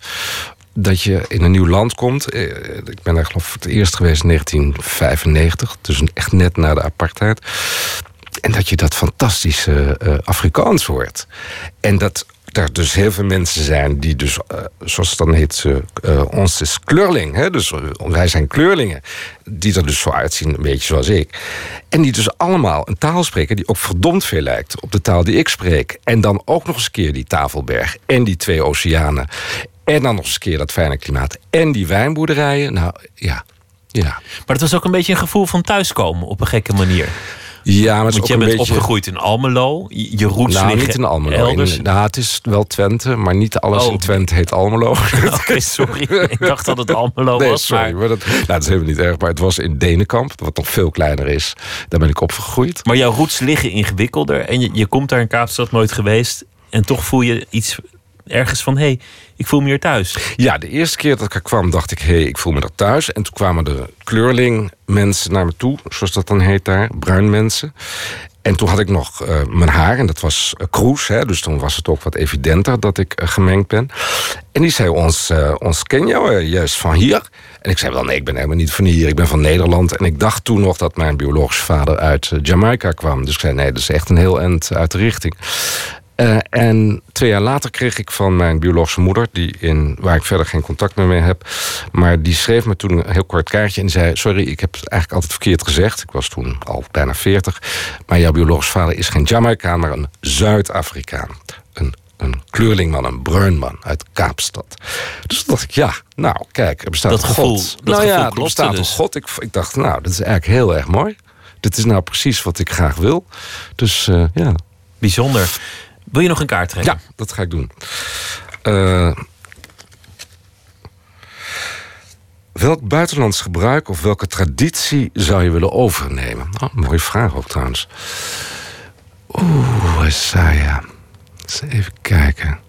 dat je in een nieuw land komt. Eh, ik ben daar geloof ik voor het eerst geweest in 1995. Dus echt net na de apartheid. En dat je dat fantastische uh, Afrikaans hoort. En dat er dus heel veel mensen zijn die dus, zoals dan heet, uh, ons is kleurling. Hè? Dus wij zijn kleurlingen. Die er dus zo uitzien, een beetje zoals ik. En die dus allemaal een taal spreken die ook verdomd veel lijkt op de taal die ik spreek. En dan ook nog eens een keer die tafelberg en die twee oceanen. En dan nog eens een keer dat fijne klimaat. En die wijnboerderijen. Nou ja, ja. Maar het was ook een beetje een gevoel van thuiskomen op een gekke manier. Ja, maar Want je bent beetje... opgegroeid in Almelo. Je roots nou, liggen niet in Almelo. Elders. In, nou, het is wel Twente, maar niet alles Oh. in Twente heet Almelo. Oké, (laughs) okay, sorry. (laughs) Ik dacht dat het Almelo nee, was. sorry. Maar... Maar dat, nou, dat is helemaal niet erg. Maar het was in Denenkamp, wat nog veel kleiner is. Daar ben ik opgegroeid. maar jouw roots liggen ingewikkelder. En je, je komt daar in Kaapstad nooit geweest. En toch voel je iets ergens van... hé, hey, ik voel me hier thuis. Ja, de eerste keer dat ik er kwam, dacht ik... hé, hey, ik voel me er thuis. En toen kwamen de kleurling mensen naar me toe, zoals dat dan heet daar. Bruin mensen. En toen had ik nog uh, mijn haar, en dat was uh, kroes. Hè, dus toen was het ook wat evidenter dat ik uh, gemengd ben. En die zei, ons, ons ken jou juist van hier. En ik zei, wel nee, ik ben helemaal niet van hier. Ik ben van Nederland. En ik dacht toen nog dat mijn biologische vader uit Jamaica kwam. Dus ik zei, nee, dat is echt een heel eind uit de richting. Uh, en twee jaar later kreeg ik van mijn biologische moeder, die in, waar ik verder geen contact meer mee heb, maar die schreef me toen een heel kort kaartje en zei: Sorry, ik heb het eigenlijk altijd verkeerd gezegd. Ik was toen al bijna 40. Maar jouw biologische vader is geen Jamaicaan, maar een Zuid-Afrikaan. Een, een kleurlingman, een bruinman uit Kaapstad. Dus toen dacht ik: Ja, nou kijk, er bestaat dat een gevoel, God. Dat nou ja, er bestaat dus. een God. Ik, ik dacht: Nou, dat is eigenlijk heel erg mooi. Dit is nou precies wat ik graag wil. Dus uh, ja. Bijzonder. Wil je nog een kaart trekken? Ja, dat ga ik doen. Uh, welk buitenlands gebruik of welke traditie zou je willen overnemen? Oh, mooie vraag ook trouwens. Oeh, Isaiah. Eens even kijken.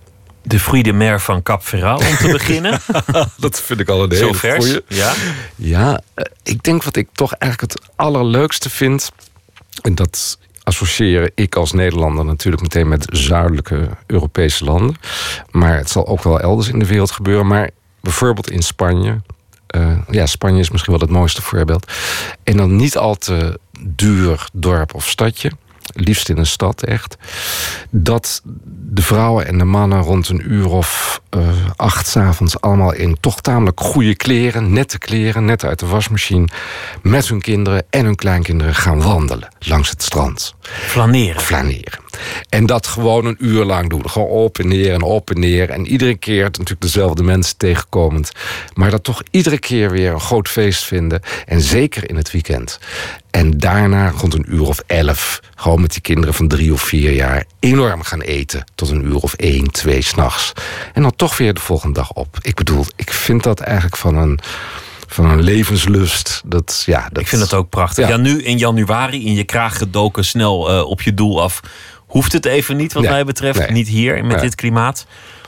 De Fruit Mer van Cap Ferrat om te beginnen. (laughs) dat vind ik al een Zo hele vers, goeie. ja. Ja, eh, ik denk wat ik toch eigenlijk het allerleukste vind... en dat associeer ik als Nederlander natuurlijk meteen met zuidelijke Europese landen. Maar het zal ook wel elders in de wereld gebeuren. Maar bijvoorbeeld in Spanje. eh, ja, Spanje is misschien wel het mooiste voorbeeld. En dan niet al te duur dorp of stadje. Liefst in een stad echt. Dat de vrouwen en de mannen rond een uur of eh, acht 's avonds allemaal in toch tamelijk goede kleren, nette kleren, net uit de wasmachine, met hun kinderen en hun kleinkinderen gaan wandelen langs het strand. Flaneren. Flaneren. En dat gewoon een uur lang doen. Gewoon op en neer en op en neer. En iedere keer natuurlijk dezelfde mensen tegenkomend. Maar dat toch iedere keer weer een groot feest vinden. En zeker in het weekend. En daarna rond een uur of elf. Gewoon met die kinderen van drie of vier jaar. Enorm gaan eten. Tot een uur of één, twee s'nachts. En dan toch weer de volgende dag op. Ik bedoel, ik vind dat eigenlijk van een, van een levenslust. Dat, ja, dat, Ik vind dat ook prachtig. Ja. nu in januari in je kraag gedoken, snel eh, op je doel af. Hoeft het even niet, wat Nee, mij betreft. nee. Niet hier met Nee. dit klimaat.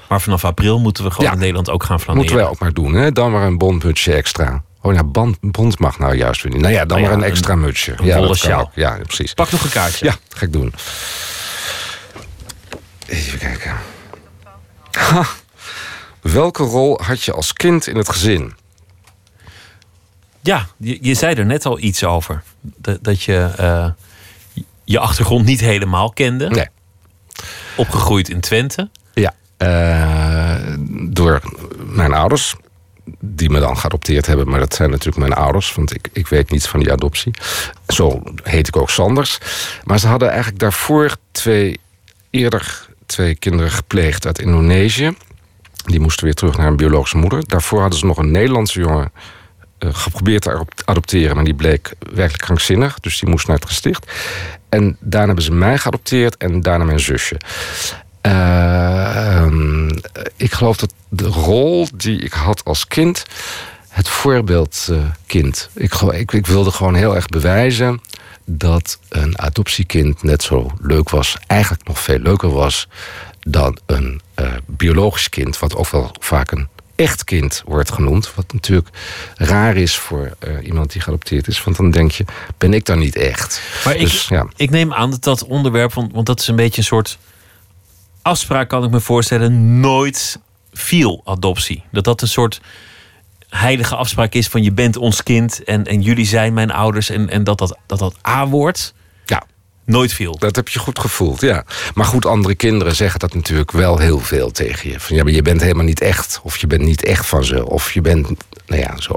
Maar vanaf april moeten we gewoon Ja. in Nederland ook gaan flaneren. Moeten wij ook maar doen, hè? Dan maar een bondmutsje extra. Oh, nou, band, bond mag nou juist weer niet. Nou ja, dan Nou ja, maar een een- extra mutsje. een ja, dat kan. Ja, precies. Pak nog een kaartje. Ja, ga ik doen. Even kijken. Ha. Welke rol had je als kind in het gezin? Ja, je, je zei er net al iets over. Dat, dat je eh, je achtergrond niet helemaal kende. Nee. Opgegroeid in Twente. Ja, eh, door mijn ouders, die me dan geadopteerd hebben. Maar dat zijn natuurlijk mijn ouders, want ik, ik weet niets van die adoptie. Zo heet ik ook Sanders. Maar ze hadden eigenlijk daarvoor twee, eerder twee kinderen gepleegd uit Indonesië. Die moesten weer terug naar een biologische moeder. Daarvoor hadden ze nog een Nederlandse jongen geprobeerd te adop- adopteren. Maar die bleek werkelijk krankzinnig. Dus die moest naar het gesticht. En daarna hebben ze mij geadopteerd en daarna mijn zusje. Eh, ik geloof dat de rol die ik had als kind, het voorbeeldkind. ik, gel- ik, ik wilde gewoon heel erg bewijzen dat een adoptiekind net zo leuk was, eigenlijk nog veel leuker was dan een eh, biologisch kind, wat ook wel vaak een echt kind wordt genoemd. Wat natuurlijk raar is voor eh, iemand die geadopteerd is, want dan denk je, ben ik dan niet echt? Maar ik, Dus, ja. ik neem aan dat dat onderwerp, want, want dat is een beetje een soort afspraak, kan ik me voorstellen, nooit viel adoptie. Dat dat een soort heilige afspraak is van je bent ons kind en, en jullie zijn mijn ouders en, en dat dat, dat, dat A-woord Ja. Nooit viel. Dat heb je goed gevoeld, ja. Maar goed, andere kinderen zeggen dat natuurlijk wel heel veel tegen je. Van ja, maar je bent helemaal niet echt. Of je bent niet echt van ze. Of je bent, nou ja, zo.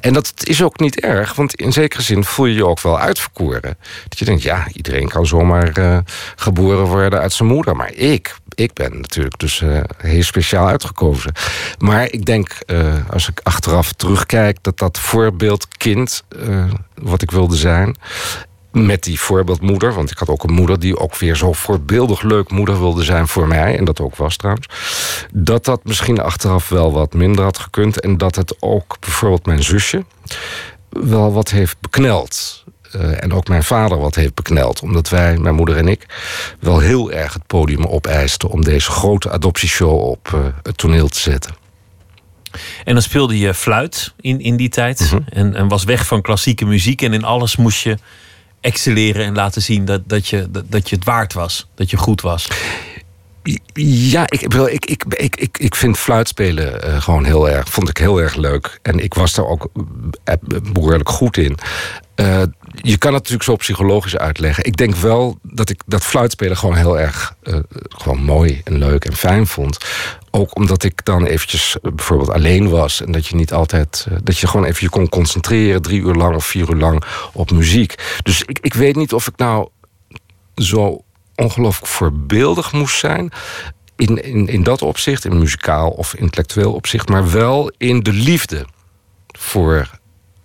En dat is ook niet erg, want in zekere zin voel je je ook wel uitverkoren. Dat je denkt, ja, iedereen kan zomaar eh, geboren worden uit zijn moeder. Maar ik, ik ben natuurlijk dus eh, heel speciaal uitgekozen. Maar ik denk, eh, als ik achteraf terugkijk, dat dat voorbeeldkind, eh, wat ik wilde zijn, met die voorbeeldmoeder, want ik had ook een moeder die ook weer zo voorbeeldig leuk moeder wilde zijn voor mij, en dat ook was trouwens, dat dat misschien achteraf wel wat minder had gekund en dat het ook bijvoorbeeld mijn zusje wel wat heeft bekneld. Eh, en ook mijn vader wat heeft bekneld. Omdat wij, mijn moeder en ik, wel heel erg het podium opeisten om deze grote adoptieshow op eh, het toneel te zetten. En dan speelde je fluit in, in die tijd. Mhm. en, en was weg van klassieke muziek. En in alles moest je excelleren en laten zien dat, dat, je, dat, je het waard was. Dat je goed was. Ja, ik, ik, bedoel, ik, ik, ik, ik, ik vind fluitspelen eh, gewoon heel erg, vond ik heel erg leuk. En ik was daar ook eh, behoorlijk goed in. Eh, je kan het natuurlijk zo psychologisch uitleggen. Ik denk wel dat ik dat fluitspelen gewoon heel erg eh, gewoon mooi en leuk en fijn vond. Ook omdat ik dan eventjes eh, bijvoorbeeld alleen was. En dat je niet altijd. eh, dat je gewoon even je kon concentreren, drie uur lang of vier uur lang op muziek. Dus ik, ik weet niet of ik nou zo ongelooflijk voorbeeldig moest zijn. In, in, in dat opzicht, in muzikaal of intellectueel opzicht, maar wel in de liefde voor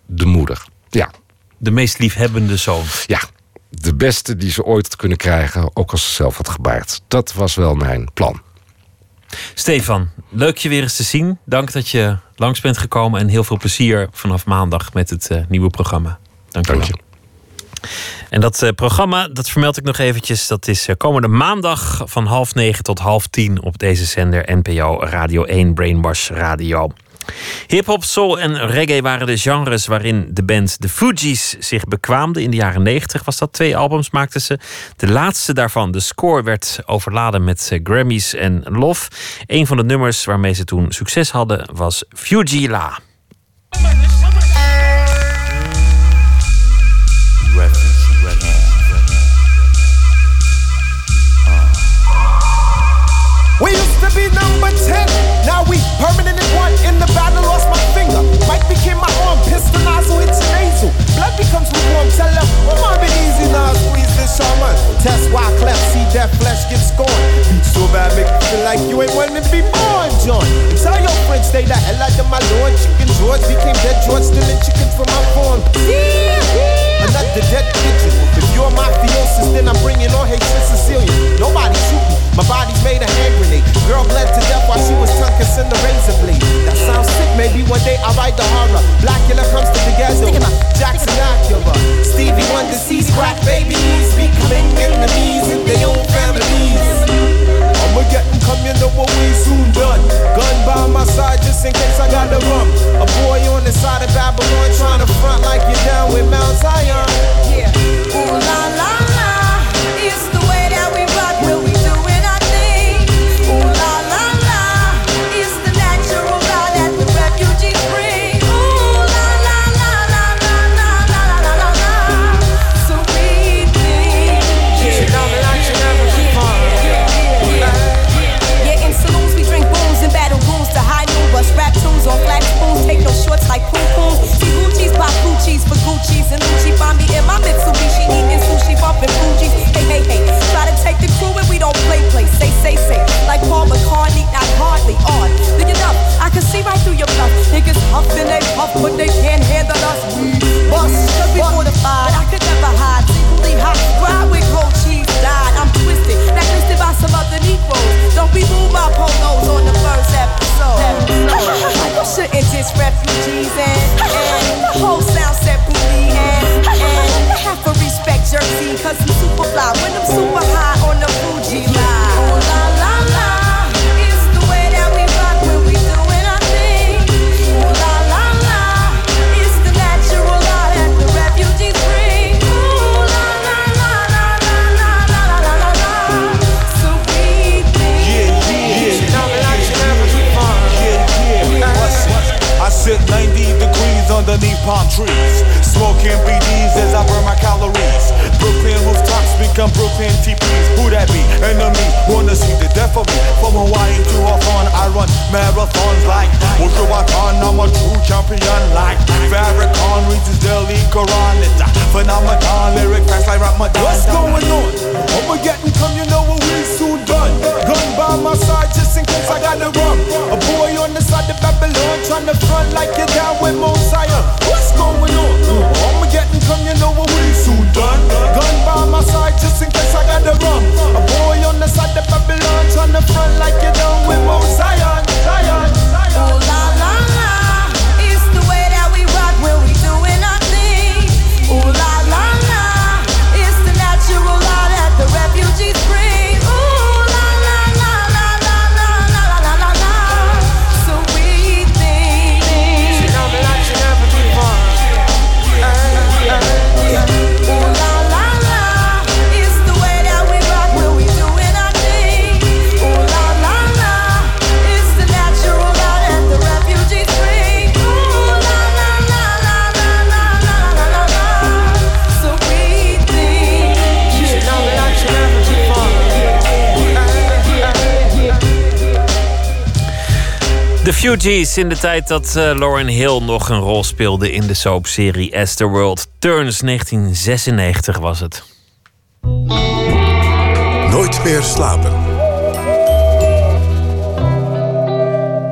de moeder. Ja. De meest liefhebbende zoon. Ja, de beste die ze ooit had kunnen krijgen, ook als ze zelf had gebaard. Dat was wel mijn plan. Stefan, leuk je weer eens te zien. Dank dat je langs bent gekomen en heel veel plezier vanaf maandag met het eh, nieuwe programma. Dank je wel. En dat eh, programma, dat vermeld ik nog eventjes. Dat is eh, komende maandag van half negen tot half tien op deze zender NPO Radio 1 Brainwash Radio. Hip-hop, soul en reggae waren de genres waarin de band The Fugees zich bekwaamde. In de jaren 90 was dat. Twee albums maakten ze. De laatste daarvan, de score, werd overladen met eh, Grammys en lof. Een van de nummers waarmee ze toen succes hadden was Fugila. We tell them, come on, bit easy now, squeeze this shaman. Test why cleft, see that flesh get scorned. Beat so bad, make you feel like you ain't wanting to be born, John. Tell your friends, stay the hell out of my lord. Chicken George became dead George, stealing chickens from my farm. Another dead pigeon. You're mafiosis, then I'm bringing on hatred Sicilian. Nobody shoot me, my body's made a hand grenade. Girl bled to death while she was tongue kissing the razor blade. That sounds sick, maybe one day I'll write the horror. Blackula comes to the ghetto. Jackson Acura. Stevie Wonder sees crack babies becoming enemies in their own families. I'ma get come, you know what we soon done. Gun by my side just in case I gotta run. A boy on the side of Babylon trying to front like you're down with Mount Zion. Yeah. Gucci's and Gucci find me in my mix. Take the crew and we don't play play. Say say say like Paul McCartney, not hardly on. Oh, Do you know? I can see right through your bluff. Niggas huffing they puff, but they can't handle us. We bust, cause we fortified. I could never hide. Secretly hot, ride with cold cheese died. I'm twisted, blacklisted by some other Negroes. Don't be moved by polos on the first episode. you shouldn't diss refugees and, and the whole sound set booty and, and respect Jersey cause I'm super fly. When I'm super high on the Fuji underneath palm trees, smoking BDs as I burn my calories. Brooklyn rooftops become Brooklyn teepees. Who that be? Enemy wanna see the death of me. From Hawaii to Hawthorne, I run marathons like Watan. I'm a true champion like Farrakhan reads his daily Quran. It's a phenomenon, lyric fast like Ramadan. What's going on? Come, you know we soon done. Gun by my side just in case I gotta run. A boy on the side of Babylon trying to front like you're down with Mosiah. What's going on? And come, you know what we soon done. Gun by my side just in case I gotta run. A boy on the side of Babylon trying to front like you're down with Mosiah. Zion, Ooh la la la, The Fugees in de tijd dat uh, Lauren Hill nog een rol speelde in de soapserie As the World Turns 1996 was het. Nooit meer slapen.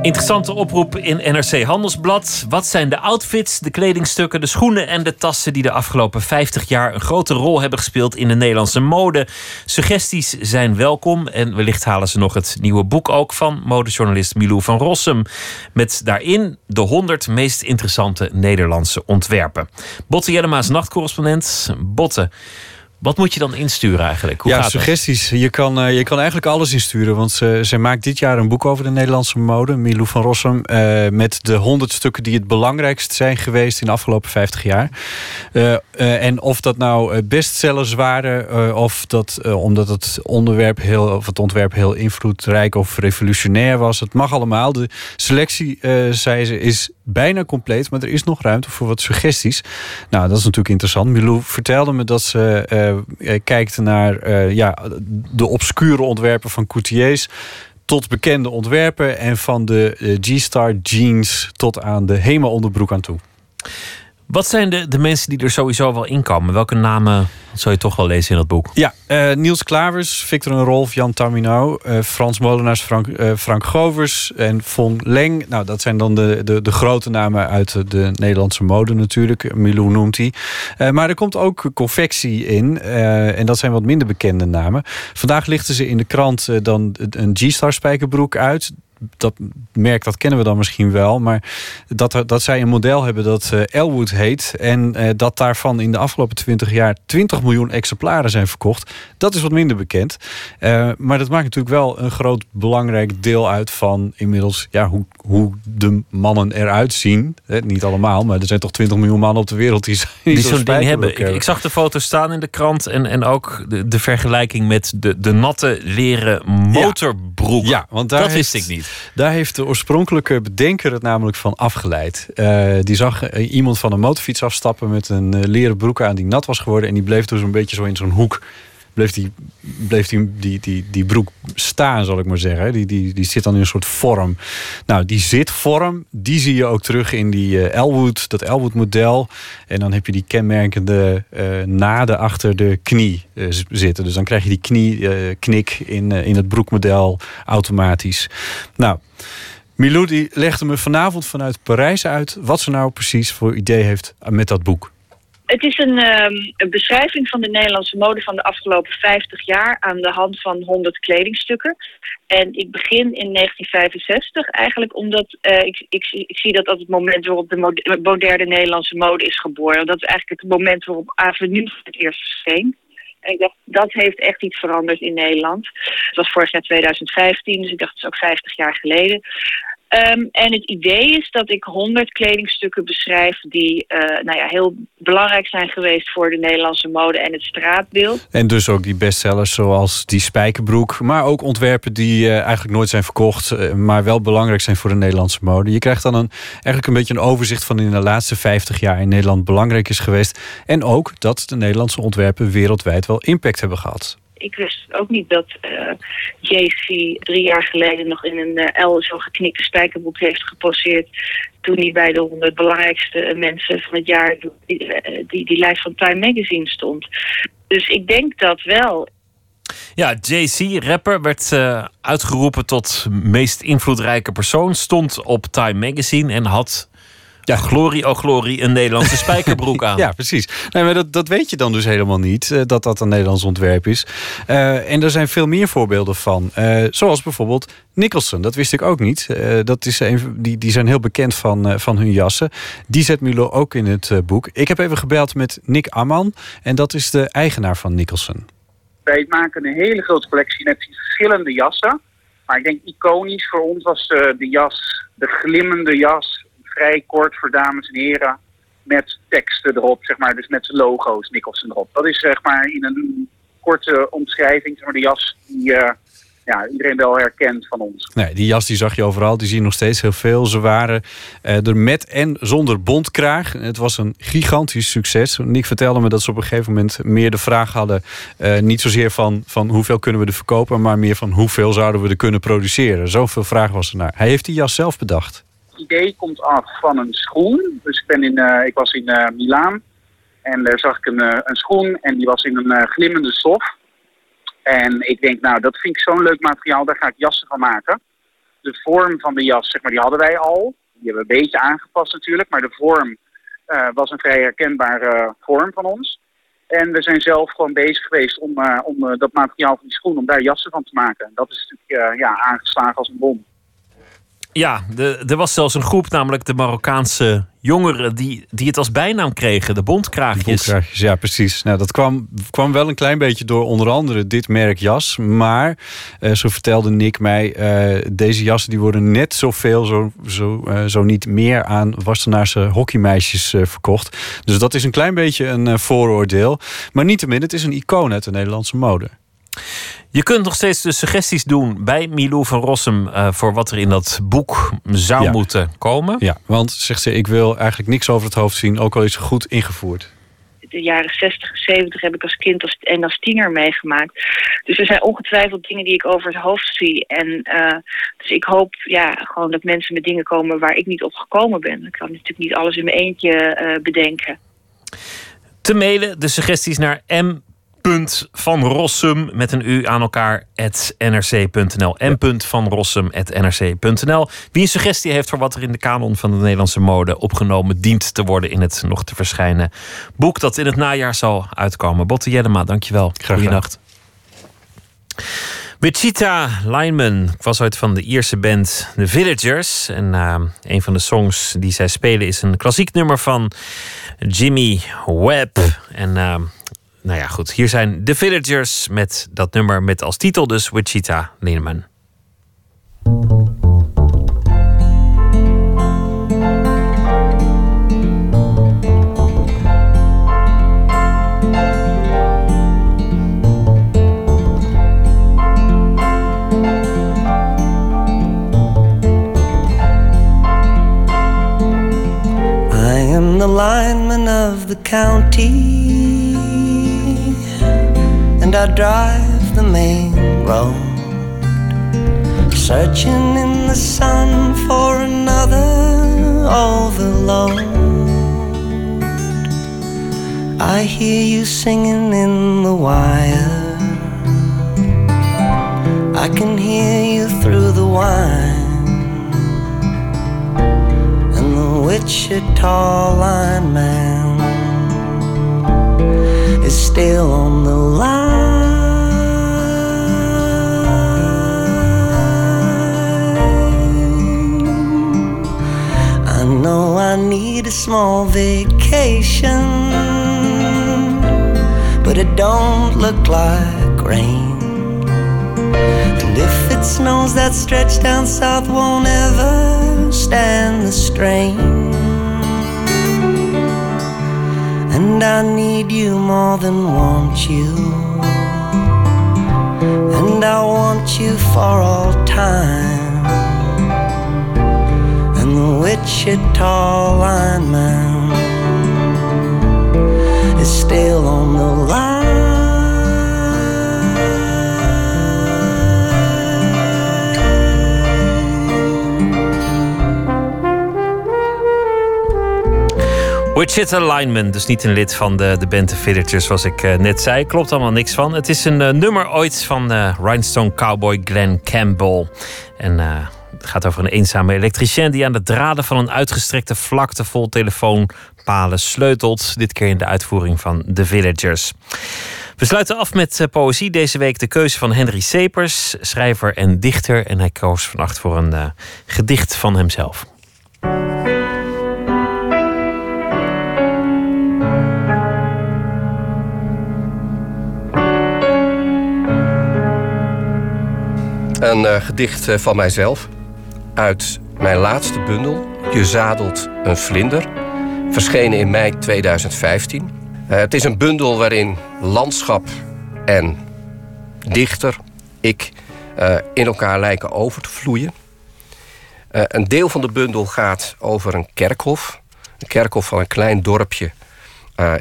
Interessante oproep in NRC Handelsblad. Wat zijn de outfits, de kledingstukken, de schoenen en de tassen die de afgelopen 50 jaar een grote rol hebben gespeeld in de Nederlandse mode? Suggesties zijn welkom en wellicht halen ze nog het nieuwe boek ook van modejournalist Milou van Rossum. Met daarin de 100 meest interessante Nederlandse ontwerpen. Botte Jellema is nachtcorrespondent. Botte. Wat moet je dan insturen eigenlijk? Hoe ja, gaat dat? suggesties. Je kan, eh, je kan eigenlijk alles insturen. Want ze, ze maakt dit jaar een boek over de Nederlandse mode. Milou van Rossum. eh, met de honderd stukken die het belangrijkst zijn geweest in de afgelopen 50 jaar. Eh, en of dat nou bestsellers waren. of dat omdat het onderwerp heel, of het ontwerp heel invloedrijk of revolutionair was. Het mag allemaal. De selectie, zei ze, is bijna compleet. Maar er is nog ruimte voor wat suggesties. Nou, dat is natuurlijk interessant. Milou vertelde me dat ze eh, eh, kijkt naar eh, ja, de obscure ontwerpen van courtiers tot bekende ontwerpen en van de G-Star jeans tot aan de Hema onderbroek aan toe. Wat zijn de, de mensen die er sowieso wel in komen? Welke namen zou je toch wel lezen in dat boek? Ja, eh, Niels Klavers, Victor en Rolf, Jan Tamino, eh, Frans Molenaars, Frank, eh, Frank Govers en Von Leng. Nou, dat zijn dan de, de, de grote namen uit de Nederlandse mode natuurlijk. Milou noemt hij. Maar er komt ook confectie in. en dat zijn wat minder bekende namen. Vandaag lichten ze in de krant dan een G-Star spijkerbroek uit dat merk dat kennen we dan misschien wel. Maar dat, er- dat zij een model hebben dat eh, Elwood heet. En eh, dat daarvan in de afgelopen 20 jaar 20 miljoen exemplaren zijn verkocht. Dat is wat minder bekend. Eh, maar dat maakt natuurlijk wel een groot belangrijk deel uit van inmiddels ja, hoe, hoe de mannen eruit zien. Niet allemaal, maar er zijn toch 20 miljoen mannen op de wereld die, (laughs) Die zo'n zo'n ding hebben. Ik, ik zag de foto's staan in de krant en, en ook de, de vergelijking met de, de natte leren motorbroek. Ja, want daar dat heeft- wist ik niet. Daar heeft de oorspronkelijke bedenker het namelijk van afgeleid. Eh, die zag eh, iemand van een motorfiets afstappen met een eh, leren broek aan die nat was geworden. En die bleef dus een beetje zo in zo'n hoek. Bleef, die, bleef die, die, die, broek staan, zal ik maar zeggen. Die, die, die zit dan in een soort vorm. Nou, die zitvorm, die zie je ook terug in die eh, Elwood, dat Elwood-model. En dan heb je die kenmerkende eh, naden achter de knie eh, zitten. Dus dan krijg je die knieknik in, eh, in het broekmodel automatisch. Nou, Milou die legde me vanavond vanuit Parijs uit... wat ze nou precies voor idee heeft met dat boek. Het is een, ehm, een beschrijving van de Nederlandse mode van de afgelopen 50 jaar aan de hand van 100 kledingstukken. En ik begin in 1965 eigenlijk omdat eh, ik, ik, zie- ik dat dat het moment waarop de mode- moderne Nederlandse mode is geboren. Dat is eigenlijk het moment waarop Avenue voor het eerst verscheen. En ik dacht, dat heeft echt iets veranderd in Nederland. Het was vorig jaar 2015, dus ik dacht, het is ook 50 jaar geleden. Ehm, en het idee is dat ik 100 kledingstukken beschrijf die eh, nou ja, heel belangrijk zijn geweest voor de Nederlandse mode en het straatbeeld. En dus ook die bestsellers zoals die spijkerbroek. Maar ook ontwerpen die eh, eigenlijk nooit zijn verkocht... eh, maar wel belangrijk zijn voor de Nederlandse mode. Je krijgt dan een, eigenlijk een beetje een overzicht van... in de laatste 50 jaar in Nederland belangrijk is geweest. En ook dat de Nederlandse ontwerpen wereldwijd wel impact hebben gehad. Ik wist ook niet dat eh JC drie jaar geleden nog in een eh, L zo'n geknikte spijkerbroek heeft geposeerd. Toen hij bij de 100 belangrijkste eh, mensen van het jaar die, die, die lijst van Time Magazine stond. Dus ik denk dat wel. Ja, JC, rapper, werd uitgeroepen tot meest invloedrijke persoon. Stond op Time Magazine en had... Glorie, oh glorie, een Nederlandse (laughs) spijkerbroek aan. Ja, precies. Nee, maar dat, dat weet je dan dus helemaal niet, eh, dat dat een Nederlands ontwerp is. Eh, en er zijn veel meer voorbeelden van. Eh, zoals bijvoorbeeld Nicholson, dat wist ik ook niet. Eh, dat is een, die, die zijn heel bekend van, eh, van hun jassen. Die zet Mulo ook in het eh, boek. Ik heb even gebeld met Nick Amman en dat is de eigenaar van Nicholson. Wij maken een hele grote collectie met verschillende jassen. Maar ik denk iconisch voor ons was eh, de jas, de glimmende jas, vrij kort voor dames en heren. Met teksten erop, zeg maar, dus met logo's Nicholson erop. Dat is zeg maar in een korte omschrijving, zeg maar, de jas die eh, ja, iedereen wel herkent van ons. Nee, die jas die zag je overal, die zie je nog steeds heel veel. Ze waren eh, er met en zonder bondkraag. Het was een gigantisch succes. Nick vertelde me dat ze op een gegeven moment meer de vraag hadden... eh, niet zozeer van, van hoeveel kunnen we er verkopen... maar meer van hoeveel zouden we er kunnen produceren. Zoveel vraag was er naar. Hij heeft die jas zelf bedacht. Idee komt af van een schoen. Dus ik, ben in, eh, ik was in eh Milaan en daar zag ik een, eh, een schoen en die was in een glimmende stof. En ik denk, nou, dat vind ik zo'n leuk materiaal, daar ga ik jassen van maken. de vorm van de jas, zeg maar, die hadden wij al. Die hebben we een beetje aangepast natuurlijk, maar de vorm was een vrij herkenbare vorm van ons. En we zijn zelf gewoon bezig geweest om, om dat materiaal van die schoen, om daar jassen van te maken. En dat is natuurlijk ja, aangeslagen als een bom. Ja, er was zelfs een groep, namelijk de Marokkaanse jongeren, die, die het als bijnaam kregen, de bondkraagjes. Bondkraagjes, ja, precies. Nou, dat kwam, kwam wel een klein beetje door onder andere dit merk jas. Maar, eh, zo vertelde Nick mij, eh, deze jassen die worden net zoveel, zo, zo, eh, zo niet meer aan Wassenaarse hockeymeisjes verkocht. Dus dat is een klein beetje een vooroordeel. Maar niettemin, het is een icoon uit de Nederlandse mode. Je kunt nog steeds de suggesties doen bij Milou van Rossum eh, voor wat er in dat boek zou Ja. moeten komen. Ja, want zegt ze, ik wil eigenlijk niks over het hoofd zien, ook al is het goed ingevoerd. de jaren 60, 70 heb ik als kind als, en als tiener meegemaakt. Dus er zijn ongetwijfeld dingen die ik over het hoofd zie. En eh, dus ik hoop ja, gewoon dat mensen met dingen komen waar ik niet op gekomen ben. Ik kan natuurlijk niet alles in mijn eentje eh, bedenken. Te mailen de suggesties naar m. van Rossum met een u aan elkaar at nrc.nl. m. van Rossum at nrc.nl. Wie een suggestie heeft voor wat er in de kanon van de Nederlandse mode opgenomen dient te worden in het nog te verschijnen boek dat in het najaar zal uitkomen. Botte Jellema, dankjewel. Goedenacht. Wichita Lineman ik was ooit van de Ierse band The Villagers. En eh, een van de songs die zij spelen is een klassiek nummer van Jimmy Webb. En eh, nou ja, goed. Hier zijn The Villagers met dat nummer met als titel dus Wichita Lineman. I am the lineman of the county, and I drive the main road, searching in the sun for another overload. I hear you singing in the wire. I can hear you through the wine. And the Wichita lineman is still on the line. A small vacation, but it don't look like rain. And if it snows, that stretch down south won't ever stand the strain. And I need you more than want you. And I want you for all time. Wichita lineman is still on the line. Wichita Lineman, dus niet een lid van de, de band The Villagers, zoals ik eh, net zei. Klopt allemaal niks van. Het is een eh, nummer ooit van eh, Rhinestone Cowboy Glenn Campbell. En het gaat over een eenzame elektricien die aan de draden van een uitgestrekte vlakte vol telefoonpalen sleutelt. Dit keer in de uitvoering van The Villagers. We sluiten af met eh, poëzie. Deze week de keuze van Henry Sepers, schrijver en dichter. En hij koos vannacht voor een eh, gedicht van hemzelf. Een eh, gedicht van mijzelf uit mijn laatste bundel, Je zadelt een vlinder, verschenen in mei 2015. Eh, het is een bundel waarin landschap en dichter, ik, eh, in elkaar lijken over te vloeien. Eh, een deel van de bundel gaat over een kerkhof. Een kerkhof van een klein dorpje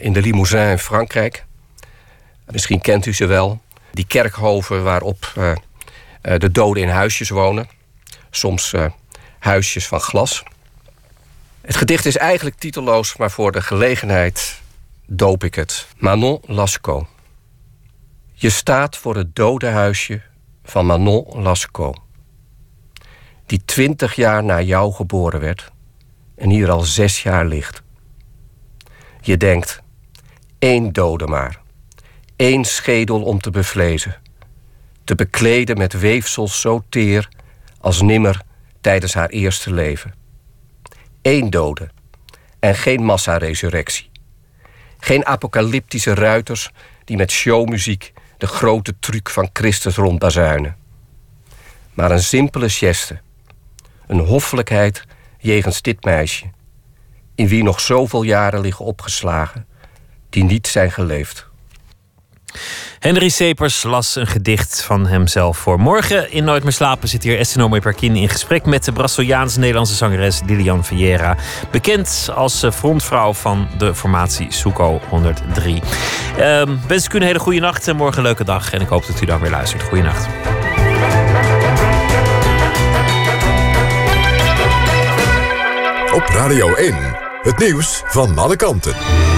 in de Limousin in Frankrijk. Misschien kent u ze wel. Die kerkhoven waarop de doden in huisjes wonen. Soms eh, huisjes van glas. Het gedicht is eigenlijk titeloos, maar voor de gelegenheid doop ik het. Manon Lascaux. Je staat voor het dode huisje van Manon Lascaux. die twintig jaar na jou geboren werd en hier al zes jaar ligt. Je denkt, één dode maar, één schedel om te bevlezen, te bekleden met weefsels zo teer als nimmer tijdens haar eerste leven. Eén dode en geen massaresurrectie. Geen apocalyptische ruiters die met showmuziek de grote truc van Christus rondbazuinen. Maar een simpele geste. Een hoffelijkheid jegens dit meisje, in wie nog zoveel jaren liggen opgeslagen, die niet zijn geleefd. Henry Sepers las een gedicht van hemzelf voor. Morgen in Nooit meer slapen zit hier Estinome Perkin in gesprek met de Braziliaans-Nederlandse zangeres Lilian Vieira. Bekend als eh, frontvrouw van de formatie Suco 103. Ehm wens ik u een hele goede nacht en morgen een leuke dag. En ik hoop dat u dan weer luistert. Goeienacht. Op Radio 1, het nieuws van alle kanten.